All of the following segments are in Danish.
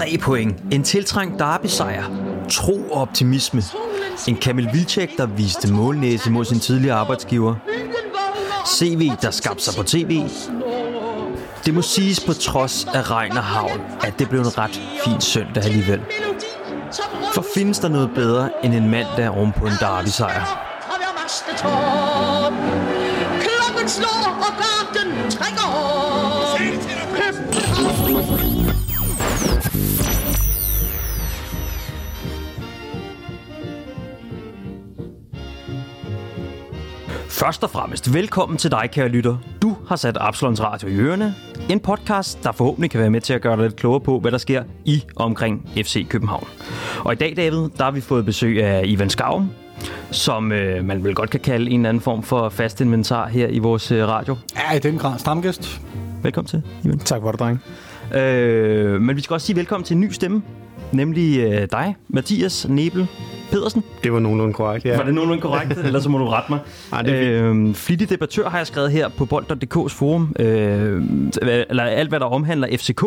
Tre point. En tiltrængt derby-sejr. Tro og optimisme. En Kamil Vilcek, der viste målnæse mod sin tidligere arbejdsgiver. CV, der skabte sig på tv. Det må siges på trods af regn og havn, at det blev en ret fin søndag alligevel. For findes der noget bedre end en mandag oven på en derby-sejr? Klokken slår, Først og fremmest velkommen til dig, kære lytter. Du har sat Absalons Radio i ørene. En podcast, der forhåbentlig kan være med til at gøre dig lidt klogere på, hvad der sker i og omkring FC København. Og i dag, David, der har vi fået besøg af Ivan Skavum, som øh, man vel godt kan kalde en eller anden form for fast inventar her i vores øh, radio. Ja, i den grad. Stamgæst. Velkommen til, Ivan. Tak for det, dreng. Øh, men vi skal også sige velkommen til en ny stemme, nemlig øh, dig, Mathias Nebel Pedersen. Det var nogenlunde korrekt, ja. Var det nogenlunde korrekt, eller så må du rette mig. Ej, det er øh, flittig debattør har jeg skrevet her på bold.dk's forum, øh, eller alt hvad der omhandler FCK.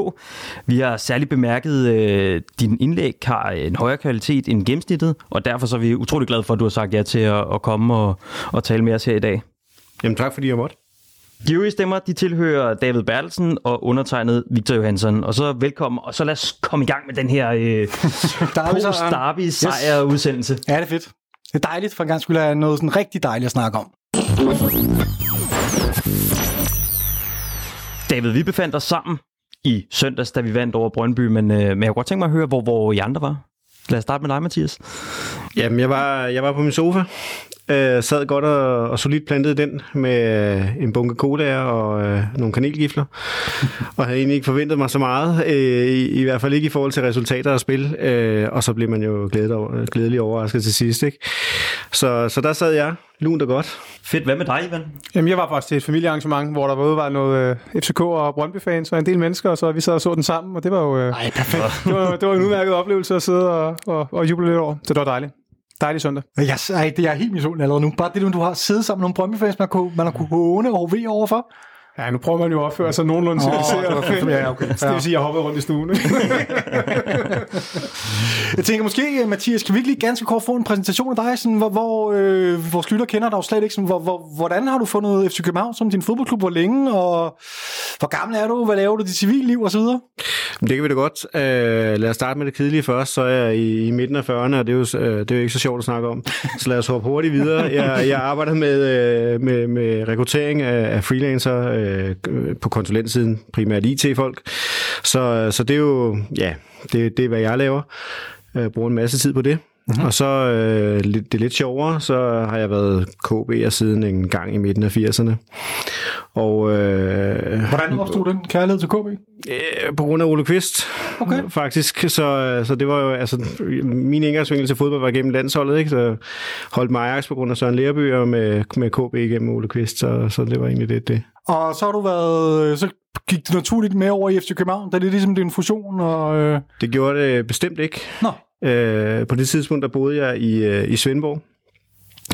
Vi har særligt bemærket, øh, din indlæg har en højere kvalitet end gennemsnittet, og derfor så er vi utrolig glade for, at du har sagt ja til at, at komme og, og tale med os her i dag. Jamen tak, fordi jeg måtte. Øvrige stemmer, de tilhører David Bertelsen og undertegnet Victor Johansson. Og så velkommen, og så lad os komme i gang med den her øh, post-derby sejr udsendelse. Ja, det er fedt. Det er dejligt, for en gang skulle have noget sådan rigtig dejligt at snakke om. David, vi befandt os sammen i søndags, da vi vandt over Brøndby, men, øh, men jeg kunne godt tænke mig at høre, hvor, hvor I andre var. Lad os starte med dig, Mathias. Jamen, jeg var, jeg var på min sofa, øh, sad godt og, og solidt plantet den med øh, en bunke colaer og øh, nogle kanelgifler, og havde egentlig ikke forventet mig så meget, øh, i, i hvert fald ikke i forhold til resultater og spil, øh, og så blev man jo glædet over, glædelig overrasket til sidst. Ikke? Så, så der sad jeg, lunt og godt. Fedt. Hvad med dig, Ivan? Jamen, jeg var faktisk til et familiearrangement, hvor der både var noget øh, FCK og Brøndby-fans og en del mennesker, og så vi sad og så den sammen, og det var jo øh, Ej, perfekt. det var, det var en udmærket oplevelse at sidde og, og, og juble lidt over. Så det var dejligt. Dejlig søndag. Jeg, ej, det er helt misundelig allerede nu. Bare det, du har siddet sammen med nogle Brøndby-fans, man, kunne, man har kunne håne og HV overfor. Ja, nu prøver man jo at opføre sig nogenlunde civiliseret. det var- ja, okay. Så det vil sige, at jeg hoppede rundt i stuen. Jeg tænker måske, øh, Mathias, kan vi ikke lige ganske kort få en præsentation af dig, sådan, hvor, hvor øh, vores lytter kender dig jo slet ikke. Sådan, hvor, hvor, hvordan har du fundet FC København som din fodboldklub? Hvor længe? Og hvor gammel er du? Hvad laver du i dit civilliv? Og så videre. Det kan vi da godt. Øh, lad os starte med det kedelige først. Så er jeg i, i midten af 40'erne, og det er, jo, øh, det er jo ikke så sjovt at snakke om. Så lad os hoppe hurtigt videre. Jeg, jeg arbejder med, øh, med, med rekruttering af, af freelancer øh, på konsulentsiden, primært IT-folk. Så, så det er jo, ja, det, det er, hvad jeg laver. Jeg bruger en masse tid på det. Mm-hmm. Og så øh, det er lidt sjovere, så har jeg været KB'er siden en gang i midten af 80'erne. Og øh, Hvordan opstod den kærlighed til KB? Øh, på grund af Ole Kvist, Okay. faktisk. Så, så det var jo, altså, min indgangsvinkel til fodbold var gennem landsholdet, ikke? Så holdt mig Ajax på grund af Søren Lerby og med, med KB gennem Ole Kvist, så, så det var egentlig det. det. Og så har du været, så gik det naturligt med over i FC København, da det er ligesom din fusion, og øh, Det gjorde det bestemt ikke. Nå. Øh, på det tidspunkt, der boede jeg i, øh, i Svendborg,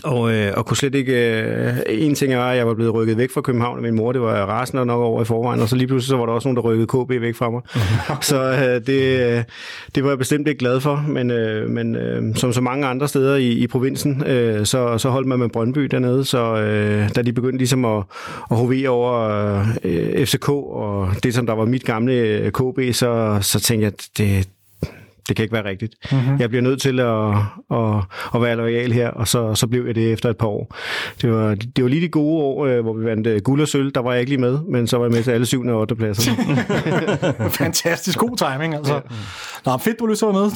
og, øh, og kunne slet ikke... Øh, en ting var, at jeg var blevet rykket væk fra København af min mor. Det var rasende nok over i forvejen. Og så lige pludselig så var der også nogen, der rykkede KB væk fra mig. så øh, det, øh, det var jeg bestemt ikke glad for. Men, øh, men øh, som så mange andre steder i, i provinsen, øh, så, så holdt man med Brøndby dernede. Så øh, da de begyndte ligesom at, at hovere over øh, FCK og det, som der var mit gamle øh, KB, så, så tænkte jeg, at det, det kan ikke være rigtigt. Mm-hmm. Jeg bliver nødt til at, at, at være lojal her, og så, så blev jeg det efter et par år. Det var, det var lige de gode år, øh, hvor vi vandt øh, guld og sølv. Der var jeg ikke lige med, men så var jeg med til alle 7. og 8. pladser. fantastisk god timing, altså. Nå, fedt, du lyst til med.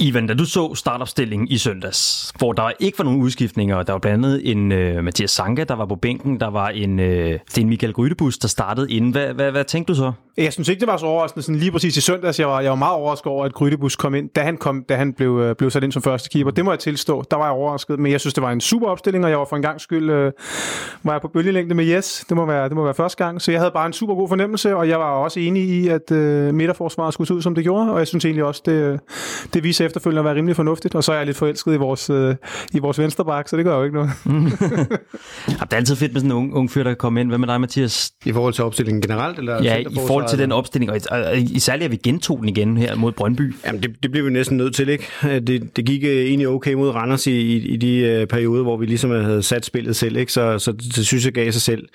Ivan, da du så startopstillingen i søndags, hvor der ikke var nogen udskiftninger, der var blandt andet en øh, Mathias Sanka, der var på bænken, der var en, øh, det er en Michael Grydebus, der startede inden. Hvad, hvad, hvad tænkte du så? Jeg synes ikke, det var så overraskende. Sådan lige præcis i søndags, jeg var, jeg var meget overrasket over, at Grydebus kom ind, da han, kom, da han blev, øh, blev sat ind som første keeper. Det må jeg tilstå. Der var jeg overrasket. Men jeg synes, det var en super opstilling, og jeg var for en gang skyld øh, var jeg på bølgelængde med Yes. Det må, være, det må være første gang. Så jeg havde bare en super god fornemmelse, og jeg var også enig i, at øh, midterforsvaret skulle se ud, som det gjorde. Og jeg synes egentlig også, det, det viser efterfølgende at være rimelig fornuftigt. Og så er jeg lidt forelsket i vores, øh, i vores venstreback, så det gør jo ikke noget. Ja, det er altid fedt med sådan en ung, ung fyr, der kan komme ind. Hvad med dig, Mathias? I forhold til opstillingen generelt? Eller Ja, i forhold til den opstilling, og, især at vi gentog den igen her mod Brøndby. Jamen, det, det blev vi næsten nødt til, ikke? Det, det gik øh, egentlig okay mod Randers i, i, i de uh, perioder, hvor vi ligesom havde sat spillet selv, ikke? Så, så det, synes jeg gav sig selv.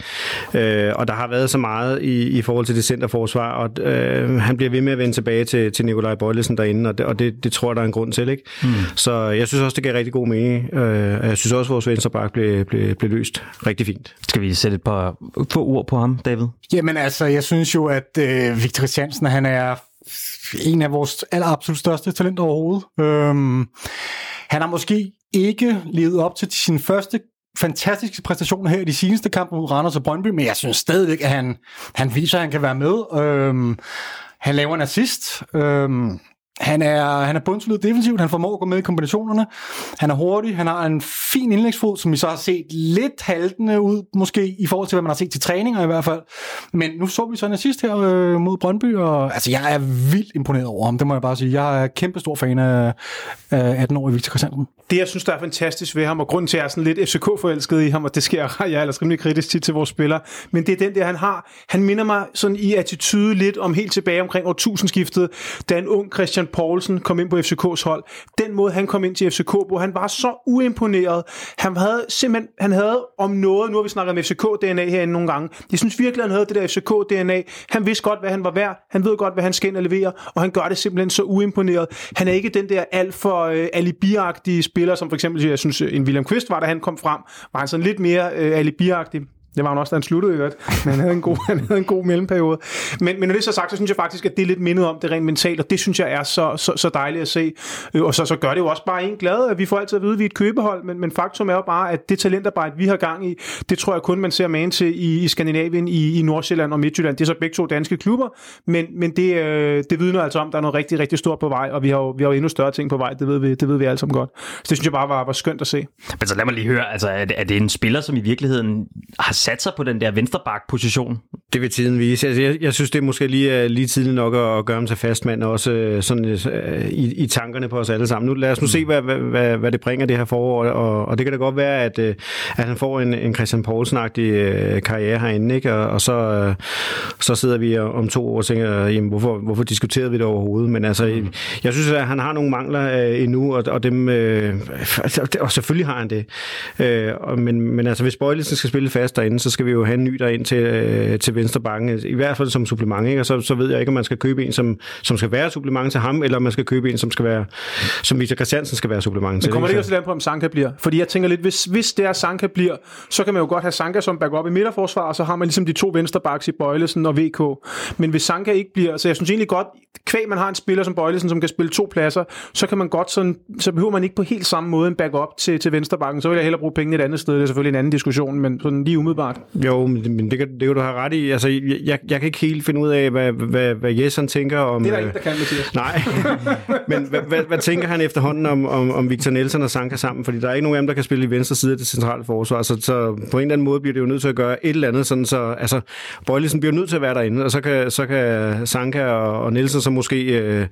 Uh, og der har været så meget i, i forhold til det centerforsvar, og uh, han bliver ved med at vende tilbage til, til Nikolaj Bøjlesen derinde, og det, og det, det tror jeg, der er en grund til, ikke? Mm. Så jeg synes også, det gav rigtig god mening. Uh, jeg synes også, at vores venstreback blev, blev, blev løst rigtig fint. Skal vi sætte et par få ord på ham, David? Jamen altså, jeg synes jo, at øh, Victor Christiansen, han er en af vores aller absolut største talenter overhovedet. Øhm, han har måske ikke levet op til sin første fantastiske præstationer her i de seneste kampe mod Randers og Brøndby, men jeg synes stadigvæk, at han, han viser, at han kan være med. Øhm, han laver en assist. Øhm, han er, han er bundsolid defensivt, han formår at gå med i kombinationerne, han er hurtig, han har en fin indlægsfod, som vi så har set lidt haltende ud, måske i forhold til, hvad man har set til træninger i hvert fald. Men nu så vi så en sidst her øh, mod Brøndby, og altså, jeg er vildt imponeret over ham, det må jeg bare sige. Jeg er kæmpe stor fan af, af 18-årige Victor Christiansen. Det, jeg synes, der er fantastisk ved ham, og grunden til, at jeg er sådan lidt FCK-forelsket i ham, og det sker jeg er ellers rimelig kritisk tit til vores spillere, men det er den der, han har. Han minder mig sådan i attitude lidt om helt tilbage omkring årtusindskiftet, da en ung Christian Poulsen kom ind på FCK's hold. Den måde, han kom ind til FCK, på, han var så uimponeret. Han havde simpelthen, han havde om noget, nu har vi snakket om FCK-DNA herinde nogle gange. Jeg synes virkelig, han havde det der FCK-DNA. Han vidste godt, hvad han var værd. Han ved godt, hvad han skal ind og levere, og han gør det simpelthen så uimponeret. Han er ikke den der alt for øh, alibiagtige spiller, som for eksempel, jeg synes, en William Quist var, da han kom frem, var han sådan lidt mere øh, alibiagtig. Det var han også, da han sluttede i øvrigt. Men han havde en god, han havde en god mellemperiode. Men, men når det er så sagt, så synes jeg faktisk, at det er lidt mindet om det rent mentalt, og det synes jeg er så, så, så dejligt at se. Øh, og så, så gør det jo også bare en glad, at vi får altid at vide, at vi er et købehold, men, men faktum er jo bare, at det talentarbejde, vi har gang i, det tror jeg kun, man ser man til i, i Skandinavien, i, i Nordsjælland og Midtjylland. Det er så begge to danske klubber, men, men det, øh, det vidner altså om, at der er noget rigtig, rigtig stort på vej, og vi har jo, vi har jo endnu større ting på vej, det ved vi, det ved vi alle sammen godt. Så det synes jeg bare var, var skønt at se. Men så lad mig lige høre, altså, er, det, er det en spiller, som i virkeligheden har sat sig på den der venstreback-position? Det vil tiden vise. Altså, jeg, jeg synes, det er måske lige, lige tidligt nok at, at gøre ham til fastmand, også øh, sådan, uh, i, i tankerne på os alle sammen. Nu, lad os nu se, hvad, hvad, hvad, hvad det bringer det her forår, og, og det kan da godt være, at, uh, at han får en, en Christian Poulsen-agtig uh, karriere herinde, ikke? Og, og så, så sidder vi om to år og tænker, jamen, hvorfor, hvorfor diskuterede vi det overhovedet? Men altså, mm. jeg synes, at han har nogle mangler endnu, og, og dem, og selvfølgelig har han det. Uh, men, men altså, hvis Bøjlesen skal spille fast derinde, så skal vi jo have en ny ind til, øh, til venstre bakken, i hvert fald som supplement, ikke? og så, så ved jeg ikke, om man skal købe en, som, som skal være supplement til ham, eller om man skal købe en, som skal være, som Victor Christiansen skal være supplement til. Men kommer det ikke også lidt på, om Sanka bliver? Fordi jeg tænker lidt, hvis, hvis det er Sanka bliver, så kan man jo godt have Sanka som backup i midterforsvar, og så har man ligesom de to venstre backs i Bøjlesen og VK. Men hvis Sanka ikke bliver, så jeg synes egentlig godt, kvæg man har en spiller som Bøjlesen, som kan spille to pladser, så kan man godt sådan, så behøver man ikke på helt samme måde en backup til, til venstrebakken. Så vil jeg hellere bruge pengene et andet sted. Det er selvfølgelig en anden diskussion, men sådan lige umiddelbart. Jo, men men det kan, det kan du have ret i. Altså, jeg, jeg kan ikke helt finde ud af, hvad, hvad, hvad Jes han tænker om... Det er der ikke, der kan, Mathias. Nej, men hvad, hvad, hvad, tænker han efterhånden om, om, om Victor Nielsen og Sanka sammen? Fordi der er ikke nogen af dem, der kan spille i venstre side af det centrale forsvar, så, så på en eller anden måde bliver det jo nødt til at gøre et eller andet, sådan så... Altså, Bøjlesen bliver nødt til at være derinde, og så kan, så kan Sanka og, og Nielsen så måske øh, øh,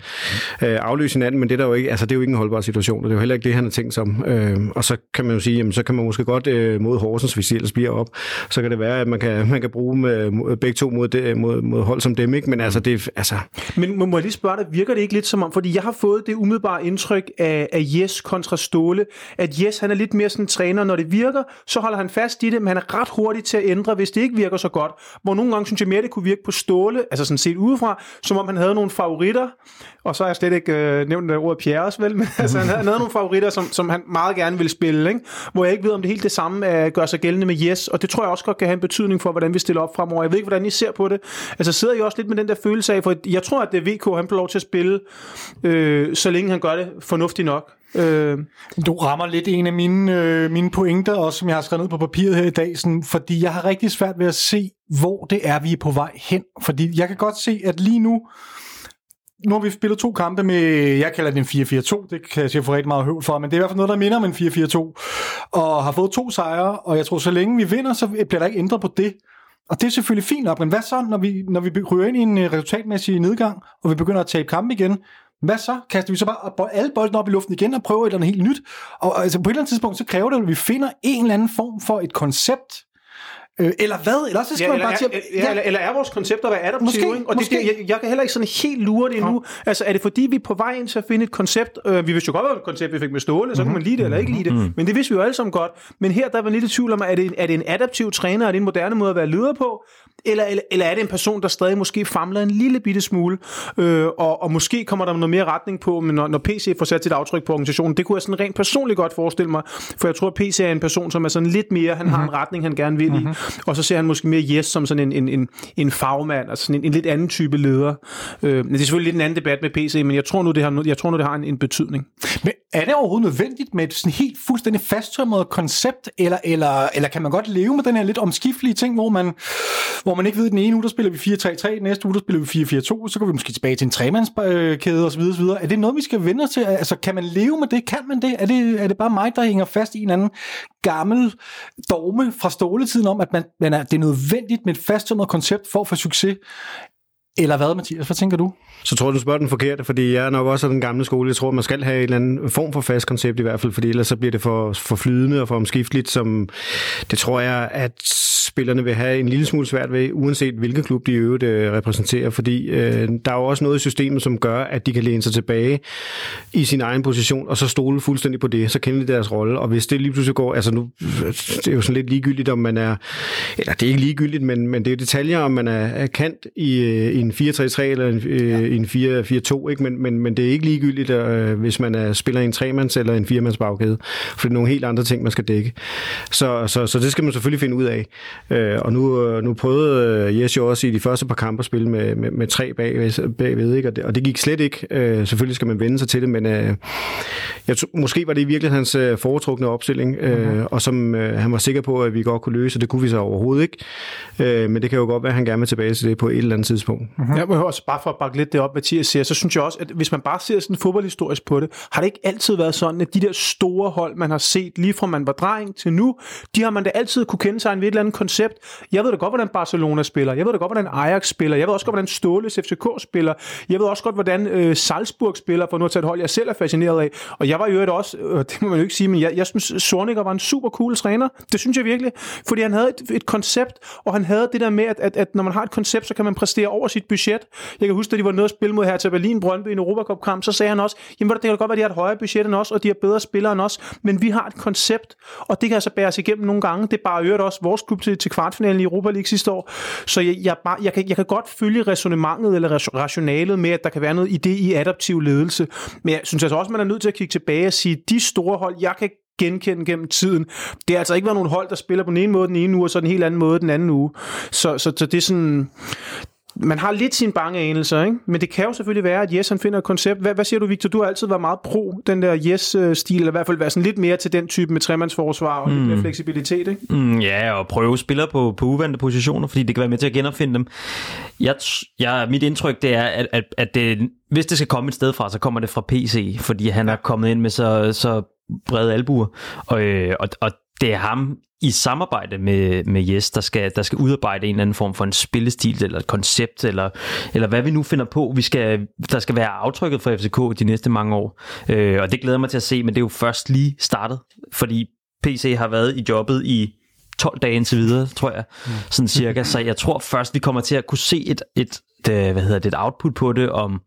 afløse hinanden, men det er, der jo ikke, altså, det er jo ikke en holdbar situation, og det er jo heller ikke det, han har tænkt sig om. Øh, og så kan man jo sige, jamen, så kan man måske godt øh, mod Horsens, hvis de ellers bliver op, så kan det være, at man kan, man kan bruge med, begge to mod, det, mod, mod hold som dem, ikke? Men altså, det altså... Men må jeg lige spørge dig, virker det ikke lidt som om, fordi jeg har fået det umiddelbare indtryk af, af Jes kontra Ståle, at Jes han er lidt mere sådan en træner, når det virker, så holder han fast i det, men han er ret hurtig til at ændre, hvis det ikke virker så godt. Hvor nogle gange synes jeg mere, det kunne virke på Ståle, altså sådan set udefra, som om han havde nogle favoritter, og så har jeg slet ikke øh, nævnt det ordet Pierres, vel, men altså, han, havde, han havde nogle favoritter, som, som han meget gerne vil spille, ikke? hvor jeg ikke ved, om det helt det samme øh, gør sig gældende med Jes, og det tror jeg også godt kan have en betydning for, hvordan vi stiller op fremover. Jeg ved ikke, hvordan I ser på det. Altså sidder I også lidt med den der følelse af, for jeg tror, at det er VK, han får lov til at spille, øh, så længe han gør det fornuftigt nok. Øh. Du rammer lidt en af mine, øh, mine pointer, også som jeg har skrevet ned på papiret her i dag, sådan, fordi jeg har rigtig svært ved at se, hvor det er, vi er på vej hen. Fordi jeg kan godt se, at lige nu, nu har vi spillet to kampe med, jeg kalder det en 4-4-2, det kan jeg sige få rigtig meget høvl for, men det er i hvert fald noget, der minder om en 4-4-2, og har fået to sejre, og jeg tror, så længe vi vinder, så bliver der ikke ændret på det. Og det er selvfølgelig fint nok, men hvad så, når vi, når vi ryger ind i en øh, resultatmæssig nedgang, og vi begynder at tabe kampe igen? Hvad så? Kaster vi så bare alle bolden op i luften igen og prøver et eller andet helt nyt? Og altså, på et eller andet tidspunkt, så kræver det, at vi finder en eller anden form for et koncept, Øh, eller hvad? Eller så skal Ja, man bare til ja, eller, eller er vores koncept at være adaptiv, Måske, ikke? Og måske. det, jeg, jeg kan heller ikke sådan helt lure det endnu. Altså, er det fordi, vi er på vej ind til at finde et koncept? Øh, vi vidste jo godt, hvad et koncept vi fik med Ståle, så Mhm. kunne man lide det eller ikke lide det. Men det vidste vi jo alle sammen godt. Men her der var lidt i tvivl om, er det, er det en adaptiv træner? Er det en moderne måde at være leder på? Eller, eller, eller er det en person, der stadig måske famler en lille bitte smule? Øh, og, og måske kommer der noget mere retning på, men når, når PC får sat sit aftryk på organisationen, det kunne jeg sådan rent personligt godt forestille mig. For jeg tror, at PC er en person, som er sådan lidt mere, han har en retning, han gerne vil i. Og så ser han måske mere Yes som sådan en, en, en, en fagmand, altså sådan en, en lidt anden type leder. Øh, men det er selvfølgelig lidt en anden debat med PC, men jeg tror nu, det har, jeg tror nu, det har en, en betydning. Men er det overhovedet nødvendigt med et sådan helt fuldstændig fasttømret koncept, eller, eller, eller kan man godt leve med den her lidt omskiftelige ting, hvor man, hvor man ikke ved, at den ene uge, der spiller vi 4-3-3, næste uge, der spiller vi 4-4-2, så går vi måske tilbage til en tremandskæde osv. osv. Er det noget, vi skal vende os til? Altså, kan man leve med det? Kan man det? Er det, er det bare mig, der hænger fast i en anden gammel dogme fra ståletiden om, at man, man er, det er nødvendigt med et fasttømret koncept for at få succes? Eller hvad, Mathias? Hvad tænker du? Så tror du, du spørger den forkerte, fordi jeg er nok også af den gamle skole. Jeg tror, man skal have en eller anden form for fast koncept i hvert fald, fordi ellers så bliver det for, for flydende og for omskifteligt, som det tror jeg, at spillerne vil have en lille smule svært ved, uanset hvilken klub de i øvrigt øh, repræsenterer, fordi øh, der er jo også noget i systemet, som gør, at de kan læne sig tilbage i sin egen position, og så stole fuldstændig på det, så kender de deres rolle, og hvis det lige pludselig går, altså nu, det er jo sådan lidt ligegyldigt, om man er, eller det er ikke ligegyldigt, men, men det er detaljer, om man er, er kant i, øh, i en 4-3-3 eller en, øh, i en 4-4-2, ikke? Men, men, men det er ikke ligegyldigt, øh, hvis man er, spiller i en tremands eller en firemands bagkæde, for det er nogle helt andre ting, man skal dække. Så, så, så det skal man selvfølgelig finde ud af. Øh, og nu, øh, nu prøvede øh, Jes jo også i de første par kampe at spille med, med, med tre bagved, bagved ikke? Og, det, og det gik slet ikke. Øh, selvfølgelig skal man vende sig til det, men øh, jeg tror, måske var det virkelig hans øh, foretrukne opstilling, øh, mm-hmm. og som øh, han var sikker på, at vi godt kunne løse, og det kunne vi så overhovedet ikke. Øh, men det kan jo godt være, at han gerne vil tilbage til det på et eller andet tidspunkt. Mm-hmm. Jeg må også bare for at bakke lidt det op, Mathias siger, så synes jeg også, at hvis man bare ser sådan fodboldhistorisk på det, har det ikke altid været sådan, at de der store hold, man har set lige fra man var dreng til nu, de har man da altid kunne kende sig ved et eller andet koncept. Jeg ved da godt, hvordan Barcelona spiller. Jeg ved da godt, hvordan Ajax spiller. Jeg ved også godt, hvordan Ståles FCK spiller. Jeg ved også godt, hvordan øh, Salzburg spiller, for nu at tage et hold, jeg selv er fascineret af. Og jeg var jo også, øh, det må man jo ikke sige, men jeg, jeg synes, Sorniger var en super cool træner. Det synes jeg virkelig. Fordi han havde et, et koncept, og han havde det der med, at, at, at når man har et koncept, så kan man præstere over sit budget. Jeg kan huske, da de var nede og spille mod her til Berlin Brøndby i en Europacup-kamp, så sagde han også, jamen det kan godt være, at de har et højere budget end os, og de har bedre spillere end os, men vi har et koncept, og det kan altså bæres igennem nogle gange. Det er bare øvrigt også vores klub til, til kvartfinalen i Europa League sidste år. Så jeg, jeg, bare, jeg, kan, jeg kan godt følge resonemanget eller rationalet med, at der kan være noget idé i adaptiv ledelse. Men jeg synes altså også, man er nødt til at kigge tilbage og sige, de store hold, jeg kan genkende gennem tiden. Det har altså ikke været nogen hold, der spiller på den ene måde den ene uge, og så den helt anden måde den anden uge. Så, så, så det er sådan man har lidt sine bange anelser, ikke? men det kan jo selvfølgelig være, at Yes han finder et koncept. Hvad, hvad siger du, Victor? Du har altid været meget pro den der Yes-stil, eller i hvert fald været sådan lidt mere til den type med tremandsforsvar og mm. lidt mere fleksibilitet. Ikke? Mm, ja, og prøve spillere på, på uvante positioner, fordi det kan være med til at genopfinde dem. Jeg, jeg, mit indtryk det er, at, at, at det, hvis det skal komme et sted fra, så kommer det fra PC, fordi han er kommet ind med så, så brede albuer, og, og, og det er ham i samarbejde med, med Jes, der skal, der skal udarbejde en eller anden form for en spillestil, eller et koncept, eller, eller hvad vi nu finder på, vi skal, der skal være aftrykket for FCK de næste mange år. Øh, og det glæder mig til at se, men det er jo først lige startet, fordi PC har været i jobbet i 12 dage indtil videre, tror jeg, sådan cirka. Så jeg tror først, vi kommer til at kunne se et, et, et hvad hedder det, et output på det om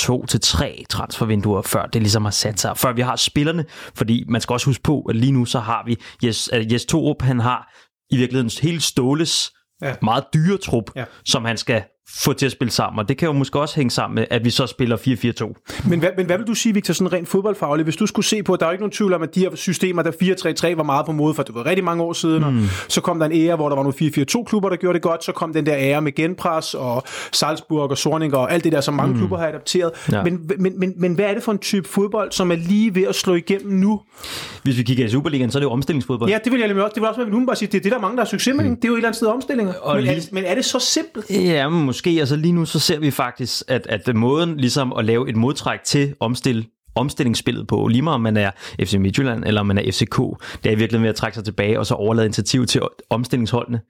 to til tre transfervinduer, før det ligesom har sat sig, før vi har spillerne, fordi man skal også huske på, at lige nu så har vi Jes, Jes Torup, han har i virkeligheden helt Ståles ja. meget dyre trup, ja. som han skal få til at spille sammen, og det kan jo måske også hænge sammen med, at vi så spiller 4-4-2. Men hvad, men hvad vil du sige, Victor, sådan rent fodboldfagligt, hvis du skulle se på, at der er ikke nogen tvivl om, at de her systemer, der 4-3-3 var meget på mode, for det var rigtig mange år siden, mm. og så kom der en ære, hvor der var nogle 4-4-2-klubber, der gjorde det godt, så kom den der ære med genpres, og Salzburg og Sorninger, og alt det der, som mange mm. klubber har adapteret. Ja. Men, men, men, men hvad er det for en type fodbold, som er lige ved at slå igennem nu? Hvis vi kigger i Superligaen, så er det jo omstillingsfodbold. Ja, det vil jeg nemlig også. Det vil også være, bare sige, det er det, der er mange, der har succes med. Mm. Det er jo et eller andet sted omstillinger. Og men, lige... er, men er det så simpelt? Ja, men måske. Altså lige nu, så ser vi faktisk, at, at måden ligesom at lave et modtræk til omstil, omstillingsspillet på, lige meget om man er FC Midtjylland eller om man er FCK, det er virkelig ved at trække sig tilbage og så overlade initiativ til omstillingsholdene.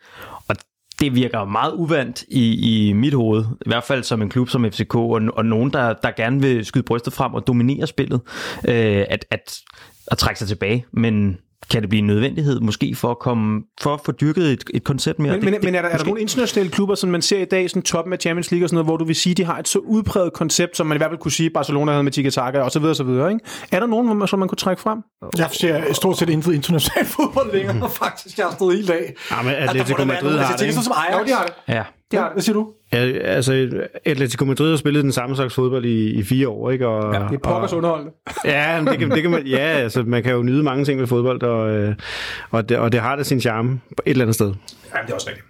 Og det virker meget uvandt i, i mit hoved, i hvert fald som en klub som FCK, og, og nogen, der, der gerne vil skyde brystet frem og dominere spillet, øh, at, at, at trække sig tilbage. Men kan det blive en nødvendighed måske for at, komme, for at få dyrket et, et koncept mere? Men, men, men er, der, er der nogle internationale klubber, som man ser i dag, sådan toppen af Champions League og sådan noget, hvor du vil sige, de har et så udpræget koncept, som man i hvert fald kunne sige, Barcelona havde med Tiki Taka og så videre, og så videre, ikke? Er der nogen, som man kunne trække frem? Jeg ser stort set intet international fodbold længere, faktisk. Jeg har stået hele dag. Ja, men Altså, Atletico være Madrid har altså, det, Jeg tænker ikke? sådan som Ajax. Jo, de har det. Ja. Ja, hvad siger du? Ja, altså, Atletico Madrid har spillet den samme slags fodbold i, i fire år, ikke? Og, Det er pokkers underholdende. Ja, det kan, det kan man, ja, altså, man kan jo nyde mange ting ved fodbold, og, øh, og, det, og det har da sin charme et eller andet sted. Ja, det er også rigtigt.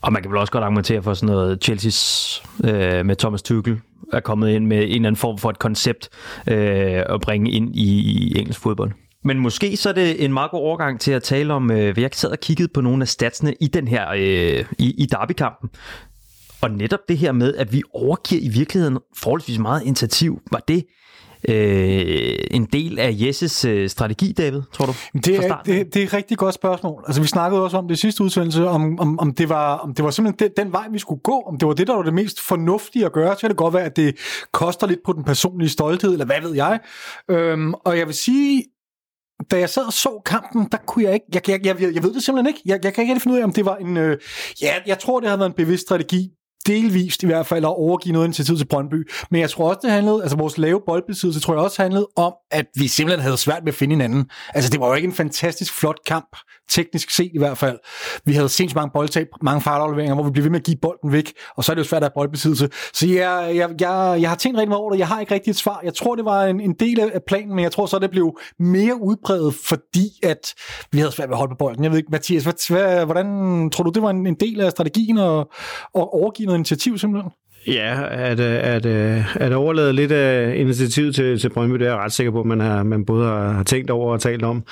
Og man kan vel også godt argumentere for sådan noget Chelsea's øh, med Thomas Tuchel er kommet ind med en eller anden form for et koncept øh, at bringe ind i, i engelsk fodbold. Men måske så er det en meget god overgang til at tale om, øh, jeg sad og kiggede på nogle af statsene i den her øh, i, i derbykampen. Og netop det her med, at vi overgiver i virkeligheden forholdsvis meget initiativ, var det øh, en del af Jesses øh, strategi, David, tror du? Det er, det, det er et rigtig godt spørgsmål. Altså, vi snakkede også om det i sidste udsendelse, om, om, om, det, var, om det var simpelthen den, den vej, vi skulle gå, om det var det, der var det mest fornuftige at gøre. Så kan det godt være, at det koster lidt på den personlige stolthed, eller hvad ved jeg. Øhm, og jeg vil sige, da jeg sad og så kampen, der kunne jeg ikke, jeg, jeg, jeg, jeg ved det simpelthen ikke. Jeg, jeg kan ikke helt finde ud af, om det var en, øh, ja, jeg tror, det havde været en bevidst strategi, delvist i hvert fald, at overgive noget initiativ til Brøndby. Men jeg tror også, det handlede, altså vores lave boldbesiddelse, tror jeg også handlede om, at vi simpelthen havde svært ved at finde hinanden. Altså det var jo ikke en fantastisk flot kamp, teknisk set i hvert fald. Vi havde sindssygt mange boldtab, mange fejlafleveringer, hvor vi blev ved med at give bolden væk, og så er det jo svært at have boldbesiddelse. Så jeg, jeg, jeg, jeg har tænkt rigtig meget over det, jeg har ikke rigtig et svar. Jeg tror, det var en, en del af planen, men jeg tror så, det blev mere udbredt, fordi at vi havde svært ved at holde på bolden. Jeg ved ikke, Mathias, hvad, hvad, hvordan tror du, det var en, en del af strategien at, at overgive noget initiativ simpelthen? Ja, at, øh, at, øh, at overlade lidt af initiativet til, til Brøndby, det er jeg ret sikker på, at man, har, man både har tænkt over og talt om.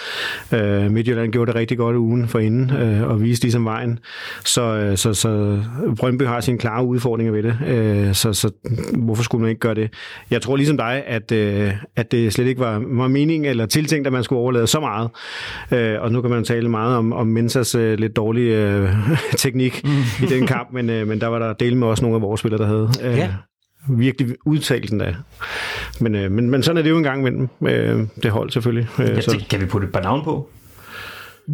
Øh, Midtjylland gjorde det rigtig godt ugen for inden, øh, og viste ligesom vejen. Så, så, så Brøndby har sine klare udfordringer ved det, øh, så, så hvorfor skulle man ikke gøre det? Jeg tror ligesom dig, at, øh, at det slet ikke var, var meningen eller tiltænkt, at man skulle overlade så meget. Øh, og nu kan man tale meget om, om Mensas øh, lidt dårlige øh, teknik i den kamp, men, øh, men der var der del med også nogle af vores spillere, der havde øh, Ja. virkelig udtalt den der. Men, øh, men, men sådan er det jo en gang imellem. Øh, det hold selvfølgelig. Øh, Ja, så, det, kan vi putte et par navn på?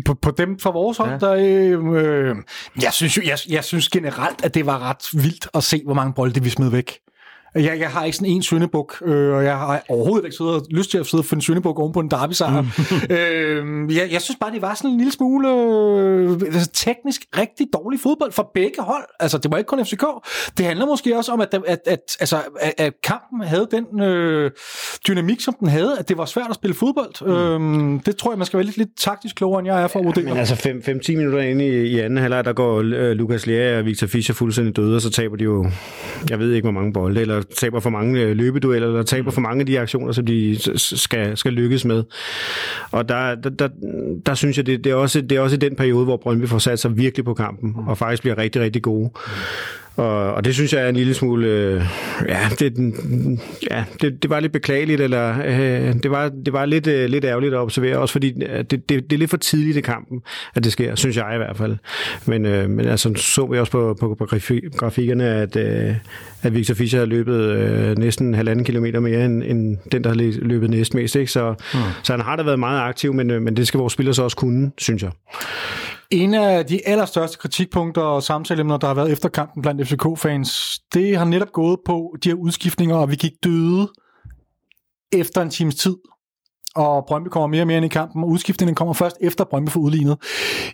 på, på dem fra vores hold, ja. der, øh, øh, jeg, synes jo, jeg, jeg synes generelt, at det var ret vildt at se, hvor mange bolde vi smed væk. Jeg, jeg har ikke sådan en syndebuk, øh, og jeg har overhovedet ikke siddet, lyst til at sidde og finde syndebuk oven på en derby sejr. Mm. øh, jeg, jeg synes bare, det var sådan en lille smule øh, altså, teknisk rigtig dårlig fodbold for begge hold. Altså, det var ikke kun FCK. Det handler måske også om, at, at, at, altså, at, at kampen havde den øh, dynamik, som den havde, at det var svært at spille fodbold. Mm. Øh, det tror jeg, man skal være lidt, lidt taktisk klogere, end jeg er for at vurdere. men altså 5-10 minutter inde i, i anden halvleg, der går øh, Lukas Lea og Victor Fischer fuldstændig døde, og så taber de jo, jeg ved ikke hvor mange bolde, eller taber for mange øh, løbedueller, eller taber for mange af de aktioner, som de skal, skal lykkes med. Og der, der, der, der synes jeg, det, det, er også, det er også i den periode, hvor Brøndby får sat sig virkelig på kampen, og faktisk bliver rigtig, rigtig gode. Og, og det synes jeg er en lille smule, øh, ja, det, ja det, det var lidt beklageligt, eller øh, det var, det var lidt, øh, lidt ærgerligt at observere, også fordi øh, det, det, det er lidt for tidligt i kampen, at det sker, synes jeg i hvert fald. Men, øh, men altså, så vi også på, på, på grafi- grafikkerne, at, øh, at Victor Fischer har løbet øh, næsten halvanden kilometer mere, end, end den, der har lø- løbet næstmest. Ikke? Så, mm. så han har da været meget aktiv, men, øh, men det skal vores spillere så også kunne, synes jeg. En af de allerstørste kritikpunkter og samtaleemner, der har været efter kampen blandt FCK-fans, det har netop gået på de her udskiftninger, og vi gik døde efter en times tid. Og Brøndby kommer mere og mere ind i kampen, og udskiftningen kommer først efter Brøndby får udlignet.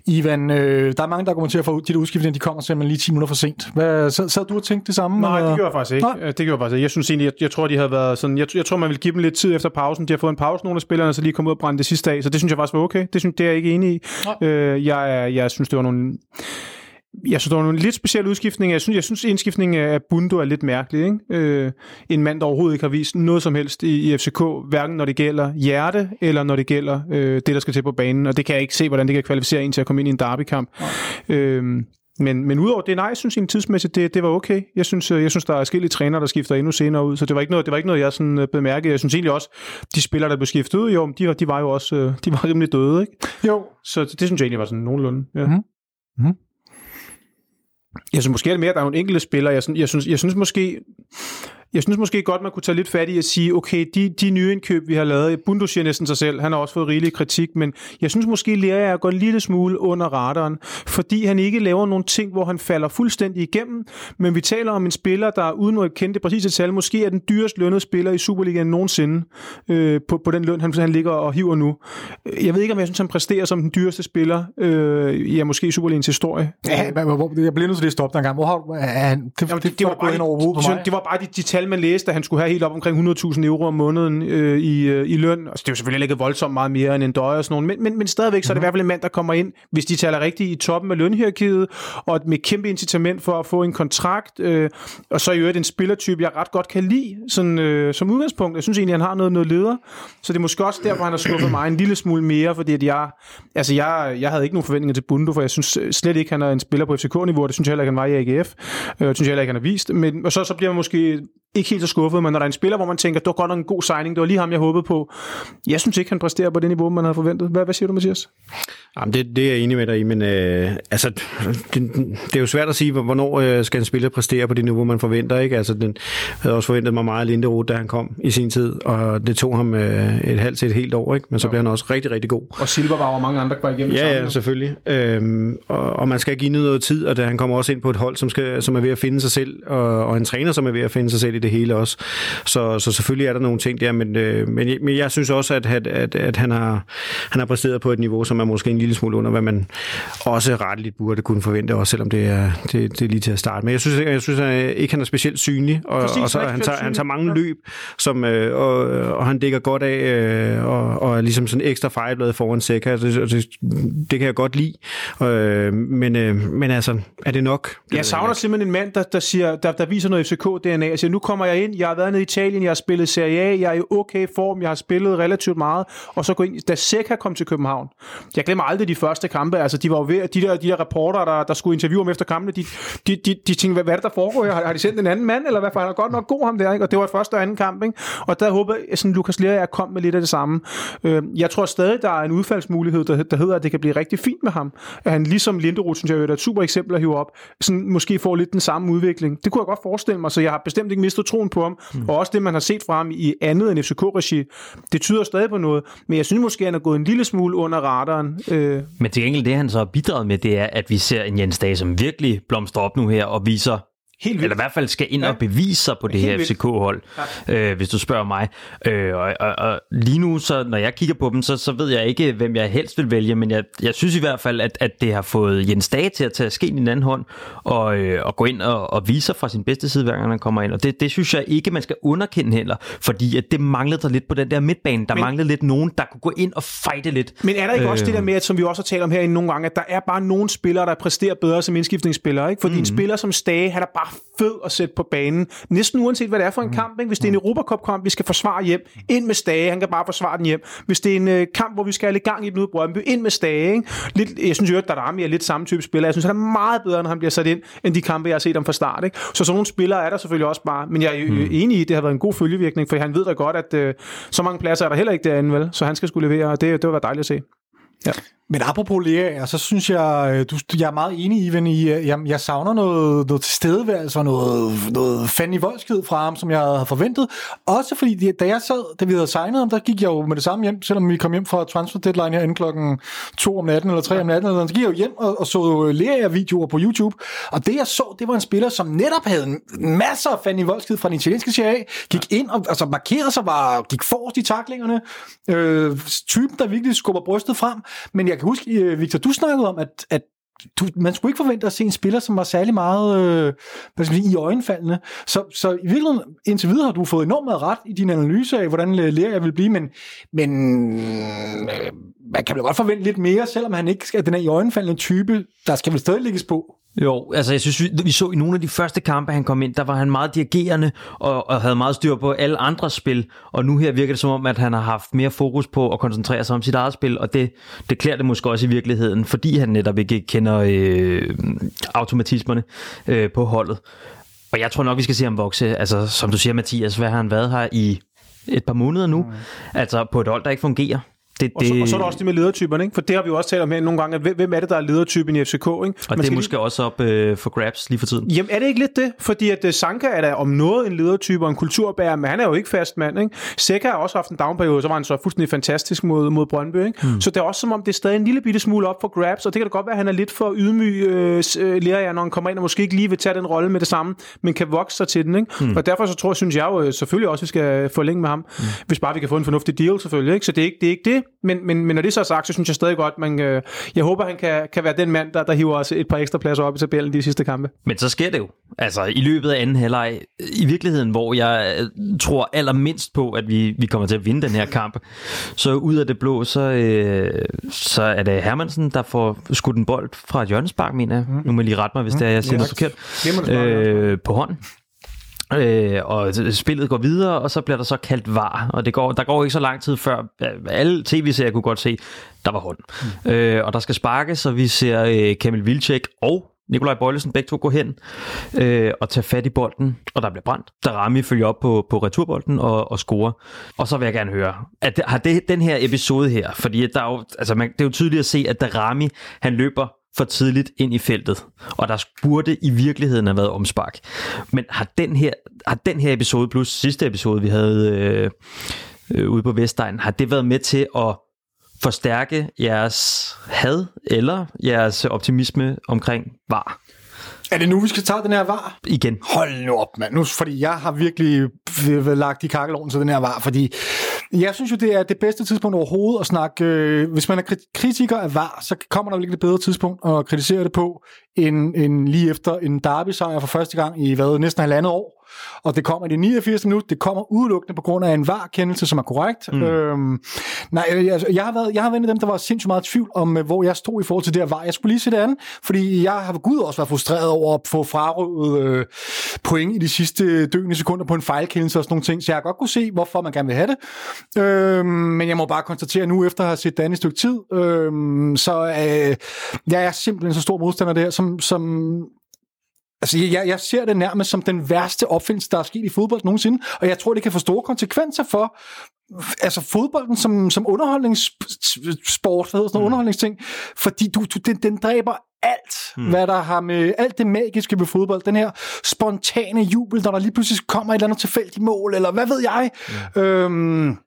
Ivan, øh, der er mange, der argumenterer for, at de der udskiftninger, de kommer simpelthen lige 10 minutter for sent. Hvad, sad, sad du og tænkte det samme? Nej, eller? det gjorde jeg faktisk ikke. Nej. Nej. Det gjorde jeg faktisk ikke. Jeg synes egentlig, jeg, jeg tror, de havde været sådan, jeg, jeg tror, man ville give dem lidt tid efter pausen. De har fået en pause, nogle af spillerne, så lige kom ud og brænde det sidste af. Så det synes jeg faktisk var okay. Det, synes, det er jeg ikke enig i. Øh, jeg, jeg synes, det var nogle... Jeg synes, det var nogle lidt specielle udskiftninger. Jeg synes, jeg synes indskiftningen af Bundo er lidt mærkelig. Ikke? Øh, en mand, der overhovedet ikke har vist noget som helst i, i FCK, hverken når det gælder hjerte, eller når det gælder øh, det, der skal til på banen. Og det kan jeg ikke se, hvordan det kan kvalificere en til at komme ind i en derbykamp. Øh, men, men udover det, nej, jeg synes egentlig tidsmæssigt, det, det var okay. Jeg synes, øh, jeg synes, der er forskellige trænere, der skifter endnu senere ud, så det var ikke noget, det var ikke noget jeg sådan øh, bemærkede. Jeg synes egentlig også, de spillere, der blev skiftet ud, jo, de, de var jo også øh, de var rimelig døde, ikke? Jo, Så det, det synes jeg egentlig var sådan nogenlunde. Ja. Mhm. Mhm. Jeg synes måske er det mere, at der er nogle enkelte spillere. Jeg, synes- jeg, synes, jeg synes måske, jeg synes måske godt, man kunne tage lidt fat i at sige, okay, de, de nye indkøb, vi har lavet, Bundu siger næsten sig selv, han har også fået rigelig kritik, men jeg synes måske, Lea går en lille smule under radaren, fordi han ikke laver nogle ting, hvor han falder fuldstændig igennem, men vi taler om en spiller, der uden at kende det præcise tal, måske er den dyrest lønnede spiller i Superligaen nogensinde, øh, på, på den løn, han, han ligger og hiver nu. Jeg ved ikke, om jeg synes, han præsterer som den dyreste spiller, øh, ja, måske i Superligaens historie. Ja, jeg bliver nødt til at stoppe dig en gang. Hvor har han, det, Jamen, det, det, var bare det, mig. det var bare de, de tal, man læste, at han skulle have helt op omkring 100.000 euro om måneden øh, i, øh, i løn. Altså, det er jo selvfølgelig ikke voldsomt meget mere end en døje og sådan noget, men, men, men stadigvæk så er det i hvert fald en mand, der kommer ind, hvis de taler rigtigt, i toppen af lønhierarkiet, og med kæmpe incitament for at få en kontrakt, øh, og så i øvrigt en spillertype, jeg ret godt kan lide sådan, øh, som udgangspunkt. Jeg synes egentlig, han har noget, noget leder, så det er måske også der, hvor han har skuffet mig en lille smule mere, fordi at jeg, altså jeg, jeg havde ikke nogen forventninger til Bundo, for jeg synes slet ikke, han er en spiller på FCK-niveau, og det synes jeg heller ikke, han var i AGF. Øh, det synes jeg heller ikke, han har vist. Men, og så, så bliver man måske ikke helt så skuffet, men når der er en spiller, hvor man tænker, det var godt nok en god signing, det var lige ham, jeg håbede på. Jeg synes ikke, han præsterer på det niveau, man havde forventet. Hvad, hvad siger du, Mathias? Jamen, det, det er jeg enig med dig i, men øh, altså, det, det er jo svært at sige, hvornår øh, skal en spiller præstere på det niveau, man forventer. Ikke? Altså, den havde også forventet mig meget af Linderoth, da han kom i sin tid, og det tog ham øh, et halvt til et helt år, ikke? men så blev han også rigtig, rigtig god. Og Silva var og mange andre, der var igennem Ja, ja, selvfølgelig. Øhm, og, og man skal give noget tid, og da han kommer også ind på et hold, som, skal, som er ved at finde sig selv, og, og en træner, som er ved at finde sig selv i det hele også. Så, så selvfølgelig er der nogle ting der, men, øh, men, jeg- men jeg synes også, at, at, at, at han, har, han har præsteret på et niveau, som er måske en lille smule under, hvad man også retteligt burde kunne forvente, også selvom det er, det, det er lige til at starte. Men jeg synes, jeg synes at ikke, han er specielt synlig, og, Præcis, og så han er tager, han tager mange løb, som, øh, og, og han dækker godt af, øh, og, og er ligesom sådan ekstra fejlblad foran Seca. Det, det, det kan jeg godt lide. Øh, men, øh, men altså, er det nok? Det Jeg savner ikke. simpelthen en mand, der, der, siger, der, der viser noget FCK-DNA og siger, nu kommer jeg ind, jeg har været nede i Italien, jeg har spillet Serie A, jeg er i okay form, jeg har spillet relativt meget, og så gå ind, da Seca kom til København. Jeg glemmer aldrig de første kampe, altså de var jo ved, de der, de der reporter, der, der skulle interviewe ham efter kampene, de, de, de, de tænkte, hvad, hvad er det, der foregår her? Har, har de sendt en anden mand, eller hvad? For han er godt nok god ham der, ikke? Og det var første og anden kamp, ikke? Og der håber jeg, sådan Lukas Lea kom med lidt af det samme. Øh, jeg tror stadig, der er en udfaldsmulighed, der, der hedder, at det kan blive rigtig fint med ham. At han ligesom Linderoth, synes jeg, er et super eksempel at hive op, sådan måske får lidt den samme udvikling. Det kunne jeg godt forestille mig, så jeg har bestemt ikke mistet troen på ham. Mm. Og også det, man har set fra ham i andet end FCK-regi, det tyder stadig på noget. Men jeg synes måske, han er gået en lille smule under radaren. Øh, Øh, Men til gengæld det, han så har bidraget med, det er, at vi ser en Jens Dage, som virkelig blomstrer op nu her og viser Helt vildt. Eller i hvert fald skal ind Ja. og bevise sig på det Helt her. FCK-hold, øh, hvis du spørger mig. Øh, og, og, og lige nu, så når jeg kigger på dem, så, så ved jeg ikke, hvem jeg helst vil vælge, men jeg, jeg synes i hvert fald, at, at det har fået Jens Dage til at tage skeen i den anden hånd, og, øh, og gå ind og, og vise sig fra sin bedste side, hver gang han kommer ind. Og det, det synes jeg ikke, man skal underkende heller, fordi at det manglede der lidt på den der midtbane. Der Men- manglede lidt nogen, der kunne gå ind og fighte lidt. Men er der ikke øh... også Øh. det der med, at, som vi også har talt om herinde nogle gange, at der er bare nogle spillere, der præsterer bedre som indskiftningsspillere, ikke? Fordi mm. en spiller som Stage, han er bare fed at sætte på banen. Næsten uanset, hvad det er for en kamp, ikke? Hvis det er en Europacup-kamp, vi skal forsvare hjem, ind med Stage, han kan bare forsvare den hjem. Hvis det er en øh, kamp, hvor vi skal have lidt gang i den ude Brøndby, ind med Stage, ikke? Lidt, jeg synes jo, at Darami er lidt samme type spiller. Jeg synes, han er meget bedre, når han bliver sat ind, end de kampe, jeg har set ham fra start, ikke? Så sådan nogle spillere er der selvfølgelig også bare. Men jeg er mm. enig i, at det har været en god følgevirkning, for han ved da godt, at øh, så mange pladser er der heller ikke derinde, vel? Så han skal skulle levere, og det, det var dejligt at se. Ja. Men apropos Lea, så synes jeg, øh, du, jeg er meget enig, Ivan, i, øh, jeg, jeg savner noget, noget tilstedeværelse og noget, noget fandme voldsked fra ham, som jeg havde forventet. Også fordi, da jeg sad, da vi havde signet ham, der gik jeg jo med det samme hjem, selvom vi kom hjem fra transfer deadline her inden klokken 2 om natten eller 3 om natten, eller så gik jeg jo hjem og, og så Lea-videoer på YouTube. Og det jeg så, det var en spiller, som netop havde en- masser af fandme voldsked fra den italienske Serie gik ind og altså, markerede sig, var, gik forrest i taklingerne. Øh, typen, der virkelig skubber brystet frem. Men jeg kan huske, øh, Victor, du snakkede om, at, at du, man skulle ikke forvente at se en spiller, som var særlig meget øh, hvad skal man sige, i øjenfaldende. Så, så i virkeligheden, indtil videre har du fået enormt meget ret i din analyse af, hvordan øh, lærer jeg vil blive, men, men øh, man kan vel godt forvente lidt mere, selvom han ikke er den her i øjenfaldende type, der skal vel stadig lægges på. Jo, altså jeg synes, vi, vi så i nogle af de første kampe, han kom ind, der var han meget dirigerende og, og havde meget styr på alle andres spil. Og nu her virker det som om, at han har haft mere fokus på at koncentrere sig om sit eget spil, og det, det klæder det måske også i virkeligheden, fordi han netop ikke kender øh, automatismerne øh, på holdet. Og jeg tror nok, vi skal se ham vokse. Altså, som du siger, Mathias, hvad har han været her i et par måneder nu? Mm. Altså på et hold, der ikke fungerer. Det, Og så, og så er der også det med ledertyperne, ikke? for det har vi jo også talt om her nogle gange, at hvem- er det, der er ledertypen i FCK? Ikke? Og Man det er måske også op øh, for grabs lige for tiden. Jamen er det ikke lidt det? Fordi at uh, Sanka er da om noget en ledertype og en kulturbærer, men han er jo ikke fast mand. Ikke? Seca har også haft en downperiode, så var han så fuldstændig fantastisk mod, mod Brøndby. Ikke? Mm. Så det er også som om, det er stadig en lille bitte smule op for grabs, og det kan da godt være, at han er lidt for ydmyg, øh, øh, lærer når han kommer ind og måske ikke lige vil tage den rolle med det samme, men kan vokse sig til den. Ikke? Mm. Og derfor så tror synes jeg jo øh, selvfølgelig også, at vi skal forlænge med ham, mm. hvis bare vi kan få en fornuftig deal selvfølgelig. Ikke? Så det er ikke det, er ikke det. Men, men, men når det så er sagt, så synes jeg stadig godt, man, øh, jeg håber, han kan, kan være den mand, der, der hiver os et par ekstra pladser op i tabellen de sidste kampe. Men så sker det jo. Altså i løbet af anden halvleg, i virkeligheden, hvor jeg øh, tror allermindst på, at vi, vi kommer til at vinde den her kamp, så ud af det blå, så, øh, så er det Hermansen, der får skudt en bold fra et hjørnespark, mener jeg. Nu må jeg lige rette mig, hvis det er, jeg siger noget forkert. Øh, på hånden. Øh, og spillet går videre, og så bliver der så kaldt var, og det går, der går ikke så lang tid før, alle tv-serier kunne godt se, der var hånd. Mm. Øh, og der skal sparkes, og vi ser øh, Kamil Vilcek og Nikolaj Bøjlesen begge to gå hen øh, og tage fat i bolden, og der bliver brændt. Der Rami følger op på, på returbolden og, og scorer. Og så vil jeg gerne høre, at har det, den her episode her, fordi der er jo, altså man, det er jo tydeligt at se, at Darami, han løber for tidligt ind i feltet, og der burde i virkeligheden have været omspark. Men har den her, har den her episode, plus sidste episode, vi havde øh, øh, ude på Vestegn, har det været med til at forstærke jeres had eller jeres optimisme omkring var er det nu, vi skal tage den her var? igen? Hold nu op, mand. Nu, fordi jeg har virkelig lagt i kakkeloven til den her var, fordi jeg synes jo, det er det bedste tidspunkt overhovedet at snakke... Øh, hvis man er kri- kritiker af var, så kommer der ikke et bedre tidspunkt at kritisere det på, end, end lige efter en derby-sejr for første gang i hvad, næsten halvandet år. Og det kommer i det 89. minut. Det kommer udelukkende på grund af en var-kendelse, som er korrekt. Mm. Øhm, nej, jeg, altså, jeg, har været, jeg har været en af dem, der var sindssygt meget i tvivl om, øh, hvor jeg stod i forhold til det her var. Jeg skulle lige se det andet, fordi jeg har Gud også været frustreret over at få frarøvet øh, point i de sidste døgende sekunder på en fejlkendelse og sådan nogle ting. Så jeg har godt kunne se, hvorfor man gerne vil have det. Øhm, men jeg må bare konstatere nu, efter at have set det andet stykke tid, øhm, så øh, jeg er simpelthen så stor modstander der, som, som Altså, jeg, jeg ser det nærmest som den værste opfindelse, der er sket i fodbold nogensinde, og jeg tror, det kan få store konsekvenser for altså fodbolden som, som underholdningssport, hvad hedder sådan noget, underholdningsting, fordi du, du, den, den dræber alt, hmm. hvad der har med alt det magiske ved fodbold, den her spontane jubel, når der lige pludselig kommer et eller andet tilfældigt mål, eller hvad ved jeg. Hmm. Øhm,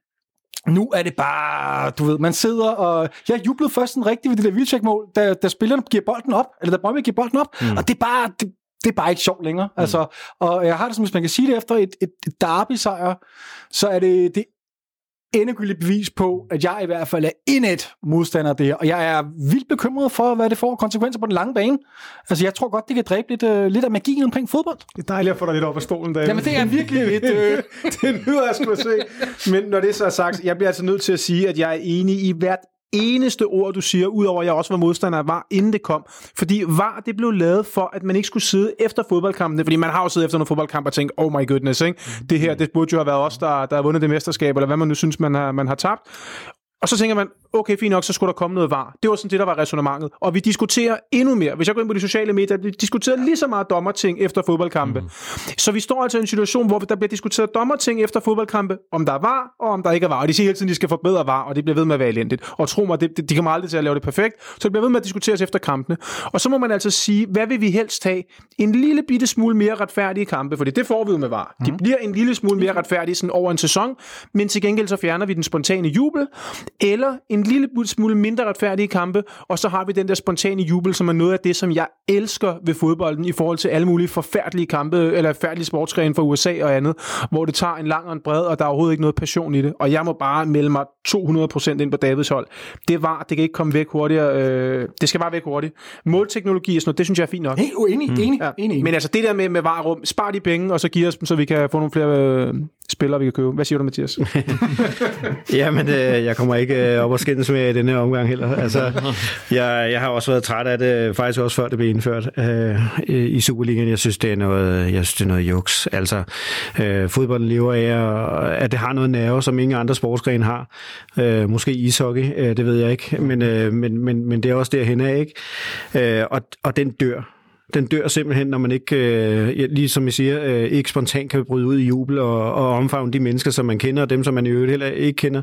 nu er det bare, du ved, man sidder og... Jeg jublede først sådan rigtigt ved det der Vilcek-mål, da, da spillerne giver bolden op, eller da Brøndby giver bolden op, mm. og det er bare... Det, det er bare ikke sjovt længere. Mm. Altså, og jeg har det som, hvis man kan sige det efter et, et, et derby-sejr, så er det det endegyldigt bevis på, at jeg i hvert fald er indet modstander her. Og jeg er vildt bekymret for, hvad det får konsekvenser på den lange bane. Altså, jeg tror godt, det kan dræbe lidt, uh, lidt af magien omkring fodbold. Det er dejligt at få dig lidt op af stolen, David. Jamen, det er virkelig et... Øh... det nyder jeg at se. Men når det så er sagt, jeg bliver altså nødt til at sige, at jeg er enig i hvert eneste ord, du siger, udover at jeg også var modstander af VAR, inden det kom. Fordi VAR, det blev lavet for, at man ikke skulle sidde efter fodboldkampene, fordi man har jo siddet efter nogle fodboldkampe og tænkt, oh my goodness, ikke? det her, det burde jo have været os, der, der har vundet det mesterskab, eller hvad man nu synes, man har, man har tabt. Og så tænker man, okay, fint nok, så skulle der komme noget var. Det var sådan det, der var resonemanget. Og vi diskuterer endnu mere. Hvis jeg går ind på de sociale medier, vi diskuterer lige så meget dommerting efter fodboldkampe. Mm. Så vi står altså i en situation, hvor der bliver diskuteret dommerting efter fodboldkampe, om der var, og om der ikke er var. Og de siger hele tiden, de skal forbedre var, og det bliver ved med at være elendigt. Og tro mig, det, det, de kommer aldrig til at lave det perfekt, så det bliver ved med at diskuteres efter kampene. Og så må man altså sige, hvad vil vi helst have? En lille bitte smule mere retfærdige kampe, for det får vi jo med var. De bliver en lille smule mere retfærdige sådan over en sæson, men til gengæld så fjerner vi den spontane jubel, eller en lille smule mindre retfærdige kampe, og så har vi den der spontane jubel, som er noget af det, som jeg elsker ved fodbolden i forhold til alle mulige forfærdelige kampe, eller forfærdelige sportsgrene fra USA og andet, hvor det tager en lang og en bred, og der er overhovedet ikke noget passion i det. Og jeg må bare melde mig 200% ind på Davids hold. Det var, det kan ikke komme væk hurtigere. Øh, det skal bare væk hurtigt. Målteknologi og sådan noget, det synes jeg er fint nok. Hey, oh, enig, enig, Ja. enig, enig. Men altså det der med, med varerum, spar de penge, og så giv os dem, så vi kan få nogle flere øh, spillere, vi kan købe. Hvad siger du, Mathias? Jamen, øh, jeg kommer ikke øh, op og skændes med i denne omgang heller. Altså, jeg, jeg har også været træt af det, øh, faktisk også før det blev indført øh, i Superligaen. Jeg synes, det er noget, jeg synes, det er noget juks. Altså, øh, fodbolden lever af, at det har noget nerve, som ingen andre sportsgren har. Øh, måske ishockey, øh, det ved jeg ikke, men, øh, men, men, men det er også derhen af, ikke? Øh, og, og den dør den dør simpelthen, når man ikke, øh, ligesom lige som I siger, øh, ikke spontant kan bryde ud i jubel og, og omfavne de mennesker, som man kender, og dem, som man i øvrigt heller ikke kender,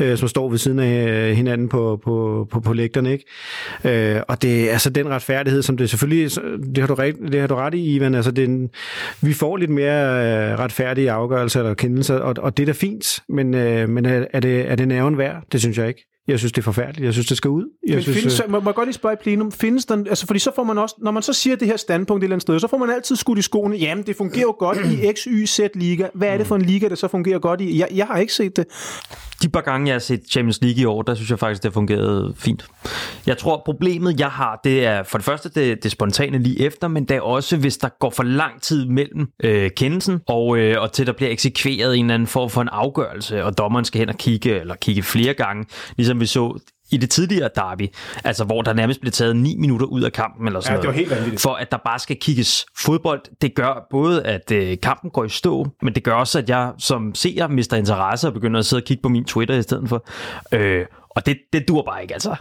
øh, som står ved siden af øh, hinanden på, på, på, på lægterne. Ikke? Øh, og det er altså den retfærdighed, som det selvfølgelig, det har du, ret, det har du ret i, Ivan, altså det en, vi får lidt mere øh, retfærdige afgørelser eller kendelser, og, og det er da fint, men, øh, men er, er, det, er det nerven værd? Det synes jeg ikke. Jeg synes, det er forfærdeligt. Jeg synes, det skal ud. Jeg Men synes, findes, øh, må, må godt lige spørge i plenum, findes der, altså fordi så får man også, når man så siger det her standpunkt et eller andet sted, så får man altid skudt i skoene, jamen det fungerer jo godt i X, Y, Z liga. Hvad er det for en liga, der så fungerer godt i? Jeg, jeg har ikke set det. De par gange, jeg har set Champions League i år, der synes jeg faktisk, det har fungeret fint. Jeg tror, problemet, jeg har, det er for det første det, det spontane lige efter, men det er også, hvis der går for lang tid mellem øh, kendelsen og, øh, og til der bliver eksekveret en eller anden form for en afgørelse, og dommeren skal hen og kigge, eller kigge flere gange, ligesom vi så i det tidligere derby, altså hvor der nærmest blev taget 9 minutter ud af kampen eller sådan Ja, det var noget, helt vanvittigt. for at der bare skal kigges fodbold. Det gør både, at øh, kampen går i stå, men det gør også, at jeg som seer mister interesse og begynder at sidde og kigge på min Twitter i stedet for. Øh, og det, det dur bare ikke, altså.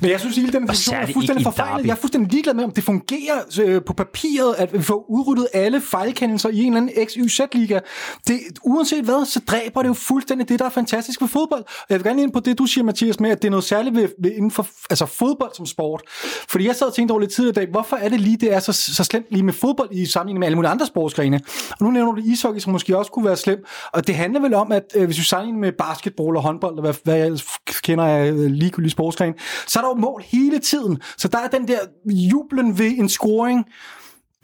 Men jeg synes, at hele den diskussion er fuldstændig forfejlet. Jeg er fuldstændig ligeglad med, om det fungerer øh, på papiret, at vi får udryddet alle fejlkendelser i en eller anden XYZ-liga. Det, uanset hvad, så dræber det jo fuldstændig det, der er fantastisk ved fodbold. Og jeg vil gerne ind på det, du siger, Mathias, med, at det er noget særligt ved, ved inden for altså fodbold som sport. Fordi jeg sad og tænkte over lidt tidligere i dag, hvorfor er det lige, det er så, så slemt lige med fodbold i sammenligning med alle mulige andre sportsgrene? Og nu nævner du ishockey, som måske også kunne være slemt. Og det handler vel om, at øh, hvis vi sammenligner med basketball og håndbold, og hvad, hvad jeg ellers kender af øh, ligegyldige sportsgrene, så er der jo mål hele tiden. Så der er den der jublen ved en scoring,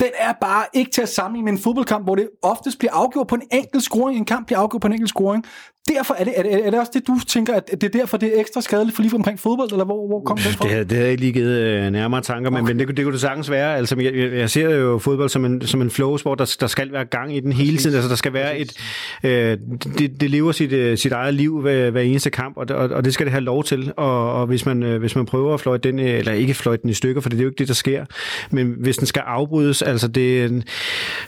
den er bare ikke til at sammenligne med en fodboldkamp, hvor det oftest bliver afgjort på en enkelt scoring. En kamp bliver afgjort på en enkelt scoring. Derfor er det, er det, er det også det, du tænker, at det er derfor, det er ekstra skadeligt for lige omkring fodbold, eller hvor, hvor kommer det fra? Det, det havde jeg ikke lige givet øh, nærmere tanker, men, men det, kunne- det kunne det sagtens være. Altså, jeg, jeg, ser jo fodbold som en, som en flow-sport, der, der skal være gang i den hele tiden. Altså, der skal være et... Øh, det, det lever sit, øh, sit eget liv hver, hver eneste kamp, og, og, og det skal det have lov til. Og, og hvis, man, øh, hvis man prøver at fløjte den, øh, eller ikke fløjte den i stykker, for det er jo ikke det, der sker, men hvis den skal afbrydes, altså det,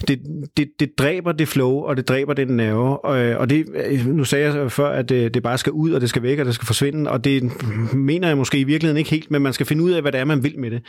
det, det, det dræber det flow, og det dræber den nerve. Og, og det, øh, nu sagde jeg før, at det, det bare skal ud, og det skal væk, og det skal forsvinde, og det mener jeg måske i virkeligheden ikke helt, men man skal finde ud af, hvad det er, man vil med det.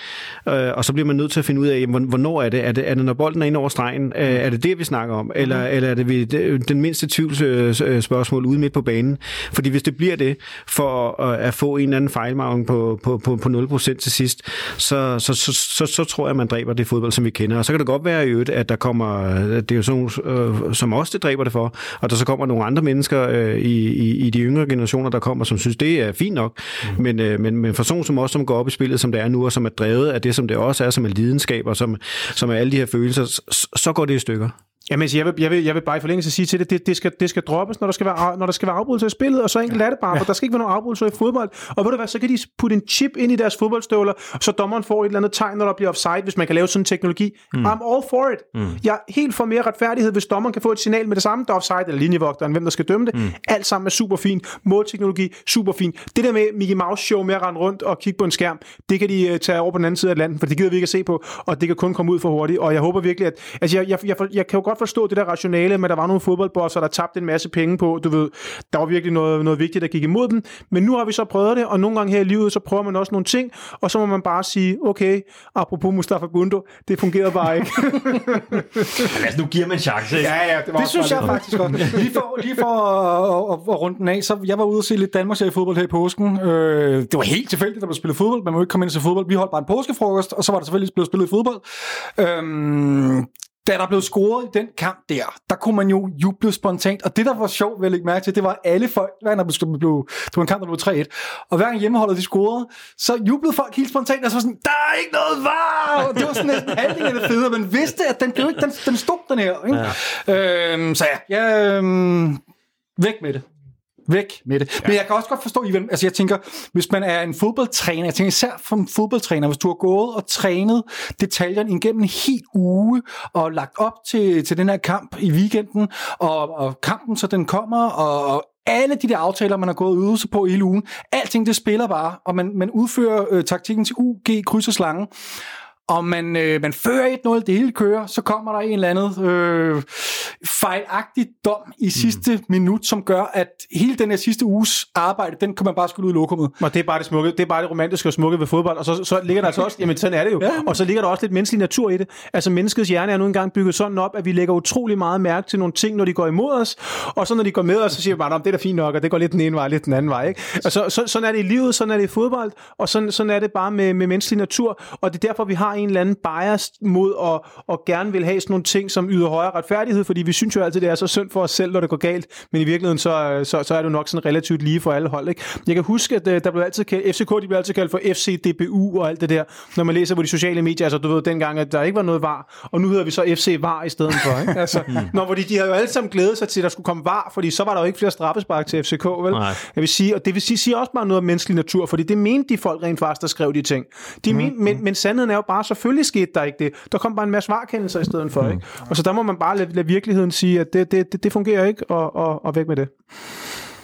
Øh, og så bliver man nødt til at finde ud af, jamen, hvornår er det? Er det, er det når bolden er inde over stregen? Øh, er det det, vi snakker om? Eller, Mhm. eller er det vi, det, den mindste tvivls øh, øh, spørgsmål ude midt på banen? Fordi hvis det bliver det, for at, at få en eller anden fejlmargen på, på, på, på 0% til sidst, så, så, så, så, så tror jeg, man dræber det fodbold, som vi kender. Og så kan det godt være i øvrigt, at der kommer, det er jo sådan, øh, som os, det dræber det for, og der så kommer nogle andre mennesker øh, i, i, i de yngre generationer, der kommer, som synes, det er fint nok. Mm. Men, øh, men, men for sådan som os, som går op i spillet, som det er nu, og som er drevet af det, som det også er, som er lidenskab, og som, som er alle de her følelser, så, så går det i stykker. Jamen, altså, jeg vil, jeg, vil, jeg vil bare i forlængelse sige til det, det, det, skal, det skal droppes, når der skal være, når der skal være afbrydelse i spillet, og så enkelt er det bare, for der skal ikke være nogen afbrydelser i fodbold. Og ved du hvad, så kan de putte en chip ind i deres fodboldstøvler, så dommeren får et eller andet tegn, når der bliver offside, hvis man kan lave sådan en teknologi. Mm. I'm all for it. Mm. Jeg er helt for mere retfærdighed, hvis dommeren kan få et signal med det samme, der er offside, eller linjevogteren, hvem der skal dømme det. Mm. Alt sammen er super fint. Målteknologi, super fint. Det der med Mickey Mouse show med at rende rundt og kigge på en skærm, det kan de uh, tage over på den anden side af landet, for det gider vi ikke at se på, og det kan kun komme ud for hurtigt. Og jeg håber virkelig, at altså jeg, jeg, jeg, jeg kan jo godt forstå det der rationale, men der var nogle fodboldbosser, der tabte en masse penge på, du ved, der var virkelig noget, noget vigtigt, der gik imod dem. Men nu har vi så prøvet det, og nogle gange her i livet, så prøver man også nogle ting, og så må man bare sige, okay, apropos Mustafa Gundo, det fungerede bare ikke. Men altså, nu giver man en chance. ikke? ja, det var Det synes jeg faktisk godt. Lige for, lige for at, at, at runde den af, så jeg var ude og se lidt Danmarks i fodbold her i påsken. Øh, det var helt tilfældigt, der blev spillet fodbold. Man må ikke komme ind til fodbold. Vi holdt bare en påskefrokost, og så var der selvfølgelig blevet spillet fodbold. Øh, da der blev scoret i den kamp der, der kunne man jo juble spontant. Og det, der var sjovt ved at lægge mærke til, det var at alle folk, hver gang der blev, blev, det var en kamp, der blev 3-1, og hver gang hjemmeholdet de scorede, så jublede folk helt spontant, og så var sådan, der er ikke noget var! Det var sådan næsten halvdelen af det fede, og man vidste, at den, blev ikke, den, den stod den her. Ikke? Ja. Øhm, så ja, jeg, øhm, væk med det. Væk med det. Ja. Men jeg kan også godt forstå, Ivan, altså jeg tænker, hvis man er en fodboldtræner, jeg tænker især en fodboldtræner, hvis du har gået og trænet detaljerne igennem en hel uge, og lagt op til, til den her kamp i weekenden, og, og kampen så den kommer, og, og alle de der aftaler, man har gået ude sig på hele ugen, alting det spiller bare, og man, man udfører øh, taktikken til UG, kryds og slange, og man, øh, man fører 1-0, det hele kører, så kommer der en eller anden øh, fejlagtig dom i sidste mm. minut, som gør, at hele den her sidste uges arbejde, den kan man bare skulle ud i lokummet. Og det er bare det smukke, det er bare det romantiske og smukke ved fodbold, og så, så ligger der altså også, jamen sådan er det jo, ja. og så ligger der også lidt menneskelig natur i det. Altså menneskets hjerne er nu engang bygget sådan op, at vi lægger utrolig meget mærke til nogle ting, når de går imod os, og så når de går med os, så siger vi bare, det er da fint nok, og det går lidt den ene vej, lidt den anden vej. Ikke? Og så, så, sådan er det i livet, sådan er det i fodbold, og sådan, sådan er det bare med, med menneskelig natur, og det er derfor, vi har en eller anden bias mod at, at gerne vil have sådan nogle ting, som yder højere retfærdighed, fordi vi synes jo altid, det er så synd for os selv, når det går galt, men i virkeligheden, så, så, så er det nok sådan relativt lige for alle hold. Ikke? Jeg kan huske, at øh, der blev altid kaldt, FCK de blev altid kaldt for FCDBU og alt det der, når man læser på de sociale medier, altså du ved dengang, at der ikke var noget var, og nu hedder vi så FC VAR i stedet for. Ikke? Altså, når, fordi de har jo alle sammen glædet sig til, at der skulle komme VAR, fordi så var der jo ikke flere straffespark til FCK, vel? Nej. Jeg vil sige, og det vil sige, siger også bare noget om menneskelig natur, fordi det mente de folk rent faktisk, der skrev de ting. De mm. men, men, men sandheden er jo bare, selvfølgelig skete der ikke det. Der kom bare en masse svarkendelser i stedet for. Mm. Ikke? Og så der må man bare lade, lade virkeligheden sige, at det, det, det, det fungerer ikke, og, og, og væk med det.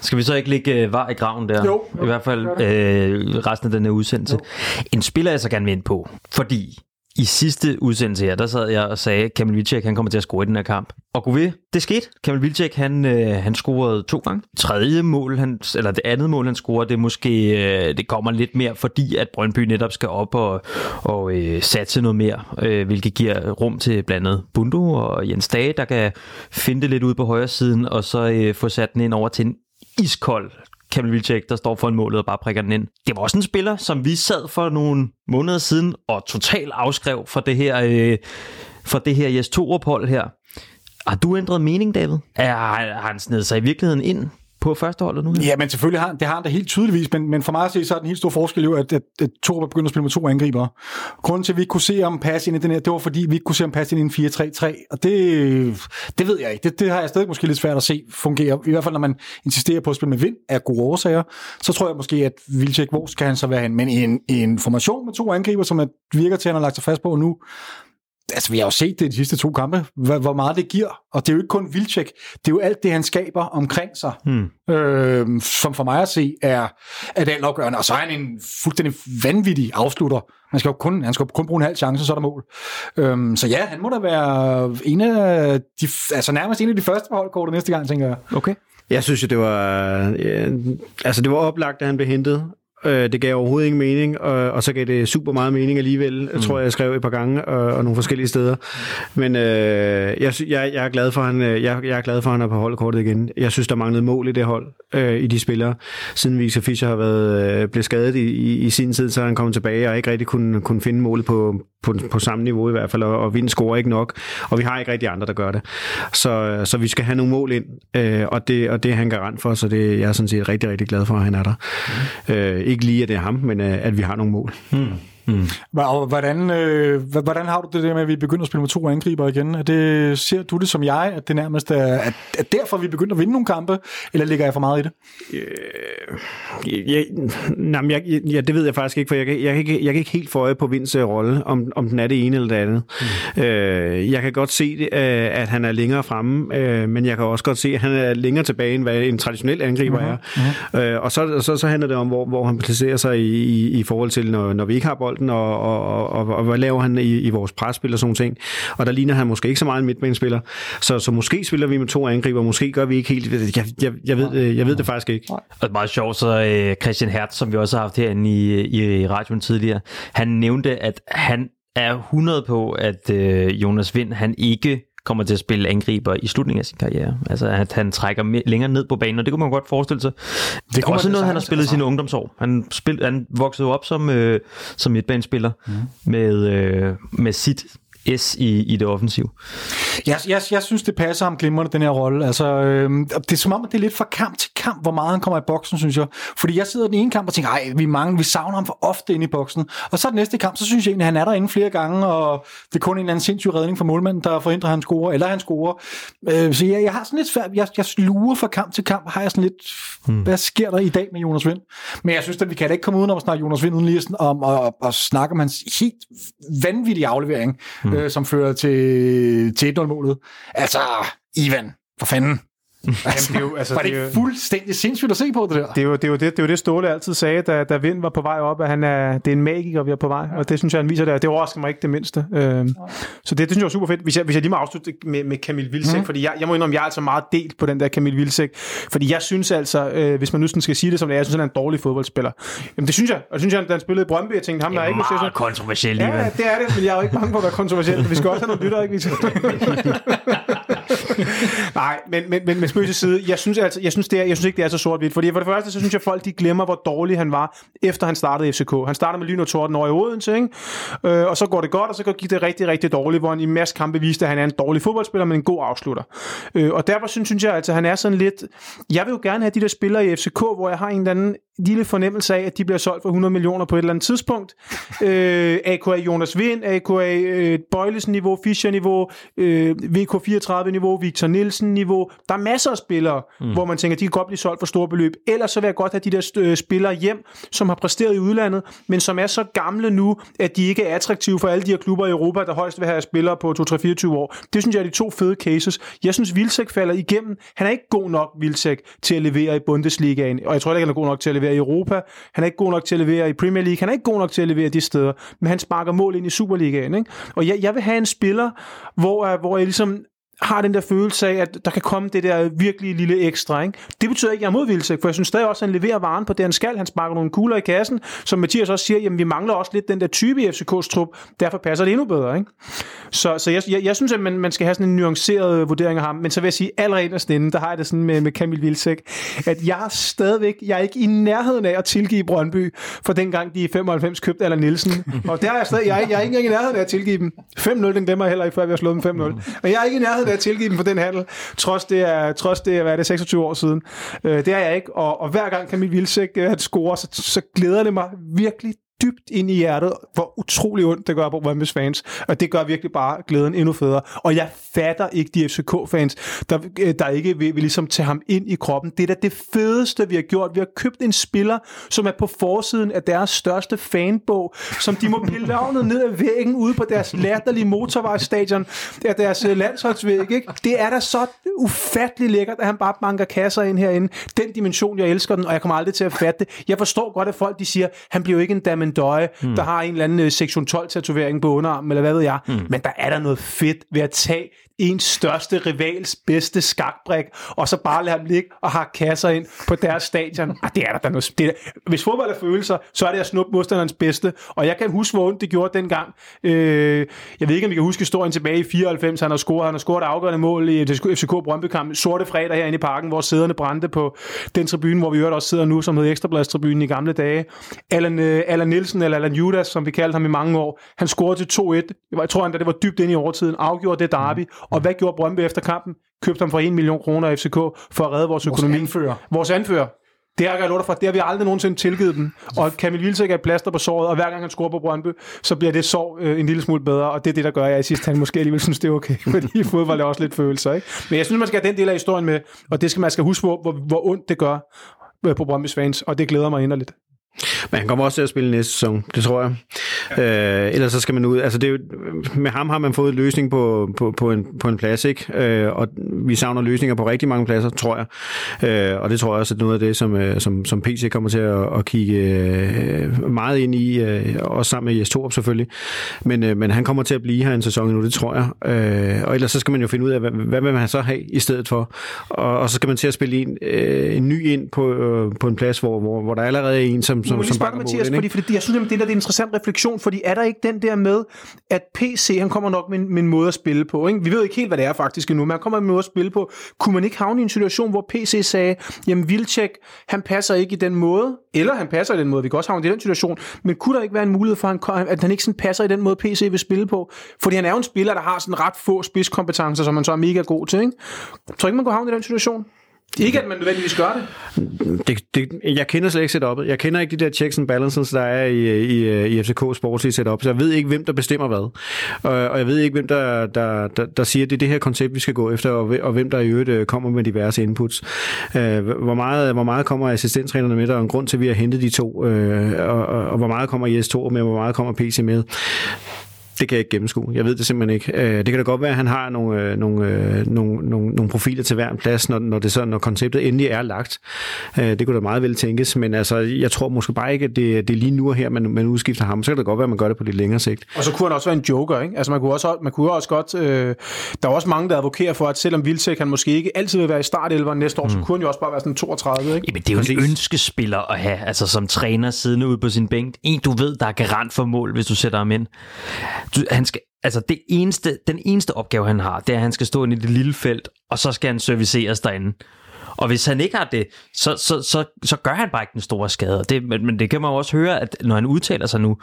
Skal vi så ikke lægge øh, var i graven der? Jo. I hvert fald øh, resten af den her udsendelse. Jo. En spiller, jeg så gerne vil ind på, fordi i sidste udsendelse her, der sad jeg og sagde, at Kamil Vilcek, han kommer til at score i den her kamp. Og gå ved, det skete. Kamil Vilcek, han, øh, han scorede to gange. Tredje mål, han, eller det andet mål, han scorer, det måske, øh, det kommer lidt mere, fordi at Brøndby netop skal op og, og øh, satse noget mere, øh, hvilket giver rum til blandt andet Bundo og Jens Dage, der kan finde det lidt ud på højre siden, og så øh, få sat den ind over til en iskold Kamil Vilcek, der står foran målet og bare prikker den ind. Det var også en spiller, som vi sad for nogle måneder siden og totalt afskrev for det her, øh, for det her Jes ophold her. Har du ændret mening, David? Er, har han snedet sig i virkeligheden ind på førsteholdet nu? Her? Ja, men selvfølgelig har det har han da helt tydeligvis, men, men for mig at se, så er den helt store forskel jo, at, at, at Torup er begyndt at spille med to angriber. Grunden til, at vi ikke kunne se om passe ind i den her, det var fordi, vi ikke kunne se om passe ind i en 4-3-3, og det, det ved jeg ikke. Det, det har jeg stadig måske lidt svært at se fungere. I hvert fald, når man insisterer på at spille med vind af gode årsager, så tror jeg måske, at Vilcek, hvor skal han så være hen? Men i en, i en formation med to angriber, som at virker til, at han har lagt sig fast på nu, altså vi har jo set det de sidste to kampe, hvor, hvor meget det giver. Og det er jo ikke kun Vilcek, det er jo alt det, han skaber omkring sig, hmm. øh, som for mig at se er, er det altafgørende. Og så er han en fuldstændig vanvittig afslutter. Man skal jo kun, han skal jo kun bruge en halv chance, så er der mål. Øhm, så ja, han må da være en af de, altså nærmest en af de første på holdkortet næste gang, tænker jeg. Okay. Jeg synes jo, det var, ja, altså det var oplagt, at han blev hentet. Øh, det gav overhovedet ingen mening, og, og så gav det super meget mening alligevel, mm. tror jeg, jeg skrev et par gange, og, og nogle forskellige steder. Men øh, jeg, jeg, jeg, er glad for, han, jeg, jeg er glad for, at han er på holdkortet igen. Jeg synes, der manglede mål i det hold, øh, i de spillere. Siden Victor Fischer har været, øh, blevet skadet i, i, i sin tid, så er han kommet tilbage, og ikke rigtig kunne, kunne finde målet på, på, på samme niveau i hvert fald, og, og Vind scorer ikke nok, og vi har ikke rigtig andre, der gør det. Så, så vi skal have nogle mål ind, øh, og, det, og det er han garant for, så det, jeg er sådan set rigtig, rigtig glad for, at han er der. Mm. Øh, ikke lige, at det er ham, men øh, at vi har nogle mål. Mm. Mm. Og hvordan, øh, hvordan har du det der med, at vi begynder at spille med to angriber igen? Er det, ser du det som jeg, at det nærmest er at, at derfor, vi begynder at vinde nogle kampe, eller ligger jeg for meget i det? Øh, jeg, nej, jeg, ja, det ved jeg faktisk ikke, for jeg, jeg, jeg, kan, ikke, jeg kan ikke helt få øje på Vinds rolle, om, om den er det ene eller det andet. Mm. Øh, jeg kan godt se, det, øh, at han er længere fremme, øh, men jeg kan også godt se, at han er længere tilbage, end hvad en traditionel angriber mm-hmm. er. Mm-hmm. Øh, og så, så, så handler det om, hvor, hvor han placerer sig i, i, i forhold til, når, når vi ikke har bold bolden, og, og, og, og hvad laver han i, i vores presspil og sådan ting. Og der ligner han måske ikke så meget en midtbanespiller. Så, så måske spiller vi med to angriber, måske gør vi ikke helt. Jeg, jeg, jeg, ved, øh, jeg ved det faktisk ikke. Og det er meget sjovt, så øh, Christian Hertz, som vi også har haft herinde i, i radioen tidligere, han nævnte, at han er 100 på, at øh, Jonas Vind, han ikke kommer til at spille angriber i slutningen af sin karriere. Altså at han trækker mere, længere ned på banen, og det kunne man godt forestille sig. Det er også noget, han har spillet i sine ungdomsår. Han, spil, han voksede op som, øh, som midtbanespiller mm. med, øh, med sit S i, i det offensiv. Jeg, jeg, jeg synes, det passer ham glimrende, den her rolle. Altså, øh, det er som om, at det er lidt fra kamp til kamp, hvor meget han kommer i boksen, synes jeg. Fordi jeg sidder i den ene kamp og tænker, ej, vi, mange, vi savner ham for ofte inde i boksen. Og så den næste kamp, så synes jeg egentlig, at han er derinde flere gange, og det er kun en eller anden sindssyg redning for målmanden, der forhindrer, at han scorer, eller han scorer. Øh, så jeg, jeg har sådan lidt svært, jeg, jeg sluger fra kamp til kamp, har jeg sådan lidt, hmm. hvad sker der i dag med Jonas Vind? Men jeg synes, at vi kan da ikke komme uden om at snakke Jonas Vind, uden lige om at, at snakke om hans helt vanvittige aflevering. Hmm mm. øh, som fører til, til 1-0-målet. Altså, Ivan, for fanden. Altså, det er jo- altså, var det det er jo- fuldstændig sindssygt at se på det der? Det er, jo, det, er jo det, det er jo det, Ståle altid sagde, da, da Vind var på vej op, at han er, det er en magiker, vi er på vej. Og det synes jeg, han viser der. Det overrasker mig ikke det mindste. Øhm, så det, det synes jeg er super fedt. Hvis jeg, hvis jeg lige må afslutte med, med Camille Vilsek, mm. fordi jeg, jeg må indrømme, jeg er altså meget delt på den der Camille Vilsek. Fordi jeg synes altså, øh, hvis man nu sådan skal sige det som det er, jeg synes, han er en dårlig fodboldspiller. Jamen det synes jeg. Og det synes jeg, da han spillede i Brøndby, jeg tænkte, ham der er ikke Meget kontroversielt Ja, alligevel. ja, det er det, men jeg er jo ikke bange for at være kontroversiel. Vi skal også have nogle lyttere, ikke? Nej, men, men, men, med spøg til side, jeg synes, altså, jeg, synes, det er, jeg synes ikke, det er så sort-hvidt. Fordi for det første, så synes jeg, folk de glemmer, hvor dårlig han var, efter han startede i FCK. Han startede med Lyn og Torden over i Odense, ikke? Øh, og så går det godt, og så går det rigtig, rigtig dårligt, hvor han i masser masse kampe viste, at han er en dårlig fodboldspiller, men en god afslutter. Øh, og derfor synes, synes jeg, altså, han er sådan lidt... Jeg vil jo gerne have de der spillere i FCK, hvor jeg har en eller anden lille fornemmelse af, at de bliver solgt for 100 millioner på et eller andet tidspunkt. Øh, AKA Jonas Vind, AKA øh, Bøjlesen-niveau, Fischer-niveau, øh, VK34-niveau, Victor Nielsen-niveau. Der er masser af spillere, mm. hvor man tænker, de kan godt blive solgt for store beløb. Ellers så vil jeg godt have de der øh, spillere hjem, som har præsteret i udlandet, men som er så gamle nu, at de ikke er attraktive for alle de her klubber i Europa, der højst vil have spillere på 2-3-24 år. Det synes jeg er de to fede cases. Jeg synes, Vilcek falder igennem. Han er ikke god nok, Vilcek, til at levere i Bundesligaen, og jeg tror ikke, han er god nok til at levere i Europa. Han er ikke god nok til at levere i Premier League. Han er ikke god nok til at levere de steder, men han sparker mål ind i Superligaen. Ikke? Og jeg, jeg vil have en spiller, hvor, øh, hvor jeg ligesom har den der følelse af, at der kan komme det der virkelig lille ekstra. Ikke? Det betyder ikke, at jeg er mod Vilcek, for jeg synes stadig også, at han leverer varen på det, han skal. Han sparker nogle kugler i kassen, som Mathias også siger, jamen vi mangler også lidt den der type i FCK's trup, derfor passer det endnu bedre. Ikke? Så, så jeg, jeg, jeg synes, at man, man skal have sådan en nuanceret øh, vurdering af ham, men så vil jeg sige, allerede af inde, der har jeg det sådan med, med Kamil Vilcek, at jeg er stadigvæk, jeg er ikke i nærheden af at tilgive Brøndby, for dengang de i 95 købte Allan Nielsen, og der er jeg stadig, jeg, er, jeg er ikke engang i nærheden af at tilgive dem. 5-0, den glemmer jeg heller ikke, før vi har slået dem 5-0. Men jeg er ikke i nærheden af jeg tilgive dem for den handel, trods det er, trods det er, hvad er det, 26 år siden. Øh, det er jeg ikke, og, og hver gang Kamil Vilcek øh, han scorer, så, så glæder det mig virkelig dybt ind i hjertet, hvor utrolig ondt det gør på Brøndby's fans. Og det gør virkelig bare glæden endnu federe. Og jeg fatter ikke de FCK-fans, der, øh, der ikke vil, vil ligesom tage ham ind i kroppen. Det er da det fedeste, vi har gjort. Vi har købt en spiller, som er på forsiden af deres største fanbog, som de må pille navnet ned ad væggen ude på deres latterlige motorvejsstadion af deres øh, landsholdsvæg. Ikke? Det er da så ufattelig lækkert, at han bare banker kasser ind herinde. Den dimension, jeg elsker den, og jeg kommer aldrig til at fatte det. Jeg forstår godt, at folk de siger, han bliver jo ikke en Damon Døje, mm. der har en eller anden øh, sektion 12-tatovering på underarmen, eller hvad ved jeg. Mm. Men der er der noget fedt ved at tage ens største rivals bedste skakbrik, og så bare lade ham ligge og have kasser ind på deres stadion. Ah, det er der, der noget, det er, hvis fodbold er følelser, så er det at snuppe modstanderens bedste, og jeg kan huske, hvor ondt det gjorde dengang. Øh, jeg ved ikke, om vi kan huske historien tilbage i 94, han har scoret, han har scoret afgørende mål i FCK Brøndby-kamp, sorte fredag herinde i parken, hvor sæderne brændte på den tribune, hvor vi øvrigt også sidder nu, som hed Ekstrabladstribunen i gamle dage. Allan, øh, Allan Nielsen, eller Allan Judas, som vi kaldte ham i mange år, han scorede til 2-1. Jeg tror, han, det var dybt ind i overtiden, afgjorde det derby, og hvad gjorde Brøndby efter kampen? Købte ham for 1 million kroner af FCK for at redde vores økonomi. anfører. Vores anfører. Det har jeg lov for. Det har vi aldrig nogensinde tilgivet dem. Og Kamil Vilcek er plaster på såret, og hver gang han scorer på Brøndby, så bliver det sår øh, en lille smule bedre, og det er det, der gør, at jeg i sidste han måske alligevel synes, det er okay, fordi fodbold er også lidt følelser. Ikke? Men jeg synes, man skal have den del af historien med, og det skal man skal huske på, hvor, hvor ondt det gør øh, på Brøndby's fans, og det glæder mig inderligt. Men han kommer også til at spille næste sæson, det tror jeg. Øh, ellers så skal man ud. Altså det er jo, med ham har man fået løsning på, på, på, en, på en plads, ikke? Øh, og vi savner løsninger på rigtig mange pladser, tror jeg. Øh, og det tror jeg også er noget af det, som, øh, som, som PC kommer til at, at kigge øh, meget ind i, øh, også sammen med Jes Torup selvfølgelig. Men, men han kommer til at blive her en sæson nu, det tror jeg. Øh, og ellers så skal man jo finde ud af, hvad, hvad vil man så have i stedet for. Og, og så skal man til at spille en, en ny ind på, på en plads, hvor, hvor, hvor der allerede er en, som, som, Må som bakker Mathias, mål, fordi, ikke? fordi jeg synes, at det der det er en interessant refleksion, fordi er der ikke den der med, at PC, han kommer nok med en, med en måde at spille på, ikke? vi ved ikke helt, hvad det er faktisk endnu, men han kommer med en måde at spille på. Kunne man ikke havne i en situation, hvor PC sagde, jamen Vilcek, han passer ikke i den måde, eller han passer i den måde, vi kan også havne i den situation, men kunne der ikke være en mulighed for, at han, at han ikke sådan passer i den måde, PC vil spille på? Fordi han er jo en spiller, der har sådan ret få spidskompetencer, som man så er mega god til, ikke? Tror ikke, man kunne havne i den situation? Ikke, at man nødvendigvis gør det. Det, det, jeg kender slet ikke setup'et. Jeg kender ikke de der checks and balances, der er i, i, i FCK sportslige setup, så jeg ved ikke, hvem der bestemmer hvad. Og, og jeg ved ikke, hvem der, der, der, der siger, at det er det her koncept, vi skal gå efter, og, og hvem der i øvrigt øh, kommer med diverse inputs. Øh, hvor, meget, hvor meget kommer assistenttrænerne med, der er en grund til, at vi har hentet de to, øh, og, og, og hvor meget kommer IS2 med, hvor meget kommer PC med det kan jeg ikke gennemskue. Jeg ved det simpelthen ikke. Øh, det kan da godt være, at han har nogle, øh, nogle, øh, nogle, nogle, nogle profiler til hver en plads, når, når, det så, når konceptet endelig er lagt. Øh, det kunne da meget vel tænkes, men altså, jeg tror måske bare ikke, at det, det er lige nu og her, man, man udskifter ham. Så kan det godt være, at man gør det på lidt længere sigt. Og så kunne han også være en joker, ikke? Altså man kunne også, man kunne også godt... Øh, der er også mange, der advokerer for, at selvom Vildtæk han måske ikke altid vil være i startelveren næste år, mm. så kunne han jo også bare være sådan 32, ikke? Jamen, det er jo en ønskespiller at have, altså som træner siddende ude på sin bænk. En, du ved, der er garant for mål, hvis du sætter ham ind. Du, han skal, altså det eneste, den eneste opgave, han har, det er, at han skal stå ind i det lille felt, og så skal han serviceres derinde. Og hvis han ikke har det, så, så, så, så gør han bare ikke den store skade. Det, men, men det kan man jo også høre, at når han udtaler sig nu,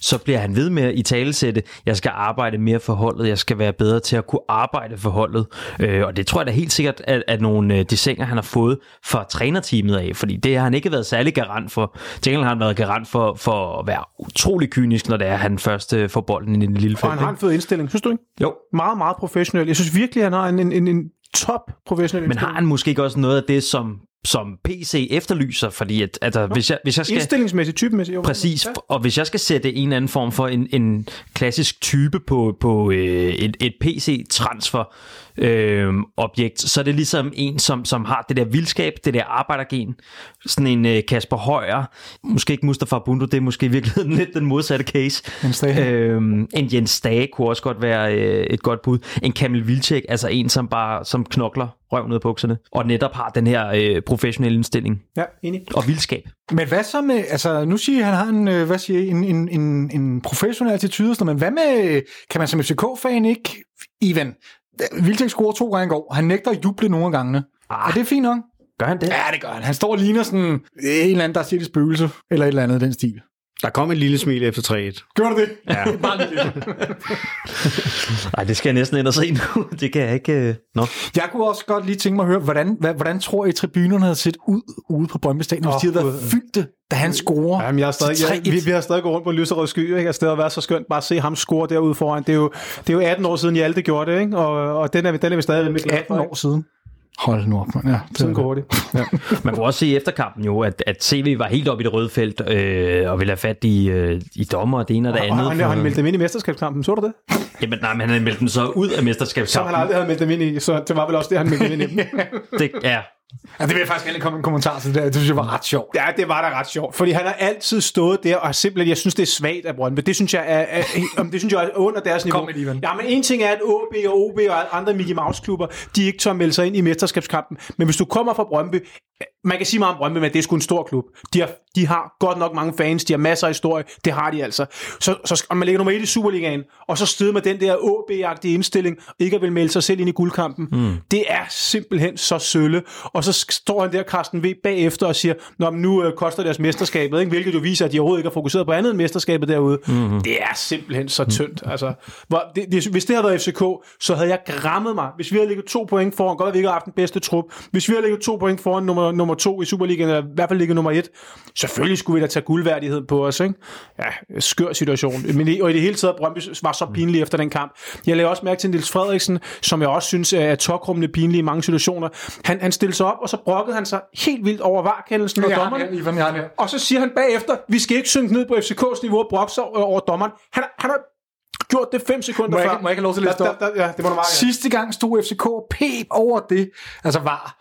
så bliver han ved med at i talesætte, jeg skal arbejde mere for holdet, jeg skal være bedre til at kunne arbejde for holdet. Øh, og det tror jeg da helt sikkert, at, at nogle øh, desinger, han har fået fra trænerteamet af, fordi det har han ikke været særlig garant for. Til har han været garant for, for at være utrolig kynisk, når det er, han først øh, får bolden i den lille felt. Og han har en fed indstilling, synes du ikke? Jo. Meget, meget professionel. Jeg synes virkelig, han har en, en, en, en top professionel Men har han måske ikke også noget af det, som, som PC efterlyser? Fordi at, altså, hvis, jeg, hvis jeg skal... Indstillingsmæssigt, typemæssigt. Jo. Præcis, ja. og hvis jeg skal sætte en eller anden form for en, en klassisk type på, på øh, et, et PC-transfer øh, objekt, så er det ligesom en, som, som har det der vildskab, det der arbejdergen, sådan en øh, Kasper Højer, måske ikke Mustafa Bundu, det er måske i virkeligheden lidt den modsatte case. Jens. Øh, en Jens Dage kunne også godt være øh, et godt bud. En Kamil Vilcek, altså en, som bare som knokler røv ned af bukserne, og netop har den her øh, professionelle indstilling Ja, enig. og vildskab. Men hvad så med, altså nu siger han har en, øh, hvad siger en, en, en, en professionel attitude, sådan men hvad med, kan man som FCK-fan ikke, Ivan, Vildtæk scorer to gange i går, han nægter at juble nogle af gangene. Ah. Er det fint nok? Gør han det? Ja, det gør han. Han står og ligner sådan en eller anden, der har set et spøgelse, eller et eller andet den stil. Der kom et lille smil efter 3-1. Gør du det? Ja. Bare lige det. Nej, det skal jeg næsten ind og se nu. Det kan jeg ikke... øh, Nå. Jeg kunne også godt lige tænke mig at høre, hvordan, hvad, hvordan tror I, tribunerne havde set ud ude på Brøndby Stadion, hvis de havde været fyldte, da han scorer Jamen, jeg er stadig, jeg, vi, 3-1? vi har stadig gået rundt på en lyserød sky, ikke? Altså, det har været så skønt bare at se ham score derude foran. Det er jo, det er jo 18 år siden, Hjalte gjorde det, ikke? Og, og den, er, vi- den er vi stadig med 18 år siden. Hold nu op, man. Ja, Sådan går det. Ja. Man kunne også se i efterkampen jo, at, at CV var helt oppe i det røde felt, øh, og ville have fat i, øh, i dommer og det ene og det Og andet. han, han meldte dem ind i mesterskabskampen, så du det? Jamen, nej, men han havde meldt dem så ud af Som han mesterskabskampen. aldrig havde meldt dem ind i, så det var vel også det, han meldte dem ind i. Det, ja, Ja, det vil jeg faktisk gerne komme en kommentar til det der. Det synes jeg var ret sjovt. Ja, det var da ret sjovt, fordi han har altid stået der og simpelthen, jeg synes, det er svagt af Brøndby. Det synes jeg er, er, er det synes jeg er under deres niveau. det, Ivan. Ja, men en ting er, at OB og OB og andre Mickey Mouse klubber, de ikke tør melde sig ind i mesterskabskampen. Men hvis du kommer fra Brøndby, man kan sige meget om Brøndby, men det er sgu en stor klub. De har, de har godt nok mange fans, de har masser af historie, det har de altså. Så, så man ligger nummer et i Superligaen, og så støder med den der OB-agtige indstilling, ikke at vil melde sig selv ind i guldkampen, mm. det er simpelthen så sølle. Og så står han der, Carsten V, bagefter og siger, Nå, men nu øh, koster deres mesterskabet, ikke? hvilket jo viser, at de overhovedet ikke har fokuseret på andet end mesterskabet derude. Mm-hmm. Det er simpelthen så tyndt. Altså, hvor, det, det, hvis det havde været FCK, så havde jeg grammet mig. Hvis vi havde ligget to point foran, godt at vi ikke har haft den bedste trup, hvis vi havde ligget to point foran nummer, nummer to i Superligaen, eller i hvert fald ligget nummer et, selvfølgelig skulle vi da tage guldværdigheden på os. Ikke? Ja, skør situation. Men i, og i det hele taget, Brøndby var så pinlig efter den kamp. Jeg lagde også mærke til Nils Frederiksen, som jeg også synes er tokrummende pinlig i mange situationer. Han, han stillede sig op, og så brokkede han sig helt vildt over varkendelsen og den her, Ivan, den her. Og så siger han bagefter, vi skal ikke synke ned på FCK's niveau og brokke sig over over dommeren. Han, har- han har gjort det 5 sekunder Må jeg før. må jeg ikke have lov til at læse det der- Ja, det må du meget gerne. Sidste gang stod FCK pep over det, altså var.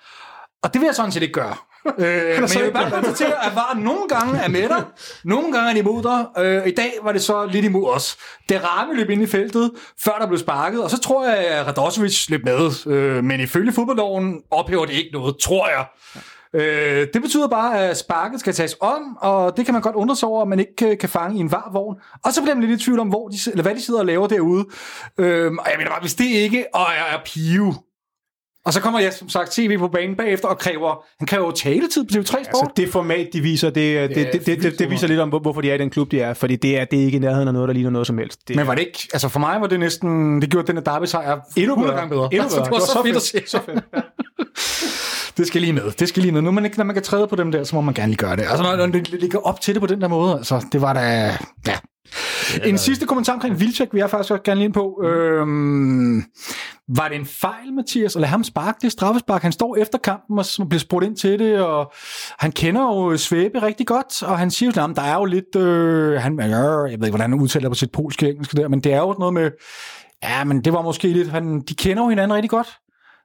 Og det vil jeg sådan set ikke gøre. Øh, men jeg vil bare konstatere, at var nogle gange er med dig, nogle gange er de imod dig. Øh, I dag var det så lidt imod os. Det ramme løb ind i feltet, før der blev sparket, og så tror jeg, at Radosevic løb med. Øh, men ifølge fodboldloven ophæver det ikke noget, tror jeg. Øh, det betyder bare, at sparket skal tages om, og det kan man godt undre sig over, at man ikke kan, kan fange i en varvogn. Og så bliver man lidt i tvivl om, hvor de, eller hvad de sidder og laver derude. Øh, og jeg mener bare, hvis det ikke og er, er pive, og så kommer jeg som sagt TV på banen bagefter og kræver, han kræver jo taletid på TV3 Sport. Altså, det format, de viser, det, det, det, det, det, det viser lidt om, hvor- hvorfor de er i den klub, de er. Fordi det er, det er ikke i nærheden af noget, der ligner noget som helst. Det men var det ikke, altså for mig var det næsten, det gjorde den der derby sejr endnu 100 bedre. gange bedre. Endnu altså, bedre. det var så fedt at se. Så fedt. Ja. Det skal lige med. Det skal lige med. Nu man ikke, når man kan træde på dem der, så må man gerne lige gøre det. Altså, når, når det ligger op til det på den der måde, altså, det var da... Ja. En sidste kommentar omkring Vilcek vil jeg faktisk også gerne lige ind på. Øhm, var det en fejl, Mathias, at lade ham sparke det straffespark? Han står efter kampen og bliver spurgt ind til det, og han kender jo Svæbe rigtig godt, og han siger jo at der er jo lidt... Øh, han, øh, jeg ved ikke, hvordan han udtaler på sit polske engelsk der, men det er jo noget med... Ja, men det var måske lidt... Han, de kender jo hinanden rigtig godt.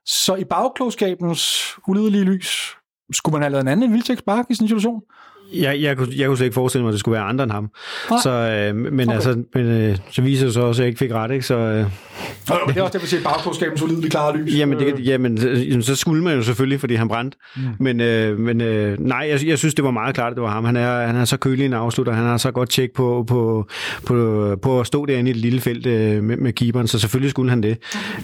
Så i bagklogskabens ulidelige lys, skulle man have lavet en anden Vilcek spark i sådan en situation? Jeg, jeg, kunne, jeg kunne slet ikke forestille mig, at det skulle være andre end ham. Så, øh, men okay. altså, men, øh, så viser det så også, at jeg ikke fik ret. Ikke? Så, øh, Nå, det er også det, vi siger, bagklogskabens ulidelige klare lys. jamen, det, jamen, øh, så skulle man jo selvfølgelig, fordi han brændte. Mm. Men, øh, men øh, nej, jeg, jeg synes, det var meget klart, at det var ham. Han er, han er så kølig en afslutter. Han har så godt tjek på, på, på, på at stå derinde i et lille felt øh, med, med keeperen, så selvfølgelig skulle han det.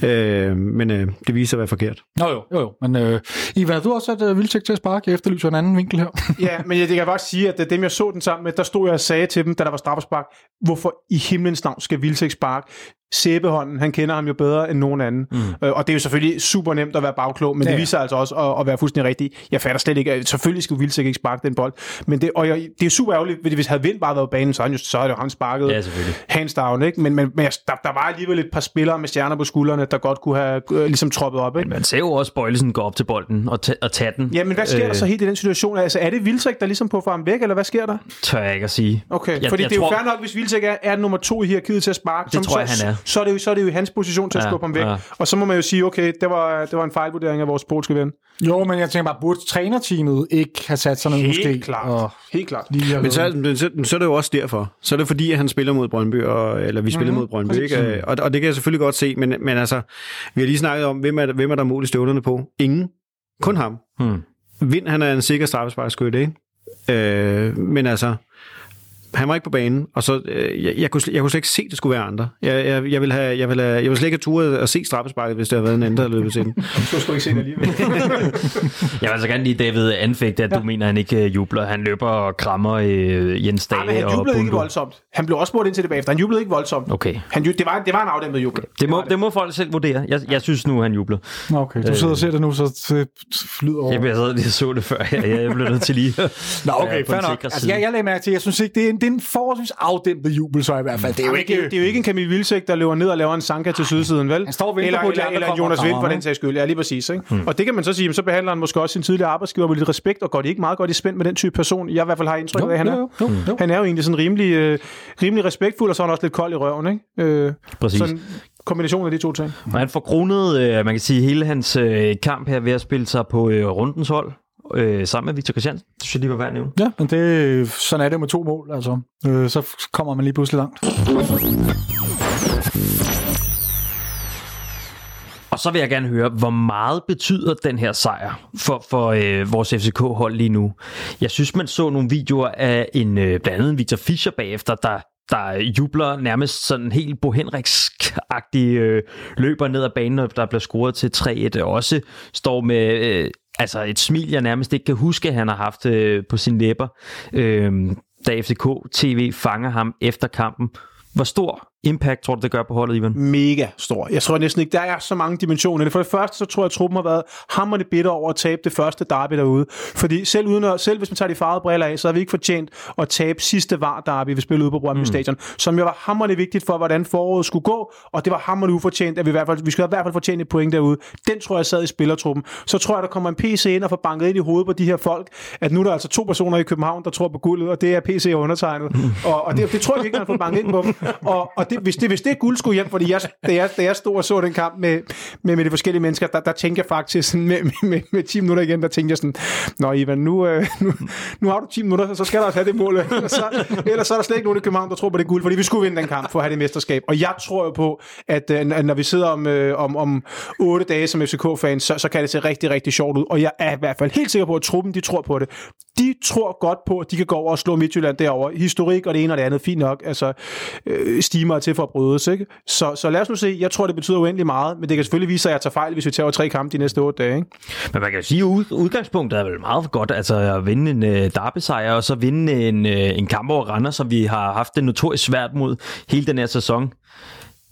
Øh, men øh, det viser sig at være forkert. Nå jo, jo, jo. Men øh, Ivan, har du også sat uh, Vilcek til at sparke? Jeg efterlyser en anden vinkel her. Ja, men jeg, det kan jeg sige, at dem, jeg så den sammen med, der stod jeg og sagde til dem, da der var straffespark, hvorfor i himlens navn skal Vilcek spark? Sæbehånden, han kender ham jo bedre end nogen anden. Mm. Øh, og det er jo selvfølgelig super nemt at være bagklog, men ja, ja. det viser altså også at, at være fuldstændig rigtigt. Jeg fatter slet ikke, selvfølgelig skulle Vilcek ikke sparke den bold. Men det, og jeg, det er super ærgerligt, fordi hvis havde Vind bare været på banen, så, han jo, så havde han sparket Ja, hands down. Ikke? Men, men, men der, der, var alligevel et par spillere med stjerner på skuldrene, der godt kunne have øh, ligesom troppet op. Ikke? Man ser jo også Bøjlesen gå op til bolden og, ta- og tage den. Ja, men hvad sker øh, der så helt i den situation? Altså, er det Vilcek, der ligesom på ham væk, eller hvad sker der? Tør jeg ikke at sige. Okay, Jeg- fordi jeg det er tror- jo fair nok, hvis Vilcek er, er nummer to i hierarkiet til at sparke. Det tror jeg, så, han er. Så er, det jo, så er det jo i hans position til at Ja, skubbe ham væk. ja. Og så må man jo sige, okay, det var, det var en fejlvurdering af vores polske ven. jo, men jeg tænker bare, burde trænerteamet ikke have sat sig ned måske? Helt klart. Og Helt klart. lige Men så, men så, så er det jo også derfor. Så er det fordi, at han spiller mod Brøndby, og, eller vi spiller Mhm, mod Brøndby. præcis. Ikke? Og, og det kan jeg selvfølgelig godt se, men, men altså, vi har lige snakket om, hvem er, hvem er der mål i støvlerne på? Ingen. Kun ham. Hmm. Vind, han er en sikker straffesparkskytte, ikke? Øh, men altså, han var ikke på banen, og så, øh, jeg, jeg, kunne, jeg kunne slet ikke se, at det skulle være andre. Jeg, jeg, jeg, ville have, jeg, ville have, jeg ville slet ikke have turet at se straffesparket, hvis det havde været en anden, der havde løbet til den. Du skulle ikke se det alligevel. Jeg vil altså gerne lige David anfægte, at ja. du mener, at han ikke øh, jubler. Han løber og krammer øh, Jens Dage men han og jublede ikke Bundu. voldsomt. Han blev også spurgt ind til det bagefter. Han jublede ikke voldsomt. Okay. Han, det, var, det var en afdæmpet jubel. Det må, var det må folk selv vurdere. Jeg, jeg synes nu, han jubler. Nå, Okay, du sidder og ser det nu, så det flyder over. Jeg, jeg sad lige og så det før. Jeg, jeg blev nødt til lige Nå, okay, fair nok. Altså, jeg, jeg lagde mærke til, jeg synes ikke, det er en, det er en forholdsvis afdæmpet jubel, så i hvert fald. Det er jo ikke... det er jo ikke en Camille Vilcek, der løber ned og laver en sanka til sydsiden, vel? Han står og eller, på, eller, eller Jonas Vind for den sags skyld. Ja, lige præcis. Ikke? Hmm. Og det kan man så sige, så behandler han måske også sin tidligere arbejdsgiver med lidt respekt, og går de ikke meget godt i spænd med den type person, jeg i hvert fald har indtryk af, han er. jo, jo, jo. Han er jo egentlig sådan rimelig, øh, rimelig respektfuld, og så er han også lidt kold i røven. Ikke? Øh, Præcis. sådan en kombination af de to ting. Og han får kronet, øh, man kan sige, hele hans øh, kamp her ved at spille sig på øh, rundens hold. Øh, sammen med Victor Christiansen. Det synes jeg lige var værd at nævne. Ja, men det, sådan er det med to mål, altså. Øh, så kommer man lige pludselig langt. Og så vil jeg gerne høre, hvor meget betyder den her sejr for, for øh, vores FCK-hold lige nu? Jeg synes, man så nogle videoer af en øh, blandt andet en Victor Fischer bagefter, der der jubler nærmest sådan helt Bo Henriks-agtig øh, løber ned ad banen, der bliver scoret til 3-1. Også står med øh, altså et smil, jeg nærmest ikke kan huske, han har haft øh, på sine læber, øh, da FCK TV fanger ham efter kampen. Hvor stor impact tror du, det gør på holdet, Ivan? mega stor. Jeg tror næsten ikke, der er så mange dimensioner. For det første, så tror jeg, at truppen har været hammerne bitter over at tabe det første derby derude. Fordi selv, uden at, selv hvis man tager de farvede briller af, så har vi ikke fortjent at tabe sidste var derby, vi spillede ude på Brøndby mm. Stadion, som jo var hammerne vigtigt for, hvordan foråret skulle gå, og det var hammerne ufortjent, at vi, i hvert fald, vi skulle i hvert fald fortjene et point derude. Den tror jeg sad i spillertruppen. Så tror jeg, der kommer en PC ind og får banket ind i hovedet på de her folk, at nu er der altså to personer i København, der tror på guldet, og det er PC og undertegnet. Og, og det, det, tror jeg han har fået banket ind på dem. Og, og det, hvis, det, hvis det guld skulle hjem, fordi jeg, da, jeg, da jeg stod og så den kamp med, med, med de forskellige mennesker, der, der tænkte jeg faktisk sådan, med, med, med 10 minutter igen, der tænkte jeg sådan, Nå Ivan, nu, øh, nu, nu har du 10 minutter, så skal der også have det mål. Ellers så, ellers så er der slet ikke nogen i København, der tror på det guld, fordi vi skulle vinde den kamp for at have det mesterskab. Og jeg tror jo på, at øh, når vi sidder om, øh, om, om 8 dage som FCK-fans, så, så kan det se rigtig, rigtig sjovt ud. Og jeg er i hvert fald helt sikker på, at truppen, de tror på det. De tror godt på, at de kan gå over og slå Midtjylland derovre. Historik og det ene og det andet, fint nok. Altså, øh, stimer er til for at brydes, ikke? Så, så lad os nu se. Jeg tror, det betyder uendelig meget, men det kan selvfølgelig vise sig, at jeg tager fejl, hvis vi tager tre kampe de næste otte dage, ikke? Men man kan jo sige, at udgangspunktet er vel meget godt, altså at vinde en øh, derby-sejr, og så vinde en, øh, en kamp over Randers, som vi har haft det notorisk svært mod hele den her sæson.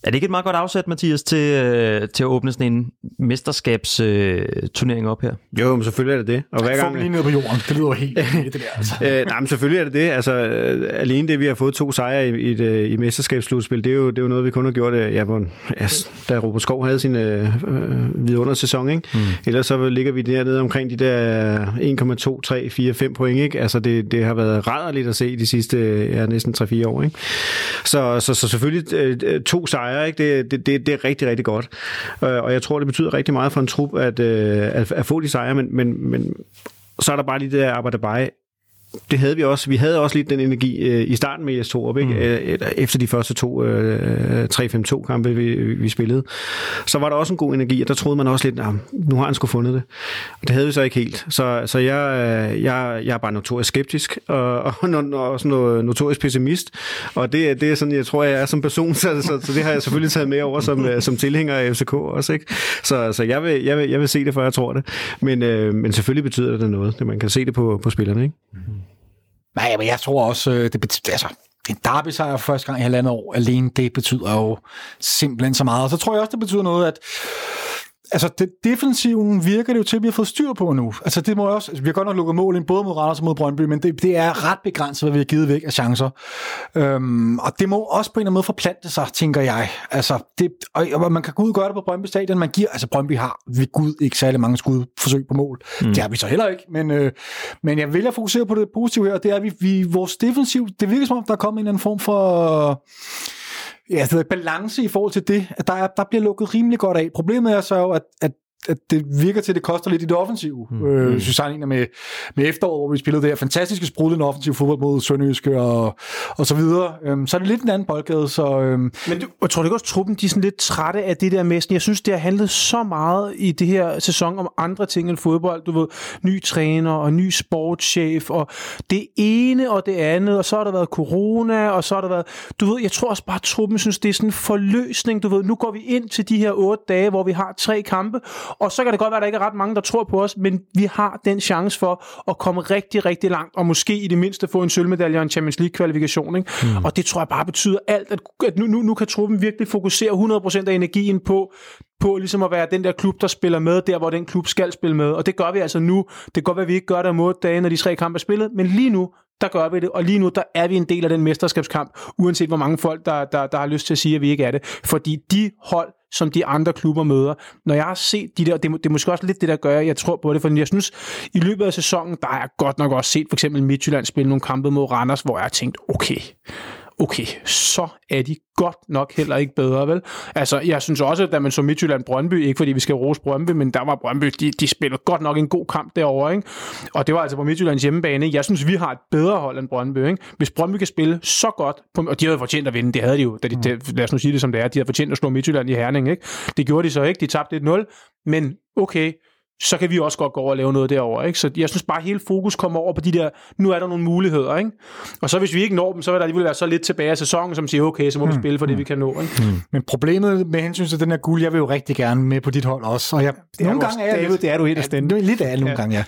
Er det ikke et meget godt afsæt, Mathias, til, øh, til at åbne sådan en mesterskabsturnering op her? Jo, men selvfølgelig er det det. Og hver Få gang, dem lige ned på jorden. Det lyder helt det der. Altså. Øh, nej, men selvfølgelig er det det. Altså, øh, alene det, vi har fået to sejre i, i, et, øh, i mesterskabsslutspil, det er, jo, det er jo noget, vi kun har gjort, øh, ja, hvor, ja, da Robert Skov havde sin øh, øh, vidundersæson. Ikke? Mm. Ellers så ligger vi dernede omkring de der 1,2, 3, 4, 5 point. Ikke? Altså, det, det har været rædderligt at se de sidste ja, næsten 3-4 år. Ikke? Så, så, så selvfølgelig øh, to sejre, ikke? Det, det, det, det er rigtig, rigtig godt. Øh, og jeg tror, det betyder rigtig meget for en trup at, øh, at, at få de sejre, men, men, men så er der bare lige det der arbejde bare det havde vi også. Vi havde også lidt den energi øh, i starten med Jes Torup, ikke? Mm. Øh, efter de første to øh, 3-5-2 kampe, vi, vi spillede. Så var der også en god energi, og der troede man også lidt, nah, nu har han sgu fundet det. Og det havde vi så ikke helt. Så, så jeg, jeg, jeg er bare notorisk skeptisk, og, og, og også notorisk pessimist. Og det, det er sådan, jeg tror, jeg er som person, så, så, så det har jeg selvfølgelig taget med over som, øh, som tilhænger af FCK også. Ikke? Så, så jeg, vil, jeg, vil, jeg vil se det, før jeg tror det. Men, øh, men selvfølgelig betyder det noget. Man kan se det på, på spillerne. Ikke? Mm. Nej, men jeg tror også, øh, det betyder, altså, en derby sejr for første gang i halvandet år alene, det betyder jo simpelthen så meget. Og så tror jeg også, det betyder noget, at altså det, defensiven virker det jo til, at vi har fået styr på nu. Altså det må også, altså, vi har godt nok lukket mål ind, både mod Randers og mod Brøndby, men det, det er ret begrænset, hvad vi har givet væk af chancer. Øhm, og det må også på en eller anden måde forplante sig, tænker jeg. Altså det, og, og man kan gå ud og gøre det på Brøndby Stadion, man giver, altså Brøndby har ved Gud ikke særlig mange skud forsøg på mål. Mm. Det har vi så heller ikke, men, øh, men jeg vælger at fokusere på det positive her, og det er, at vi, vi vores defensiv, det virker som om, der er kommet en eller anden form for ja, det er balance i forhold til det, at der, er, der bliver lukket rimelig godt af. Problemet er så jo, at, at at det virker til, at det koster lidt i det offensive. Mm. Øh, hvis vi sammenligner med, med efteråret, hvor vi spillede det her fantastiske sprudlende offensiv fodbold mod Sønderjyske og, og så videre, øhm, så er det lidt en anden boldgade. Så, øhm. Men du, jeg tror ikke også, truppen de er sådan lidt trætte af det der med, jeg synes, det har handlet så meget i det her sæson om andre ting end fodbold. Du ved, ny træner og ny sportschef og det ene og det andet, og så har der været corona, og så har der været, du ved, jeg tror også bare, at truppen synes, det er sådan en forløsning. Du ved, nu går vi ind til de her otte dage, hvor vi har tre kampe, og så kan det godt være, at der ikke er ret mange, der tror på os, men vi har den chance for at komme rigtig, rigtig langt, og måske i det mindste få en sølvmedalje og en Champions League-kvalifikation. Ikke? Mm. Og det tror jeg bare betyder alt, at, at nu, nu, nu kan truppen virkelig fokusere 100% af energien på, på ligesom at være den der klub, der spiller med, der hvor den klub skal spille med. Og det gør vi altså nu. Det kan godt være, at vi ikke gør det om otte dage, når de tre kampe er spillet, men lige nu, der gør vi det, og lige nu, der er vi en del af den mesterskabskamp, uanset hvor mange folk, der, der, der har lyst til at sige, at vi ikke er det. Fordi de hold, som de andre klubber møder. Når jeg har set de der, det, det er måske også lidt det, der gør, jeg tror på det, for jeg synes, i løbet af sæsonen, der har jeg godt nok også set for eksempel Midtjylland spille nogle kampe mod Randers, hvor jeg har tænkt, okay, okay, så er de godt nok heller ikke bedre, vel? Altså, jeg synes også, at da man så Midtjylland-Brøndby, ikke fordi vi skal rose Brøndby, men der var Brøndby, de, de spillede godt nok en god kamp derovre, ikke? Og det var altså på Midtjyllands hjemmebane. Jeg synes, vi har et bedre hold end Brøndby, ikke? Hvis Brøndby kan spille så godt, på, og de havde fortjent at vinde, det havde de jo, da de, mm. lad os nu sige det som det er, de havde fortjent at slå Midtjylland i Herning, ikke? Det gjorde de så ikke, de tabte 1-0, men okay, så kan vi også godt gå over og lave noget derover. Ikke? Så jeg synes bare, at hele fokus kommer over på de der, nu er der nogle muligheder. Ikke? Og så hvis vi ikke når dem, så vil der alligevel være så lidt tilbage af sæsonen, som siger, okay, så må mm. vi spille for det, vi kan nå. Ikke? Mm. Men problemet med hensyn til den her guld, jeg vil jo rigtig gerne med på dit hold også. Og jeg, det nogle gange er jeg lidt, det er du helt ja, er lidt af nogle ja. gange,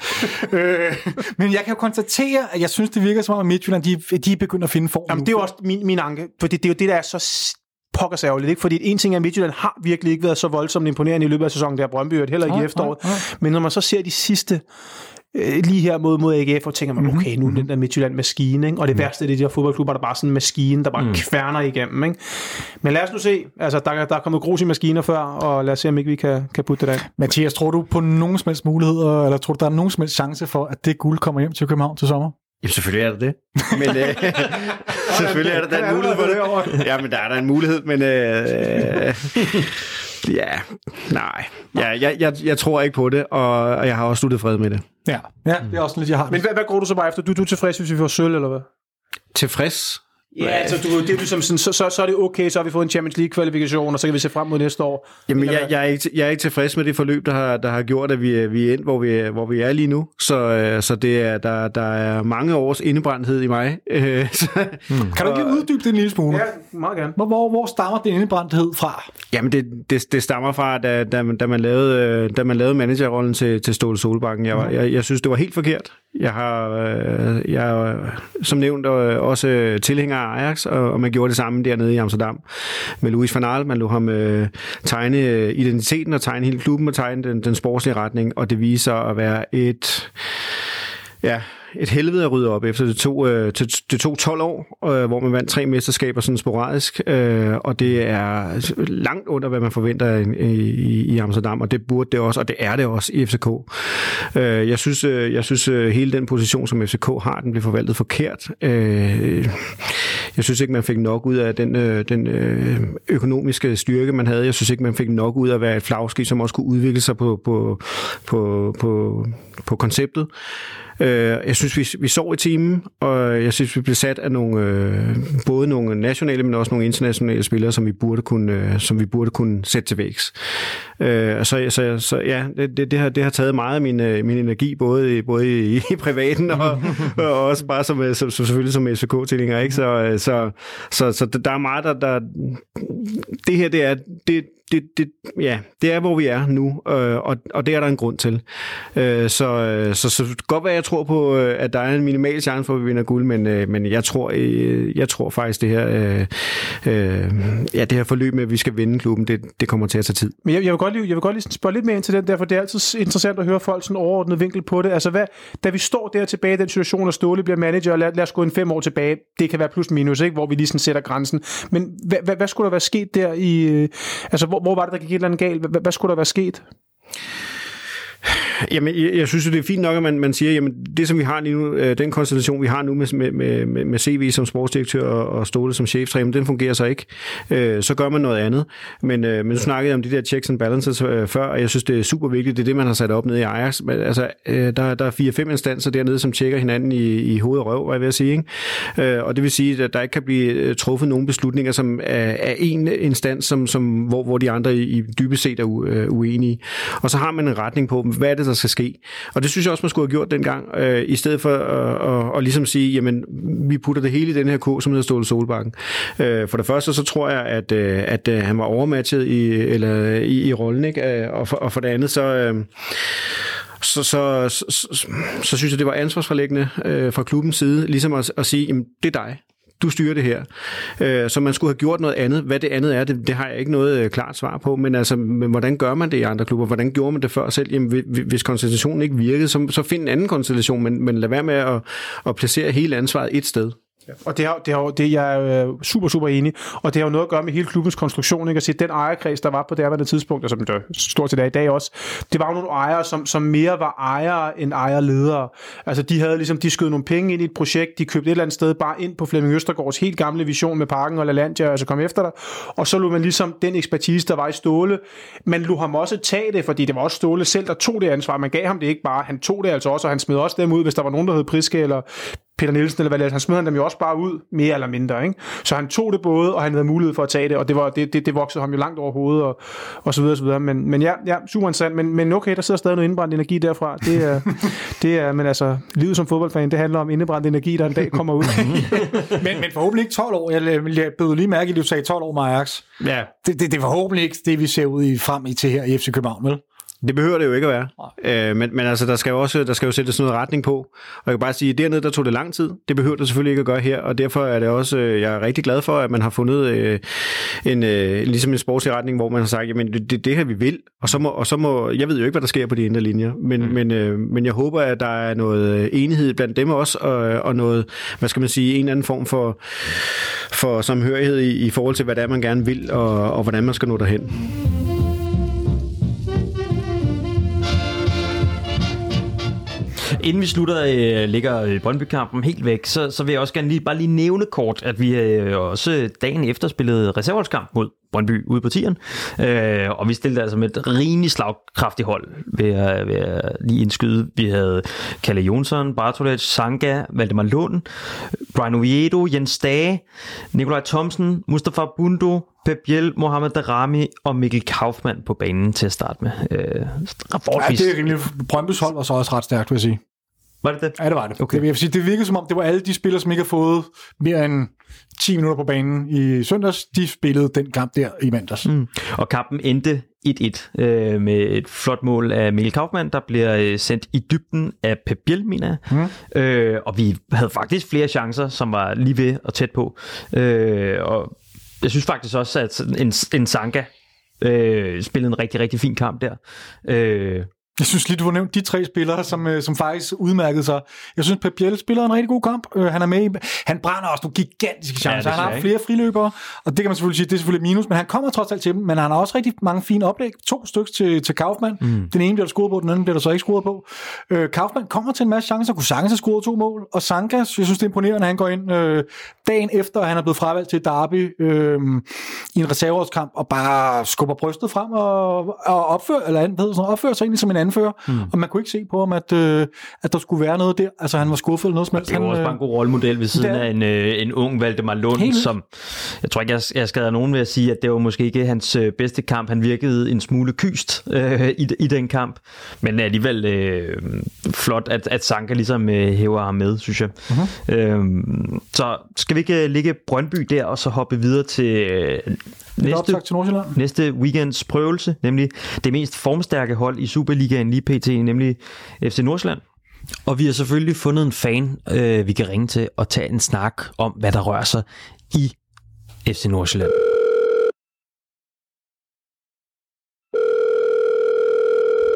ja. øh, men jeg kan jo konstatere, at jeg synes, det virker som om, at Midtjylland, de, de er begyndt at finde form. Jamen, det er jo også min, min anke, for det, det er jo det, der er så pokkers ærgerligt, ikke? Fordi en ting er, at Midtjylland har virkelig ikke været så voldsomt imponerende i løbet af sæsonen, der Brøndby heller ikke i efteråret. Ja, ja. Men når man så ser de sidste øh, lige her mod, mod AGF, og tænker man, mhm, okay, nu er den der Midtjylland-maskine, ikke? og det mm. værste det er de her fodboldklubber, der bare sådan en maskine, der bare mm. kværner igennem. Ikke? Men lad os nu se, altså der, der er kommet grus i maskiner før, og lad os se, om ikke vi kan, kan putte det der. Mathias, tror du på nogen som helst muligheder, eller tror du, der er nogen som helst chance for, at det guld kommer hjem til København til sommer? Jamen selvfølgelig er der det. Men øh, selvfølgelig er der, der en mulighed for det. Ja, men der er der en mulighed, men øh, ja, nej. Ja, jeg, jeg, jeg tror ikke på det, og, og jeg har også sluttet fred med det. Ja, ja det er også lidt, jeg har. Men hvad, hvad går du så bare efter? Du, du er tilfreds, hvis vi får sølv, eller hvad? Tilfreds? Ja, altså du, det er ligesom sådan, så, så, så er det okay, så har vi fået en Champions League-kvalifikation, og så kan vi se frem mod næste år. Jamen, jeg, jeg, er ikke, jeg er ikke tilfreds med det forløb, der har, der har gjort, at vi, vi er endt, hvor vi, hvor vi er lige nu. Så, øh, så det er, der, der er mange års indebrændthed i mig. hmm. Kan du ikke uddybe det en lille smule? Ja, meget gerne. Hvor, hvor, hvor stammer den indebrændthed fra? Jamen, det, det, det stammer fra, da, da, da, man lavede, da man lavede managerrollen til, til Ståle Solbakken. Jeg, var, jeg, jeg synes, det var helt forkert. Jeg har, øh, jeg som nævnt også tilhænger af Ajax, og, og man gjorde det samme dernede i Amsterdam med Louis van Gaal. Man lå ham øh, tegne øh, identiteten og tegne hele klubben og tegne den, den sportslige retning, og det viser at være et ja, et helvede at rydde op efter. Det tog, øh, det, det tog 12 år, øh, hvor man vandt tre mesterskaber sådan sporadisk, øh, og det er langt under, hvad man forventer i, i, i Amsterdam, og det burde det også, og det er det også i FCK. Øh, jeg synes, øh, jeg synes øh, hele den position, som FCK har, den bliver forvaltet forkert. Øh, jeg synes ikke, man fik nok ud af den, øh, den øh, økonomiske styrke, man havde. Jeg synes ikke, man fik nok ud af at være et flagskib, som også kunne udvikle sig på, på, på, på, på konceptet. Øh, jeg synes, vi, vi sov i timen, og jeg synes, vi blev sat af nogle, øh, både nogle nationale, men også nogle internationale spillere, som vi burde kunne, øh, som vi burde kunne sætte til vægs. Øh, så, så, så ja, det, det, det, har, det har taget meget af min, øh, min energi, både, både i, i privaten og, og også bare som, som, som selvfølgelig som SVK-tilhænger. Ikke? Så, så, så, så der er meget, der, der... Det her, det er, det, det, det, ja, det er, hvor vi er nu, øh, og, og det er der en grund til. Øh, så, øh, så, så godt være, jeg tror på, øh, at der er en minimal chance for, at vi vinder guld, men, øh, men jeg, tror, øh, jeg tror faktisk, det her, øh, øh, ja, det her forløb med, at vi skal vinde klubben, det, det kommer til at tage tid. Men jeg, jeg vil godt lige, jeg vil godt lige spørge lidt mere ind til den der, for det er altid interessant at høre folk sådan overordnet vinkel på det. Altså, hvad, da vi står der tilbage i den situation, og Ståle bliver manager, og lad, lad os gå en fem år tilbage, det kan være plus minus, ikke? hvor vi lige sådan sætter grænsen. Men hvad, hvad, hvad skulle der være sket der i... Øh, altså, hvor, hvor hvor var det, der gik et eller andet galt? Hvad, hvad skulle der være sket? Jamen, jeg, jeg synes jo, det er fint nok, at man, man siger, jamen, det som vi har lige nu, øh, den konstellation, vi har nu med, med, med, med CV som sportsdirektør og, og Ståle som cheftræner, den fungerer så ikke. Øh, så gør man noget andet. Men, øh, men du snakkede om de der checks and balances øh, før, og jeg synes, det er super vigtigt. Det er det, man har sat op nede i Ajax. Men, altså, øh, der, der er fire-fem instanser dernede, som tjekker hinanden i, i hoved og røv, var jeg ved at sige. Ikke? Øh, og det vil sige, at der ikke kan blive øh, truffet nogle beslutninger, som er, er en instans, som, som, hvor, hvor de andre i, i dybest set er u, øh, uenige. Og så har man en retning på, hvad er det, der skal ske. Og det synes jeg også, man skulle have gjort dengang, øh, i stedet for at, at, at ligesom sige, jamen, vi putter det hele i den her ko, som hedder Ståle Solbakken. Øh, for det første, så tror jeg, at, øh, at øh, han var overmatchet i, eller, i, i rollen, ikke? Øh, og, for, og for det andet, så... Øh, så, så, så, så, så synes jeg, det var ansvarsforlæggende øh, fra klubbens side, ligesom at, at sige, jamen, det er dig du styrer det her. Øh, så man skulle have gjort noget andet. Hvad det andet er, det, det har jeg ikke noget øh, klart svar på, men altså, men hvordan gør man det i andre klubber? Hvordan gjorde man det før selv? Jamen, hvis konstellationen ikke virkede, så, så find en anden konstellation, men, men lad være med at, at placere hele ansvaret et sted. Og det, har, det, har, det jeg er super, super enig. Og det har jo noget at gøre med hele klubbens konstruktion. Ikke? At sige, den ejerkreds, der var på det her tidspunkt, og som det stort til dag i dag også, det var jo nogle ejere, som, som mere var ejere end ejerledere. Altså de havde ligesom, de skød nogle penge ind i et projekt, de købte et eller andet sted bare ind på Flemming Østergaards helt gamle vision med parken og LaLandia, og så kom efter dig. Og så lå man ligesom den ekspertise, der var i Ståle, man lå ham også tage det, fordi det var også Ståle selv, der tog det ansvar. Man gav ham det ikke bare, han tog det altså også, og han smed også dem ud, hvis der var nogen, der hed Priske eller Peter Nielsen, eller hvad det er, han smed dem jo også bare ud, mere eller mindre. Ikke? Så han tog det både, og han havde mulighed for at tage det, og det, var, det, det, det voksede ham jo langt over hovedet, og, og så videre, og så videre. Men, men ja, ja, super interessant. Men, men okay, der sidder stadig noget indbrændt energi derfra. Det er, det er, men altså, livet som fodboldfan, det handler om indbrændt energi, der en dag kommer ud. men, men forhåbentlig ikke 12 år. Jeg, jeg bød lige mærke, at du sagde 12 år med Ajax. Ja. Det, det, det er forhåbentlig ikke det, vi ser ud i frem i til her i FC København, vel? Det behøver det jo ikke at være. Øh, men, men altså, der skal jo også der skal jo sættes noget retning på. Og jeg kan bare sige, at dernede, der tog det lang tid. Det behøver det selvfølgelig ikke at gøre her, og derfor er det også, øh, jeg er rigtig glad for, at man har fundet øh, en, øh, ligesom en sportslig retning, hvor man har sagt, jamen det, det, det her vi vil, og så, må, og så må, jeg ved jo ikke, hvad der sker på de indre linjer, men, mm. men, øh, men jeg håber, at der er noget enighed blandt dem også, og, og noget, hvad skal man sige, en eller anden form for, for samhørighed i, i forhold til, hvad det er, man gerne vil, og, og hvordan man skal nå derhen. Inden vi slutter, øh, ligger øh, Brøndby-kampen helt væk, så, så vil jeg også gerne lige, bare lige nævne kort, at vi øh, også dagen efter spillede reservholdskamp mod Brøndby ude på tieren. Øh, og vi stillede altså med et rimelig slagkraftigt hold, ved at, ved at lige indskyde. Vi havde Kalle Jonsson, Bartolec, Sanka, Valdemar Lund, Brian Oviedo, Jens Dage, Nikolaj Thomsen, Mustafa Bundo, Pep Biel, Mohamed Darami og Mikkel Kaufmann på banen til at starte med. Øh, ja, det er rimelig. Brøndbys hold var så også ret stærkt, vil jeg sige. Var det det? Ja, det var det. Okay. Det, jeg vil sige, det virkede som om, det var alle de spillere, som ikke har fået mere end 10 minutter på banen i søndags, de spillede den kamp der i mandags. Mm. Og kampen endte 1-1 øh, med et flot mål af Mikkel Kaufmann, der bliver øh, sendt i dybden af Pep Biel, mener jeg. Mm. Øh, og vi havde faktisk flere chancer, som var lige ved og tæt på. Øh, og jeg synes faktisk også, at en, en Sanka øh, spillede en rigtig, rigtig fin kamp der. Øh, Jeg synes lige, du har nævnt de tre spillere, som, øh, som faktisk udmærkede sig. Jeg synes, Pep Biel spiller en rigtig god kamp. Øh, han er med i, Han brænder også nogle gigantiske chancer. Ja, han har flere friløbere, og det kan man selvfølgelig sige, det er selvfølgelig minus, men han kommer trods alt til dem. Men han har også rigtig mange fine oplæg. To stykker til, til Kaufmann. Mm. Den ene bliver der scoret på, den anden bliver der så ikke scoret på. Øh, Kaufmann kommer til en masse chancer, kunne sagtens have scoret to mål. Og Sankas, jeg synes, det er imponerende, han går ind øh, dagen efter, at han er blevet fravalgt til Derby øh, i en reserveårskamp, og bare skubber brystet frem og, og opfører, eller andet, opfører sig egentlig som en anfører. Mm. Og man kunne ikke se på ham, at, øh, at der skulle være noget der. Altså, han var skuffet eller noget som helst. Det er Han, også bare en god rollemodel ved siden det er- af en, øh, en ung Valdemar Lund, Helt som jeg tror ikke, jeg, jeg skader nogen ved at sige, at det var måske ikke hans øh, bedste kamp. Han virkede en smule kyst øh, i, i den kamp, men alligevel øh, flot, at, at Sanka ligesom øh, hæver ham med, synes jeg. Uh-huh. Øh, så skal vi ikke øh, ligge Brøndby der, og så hoppe videre til øh, næste, til Nordsjælland. næste weekends prøvelse, nemlig det mest formstærke hold i Superligaen lige pt., nemlig FC Nordsjælland. Og vi har selvfølgelig fundet en fan, øh, vi kan ringe til og tage en snak om, hvad der rører sig i FC Nordsjælland.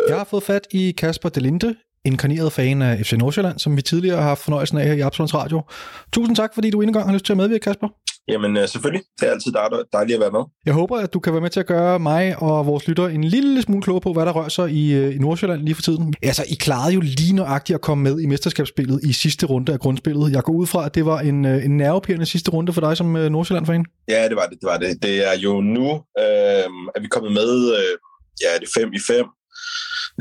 Jeg har fået fat i Kasper Delinde, inkarneret fan af FC Nordsjælland, som vi tidligere har haft fornøjelsen af her i Absalons Radio. Tusind tak, fordi du endnu gang har lyst til at medvirke, Kasper. Jamen øh, selvfølgelig. Det er altid dejligt, at være med. Jeg håber, at du kan være med til at gøre mig og vores lyttere en lille smule klogere på, hvad der rører sig i, øh, i Nordsjælland lige for tiden. Altså, I klarede jo lige nøjagtigt at komme med i mesterskabsspillet i sidste runde af grundspillet. Jeg går ud fra, at det var en, øh, en nervepirrende sidste runde for dig som øh, Nordsjælland-fan. Ja, det var det. Det, var det. det er jo nu, øh, at vi er kommet med øh, ja, det fem i fem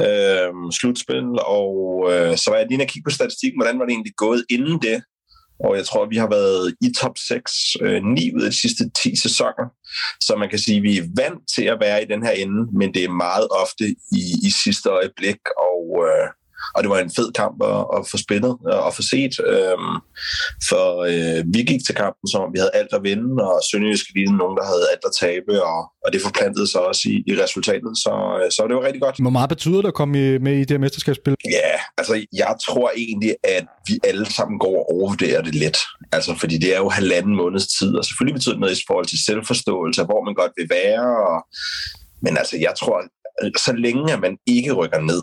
øh, slutspil, og øh, så var jeg lige og kigge på statistikken, hvordan var det egentlig gået inden det, og jeg tror, vi har været i top 6 øh, 9 ud af de sidste 10 sæsoner. Så man kan sige, at vi er vant til at være i den her ende, men det er meget ofte i, i sidste øjeblik, og, øh, og det var en fed kamp at, at få spillet og at få set. Øh, for øh, vi gik til kampen, som om vi havde alt at vinde, og Sønderjysk lignede nogen, der havde alt at tabe, og, og det forplantede sig også i, i resultatet, så, øh, så det var rigtig godt. Hvor meget betyder det at komme i- med i det her mesterskabsspil? Ja, altså jeg tror egentlig, at vi alle sammen går og overvurderer det lidt. Altså fordi det er jo halvanden måneds tid, og selvfølgelig betyder det noget i forhold til selvforståelse, hvor man godt vil være. Og... Men altså jeg tror, så længe at man ikke rykker ned,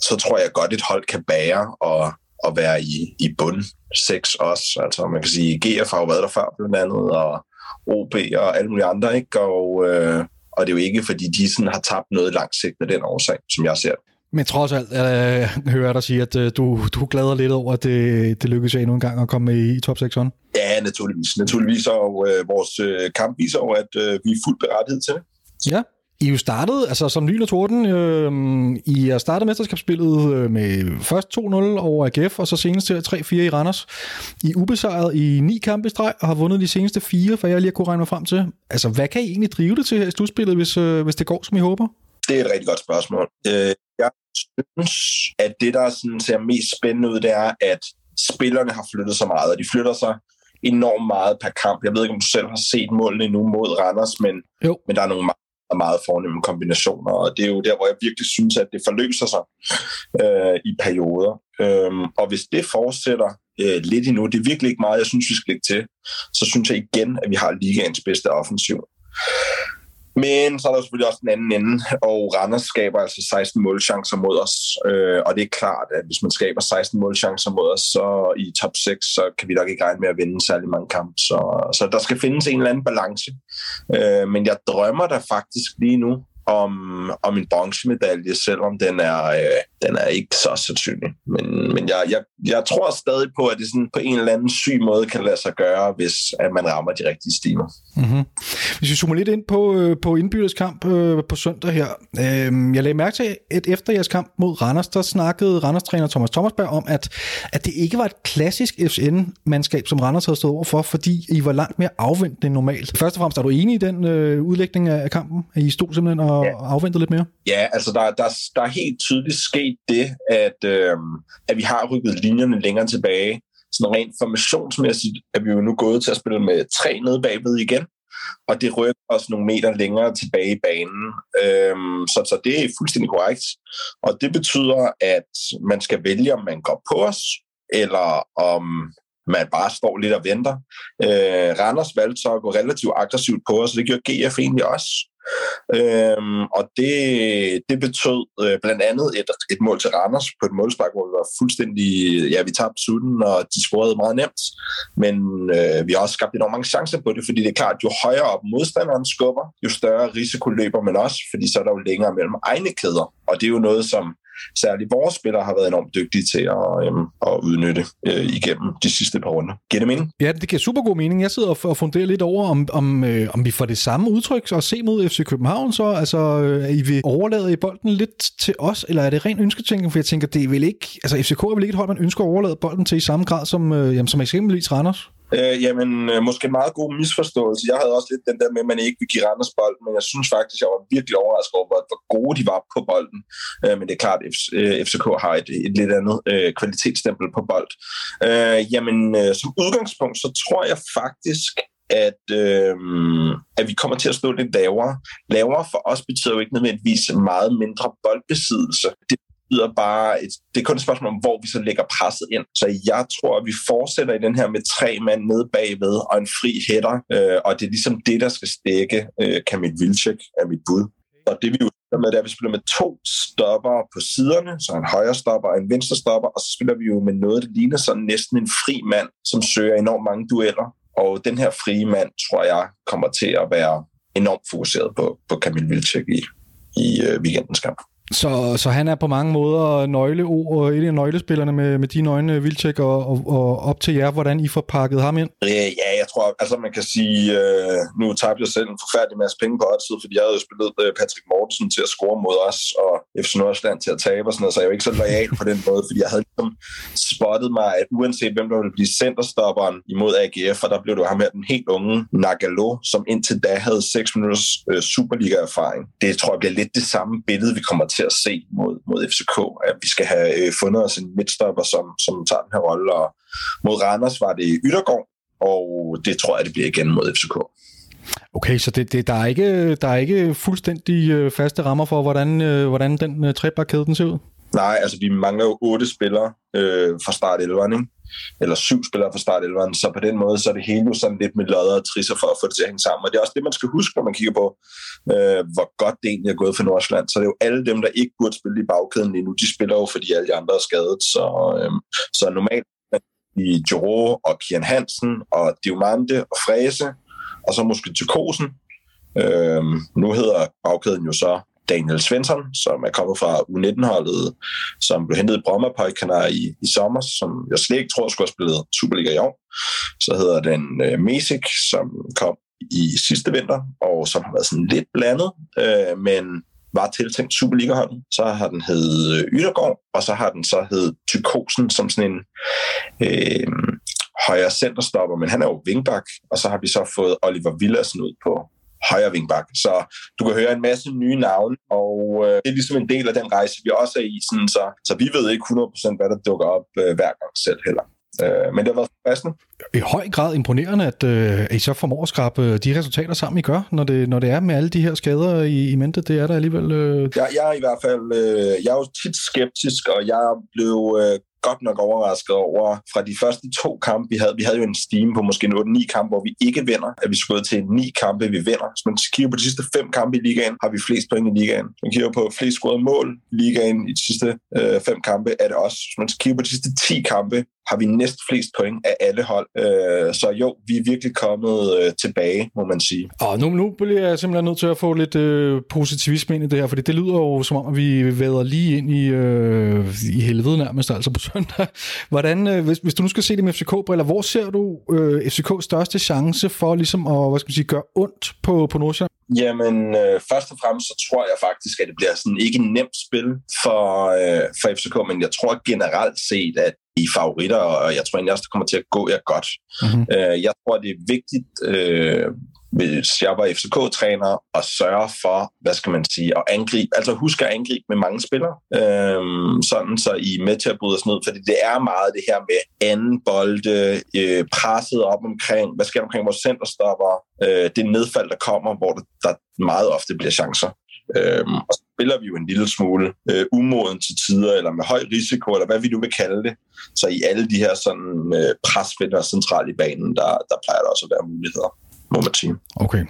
så tror jeg godt, et hold kan bære og, og være i, i bund 6 også. Altså man kan sige, GF har jo været der før blandt andet, og OB og alle mulige andre, ikke? Og, øh, og det er jo ikke, fordi de sådan har tabt noget langt sigt med den årsag, som jeg ser det. Men trods alt øh, hører jeg dig sige, at øh, du, du glæder lidt over, at det, det lykkedes jer endnu en gang at komme med i, i top 6 -ånden. Ja, naturligvis. Naturligvis, og øh, vores øh, kamp viser jo, at øh, vi er fuldt berettiget til det. Ja. I jo startet, altså som lyn og torden, øh, I har startet mesterskabsspillet øh, med først 2-0 over AGF, og så senest til 3-4 i Randers. I er ubesejret i ni kampe i streg, og har vundet de seneste fire, for jeg lige har kunne regne mig frem til. Altså, hvad kan I egentlig drive det til her i slutspillet, hvis, øh, hvis det går, som I håber? Det er et rigtig godt spørgsmål. Øh, jeg synes, at det, der sådan ser mest spændende ud, det er, at spillerne har flyttet sig meget, og de flytter sig enormt meget per kamp. Jeg ved ikke, om du selv har set målene endnu mod Randers, men, Jo. men der er nogle meget, meget fornemme kombinationer, og det er jo der, hvor jeg virkelig synes, at det forløser sig øh, i perioder. Øhm, og hvis det fortsætter øh, lidt endnu, det er virkelig ikke meget, jeg synes, vi skal lægge til, så synes jeg igen, at vi har ligaens bedste offensiv. Men så er der selvfølgelig også den anden ende, og Randers skaber altså 16 målchancer mod os. Øh, og det er klart, at hvis man skaber 16 målchancer mod os, så i top 6, så kan vi nok ikke regne med at vinde særlig mange kampe. Så, så der skal findes en eller anden balance. Øh, men jeg drømmer der faktisk lige nu om, om en bronzemedalje, selvom den er, øh, den er ikke så sandsynlig. Men, men jeg, jeg, jeg tror stadig på, at det sådan på en eller anden syg måde kan lade sig gøre, hvis at man rammer de rigtige stimer. Mm-hmm. Hvis vi zoomer lidt ind på, øh, på indbytterskamp øh, på søndag her. Øh, jeg lagde mærke til, at efter jeres kamp mod Randers, der snakkede Randers-træner Thomas Thomasberg om, at, at det ikke var et klassisk FCN-mandskab, som Randers havde stået over for, fordi I var langt mere afventende end normalt. Først og fremmest, er du enig i den øh, udlægning af, af kampen? At I stod simpelthen og, Ja. og afventede lidt mere? Ja, altså der, der, der er helt tydeligt sket det, at, øh, at vi har rykket linjerne længere tilbage. Sådan rent formationsmæssigt er vi jo nu gået til at spille med tre nede bagved igen, og det rykker os nogle meter længere tilbage i banen. Øhm, så, så det er fuldstændig korrekt. Og det betyder, at man skal vælge, om man går på os, eller om man bare står lidt og venter. Øh, Randers valgte så at gå relativt aggressivt på os, og det gjorde GF egentlig også. Øhm, og det, det betød øh, blandt andet et, et mål til Randers på et målspark, hvor vi var fuldstændig, ja, vi tabte sutten, og de scorede meget nemt. Men øh, vi har også skabt enormt mange chancer på det, fordi det er klart, jo højere op modstanderen skubber, jo større risiko løber man også, fordi så er der jo længere mellem egne kæder. Og det er jo noget, som særligt vores spillere har været enormt dygtige til at, øhm, at udnytte øh, igennem de sidste par runder. Giver det mening? Ja, det giver super god mening. Jeg sidder og funderer lidt over, om, om, øh, om vi får det samme udtryk at se mod FC København så. Altså, øh, I vil overlade i bolden lidt til os, eller er det ren ønsketænkning? For jeg tænker, det er vel ikke... Altså, FCK er vel ikke et hold, man ønsker at overlade bolden til i samme grad som, øh, jamen, som eksempelvis Randers? Øh, jamen, øh, måske en meget god misforståelse. Jeg havde også lidt den der med, at man ikke vil give Randers bolden, men jeg synes faktisk, jeg var virkelig overrasket over, hvor gode de var på bolden. Øh, men det er klart, at øh, FCK har et, et lidt andet øh, kvalitetsstempel på bold. Øh, jamen, øh, som udgangspunkt, så tror jeg faktisk, at, øh, at vi kommer til at stå lidt lavere. Lavere for os betyder jo ikke nødvendigvis meget mindre boldbesiddelse. Det betyder bare, et, det er kun et spørgsmål om, hvor vi så lægger presset ind. Så jeg tror, at vi fortsætter i den her med tre mand nede bagved og en fri hætter, øh, og det er ligesom det, der skal stikke øh, Kamil Vilcek af mit bud. Og det vi jo spiller med, det er, at vi spiller med to stopper på siderne, så en højre stopper og en venstre stopper, og så spiller vi jo med noget, der ligner sådan næsten en fri mand, som søger enormt mange dueller. Og den her frie mand, tror jeg, kommer til at være enormt fokuseret på, på Kamil Vilcek i, i øh, weekendens kamp. Så, så han er på mange måder nøgleord, øh, et af nøglespillerne med, med dine øjne, øh, Vilcek, og, og, og op til jer, hvordan I får pakket ham ind? Øh, ja, jeg tror, altså man kan sige, øh, nu tabte jeg selv en forfærdelig masse penge på oddset, fordi jeg havde jo spillet øh, Patrick Mortensen til at score mod os, og FC Nordsjælland til at tabe og sådan noget, så jeg er jo ikke så lojal på den måde, fordi jeg havde ligesom spottet mig, at uanset hvem der ville blive centerstopperen imod AGF, og der blev det jo ham her, den helt unge Nagalo, som indtil da havde 6 minutters øh, Superliga-erfaring. Det tror jeg bliver lidt det samme billede, vi kommer til at se mod, mod FCK, at vi skal have øh, fundet os en midtstopper, som, som tager den her rolle, og mod Randers var det Yttergård, og det tror jeg, det bliver igen mod FCK. Okay, så det, det, der, er ikke, der er ikke fuldstændig øh, faste rammer for, hvordan, øh, hvordan den øh, trebakkæde den ser ud? Nej, altså vi mangler jo otte spillere øh, fra start 11, ikke? Eller syv spillere fra start så på den måde så er det hele jo sådan lidt med lodder og trisser for at få det til at hænge sammen. Og det er også det, man skal huske, når man kigger på, øh, hvor godt det egentlig er gået for Nordsjælland. Så det er jo alle dem, der ikke burde spille i bagkæden lige nu, de spiller jo, fordi alle de andre er skadet. Så, øh, så normalt i Joro og Kian Hansen og Diomande og Fræse, og så måske til Kosen. Øh, nu hedder bagkæden jo så Daniel Svensson, som er kommet fra U19-holdet, som blev hentet i Bromma i, i sommer, som jeg slet ikke tror skulle have spillet Superliga i år. Så hedder den øh, Mesik, som kom i sidste vinter, og som har været sådan lidt blandet, øh, men var tiltænkt Superliga-holdet. Så har den hed øh, Ydergaard, og så har den så hed Tykosen som sådan en øh, højre centerstopper, men han er jo vingbak, og så har vi så fået Oliver Villassen ud på, højre vingbak. Så du kan høre en masse nye navne, og øh, det er ligesom en del af den rejse, vi også er i. Sådan, så, så vi ved ikke 100% hvad der dukker op øh, hver gang selv heller. Øh, men det har været passende. I høj grad imponerende, at, øh, I så formår at skrabe øh, de resultater sammen, I gør, når det, når det er med alle de her skader i, i mente. Det er der alligevel... Øh... Jeg, jeg er i hvert fald... Øh, jeg er jo tit skeptisk, og jeg blev øh, godt nok overrasket over fra de første to kampe, vi havde. Vi havde jo en steam på måske 8-9 kampe, hvor vi ikke vinder, at vi skulle til ni kampe, vi vinder. Hvis man kigger på de sidste fem kampe i ligaen, har vi flest point i ligaen. Hvis man kigger på flest scorede mål i ligaen i de sidste øh, fem kampe, er det også. Hvis man kigger på de sidste 10 kampe, har vi næst flest point af alle hold. Øh, så jo, vi er virkelig kommet øh, tilbage, må man sige. Og nu, nu bliver jeg simpelthen nødt til at få lidt øh, positivisme ind i det her, fordi det lyder jo som om, at vi væder lige ind i, øh, i helvede nærmest, altså på søndag. Hvordan, øh, hvis, hvis du nu skal se det med FCK-briller, hvor ser du øh, FCK's største chance for ligesom at hvad skal man sige, gøre ondt på, på Nordsjælland? Jamen, øh, først og fremmest så tror jeg faktisk, at det bliver sådan ikke nemt spil for, øh, for FCK, men jeg tror generelt set, at i favoritter, og jeg tror egentlig også, det kommer til at gå jer godt. Mm-hmm. Øh, jeg tror, det er vigtigt, øh, hvis jeg var FCK-træner, og sørge for, hvad skal man sige, at angribe, altså husk at angribe med mange spillere, øhm, sådan så I er med til at bryde os ned, fordi det er meget det her med anden bolde, øh, presset op omkring, hvad sker der omkring vores centerstopper, øh, det nedfald, der kommer, hvor der, der meget ofte bliver chancer. Øhm, og så spiller vi jo en lille smule øh, umoden til tider, eller med høj risiko, eller hvad vi nu vil kalde det. Så i alle de her sådan, øh, presvinder centralt i banen, der, der plejer der også at være muligheder, må man sige. Okay.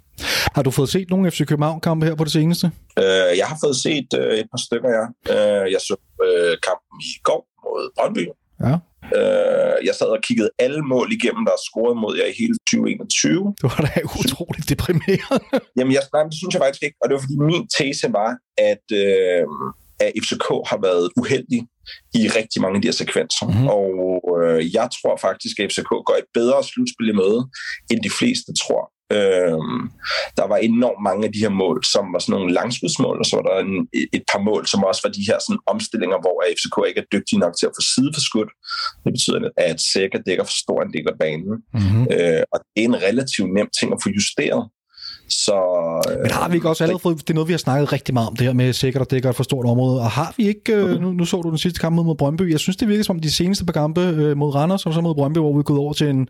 Har du fået set nogle FC København-kampe her på det seneste? Øh, jeg har fået set øh, et par stykker, ja. Øh, jeg så øh, kampen i går mod Brøndby. Ja. Øh, jeg sad og kiggede alle mål igennem, der er scoret mod jer i hele 2021. Du var da utroligt deprimeret. Jamen, jeg, nej, det synes jeg faktisk ikke. Og det var fordi min tese var, at, øh, at FCK har været uheldig i rigtig mange af de her sekvenser. Mm-hmm. Og øh, jeg tror faktisk, at FCK går et bedre slutspil i møde, end de fleste tror. Øhm, der var enormt mange af de her mål, som var sådan nogle langskudsmål, og så var der en, et par mål, som også var de her sådan, omstillinger, hvor FCK ikke er dygtige nok til at få side for skud. Det betyder, at Sækker dækker for stor en del af banen. Mm-hmm. Øh, og det er en relativt nem ting at få justeret. Så, Men har vi ikke også allerede fået, det er noget, vi har snakket rigtig meget om, det her med sikkert at dække et for stort område, og har vi ikke, øh, nu, nu så du den sidste kamp mod Brøndby, jeg synes, det virker som om de seneste par kampe øh, mod Randers og så mod Brøndby, hvor vi er gået over til en,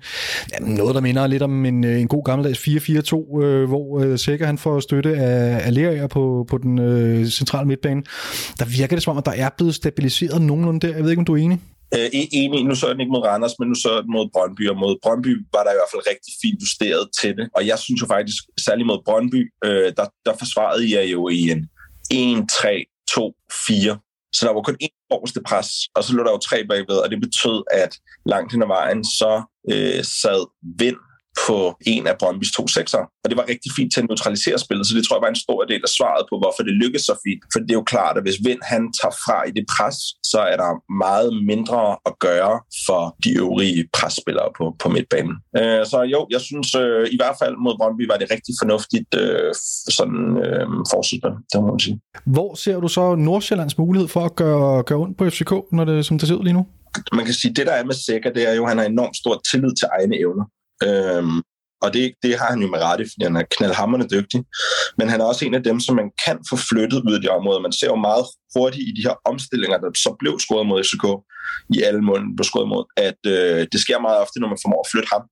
ja, noget, der minder lidt om en, øh, en god gammeldags 4-4-2, øh, hvor øh, Sikker han får støtte af, af Lerager på, på den øh, centrale midtbane. Der virker det som om, at der er blevet stabiliseret nogenlunde der. Jeg ved ikke, om du er enig? Øh, e-, enig, nu så jeg den ikke mod Randers, men nu så jeg den mod Brøndby, og mod Brøndby var der i hvert fald rigtig fint justeret til det. Og jeg synes jo faktisk, særligt mod Brøndby, øh, der, der forsvarede jeg jo i en 1-3-2-4. Så der var kun én forreste pres, og så lå der jo tre bagved, og det betød, at langt hen ad vejen, så øh, sad vind på en af Brøndbys to sekser. Og det var rigtig fint til at neutralisere spillet, så det tror jeg var en stor del af svaret på, hvorfor det lykkedes så fint. For det er jo klart, at hvis Vind han tager fra i det pres, så er der meget mindre at gøre for de øvrige presspillere på, på midtbanen. Øh, så jo, jeg synes øh, i hvert fald mod Brøndby var det rigtig fornuftigt øh, sådan øh, forsøgsspil, det må man sige. Hvor ser du så Nordsjællands mulighed for at gøre, gøre ondt på FCK, når det, som det ser ud lige nu? Man kan sige, det der er med Sækker, det er jo, at han har enormt stor tillid til egne evner. Øhm, og det, det har han jo med rette, fordi han er knaldhammerende dygtig. Men han er også en af dem, som man kan få flyttet ud af de områder. Man ser jo meget hurtigt i de her omstillinger, der så blev scoret mod FCK, i alle måneder blev scoret mod, at øh, det sker meget ofte, når man formår at flytte ham.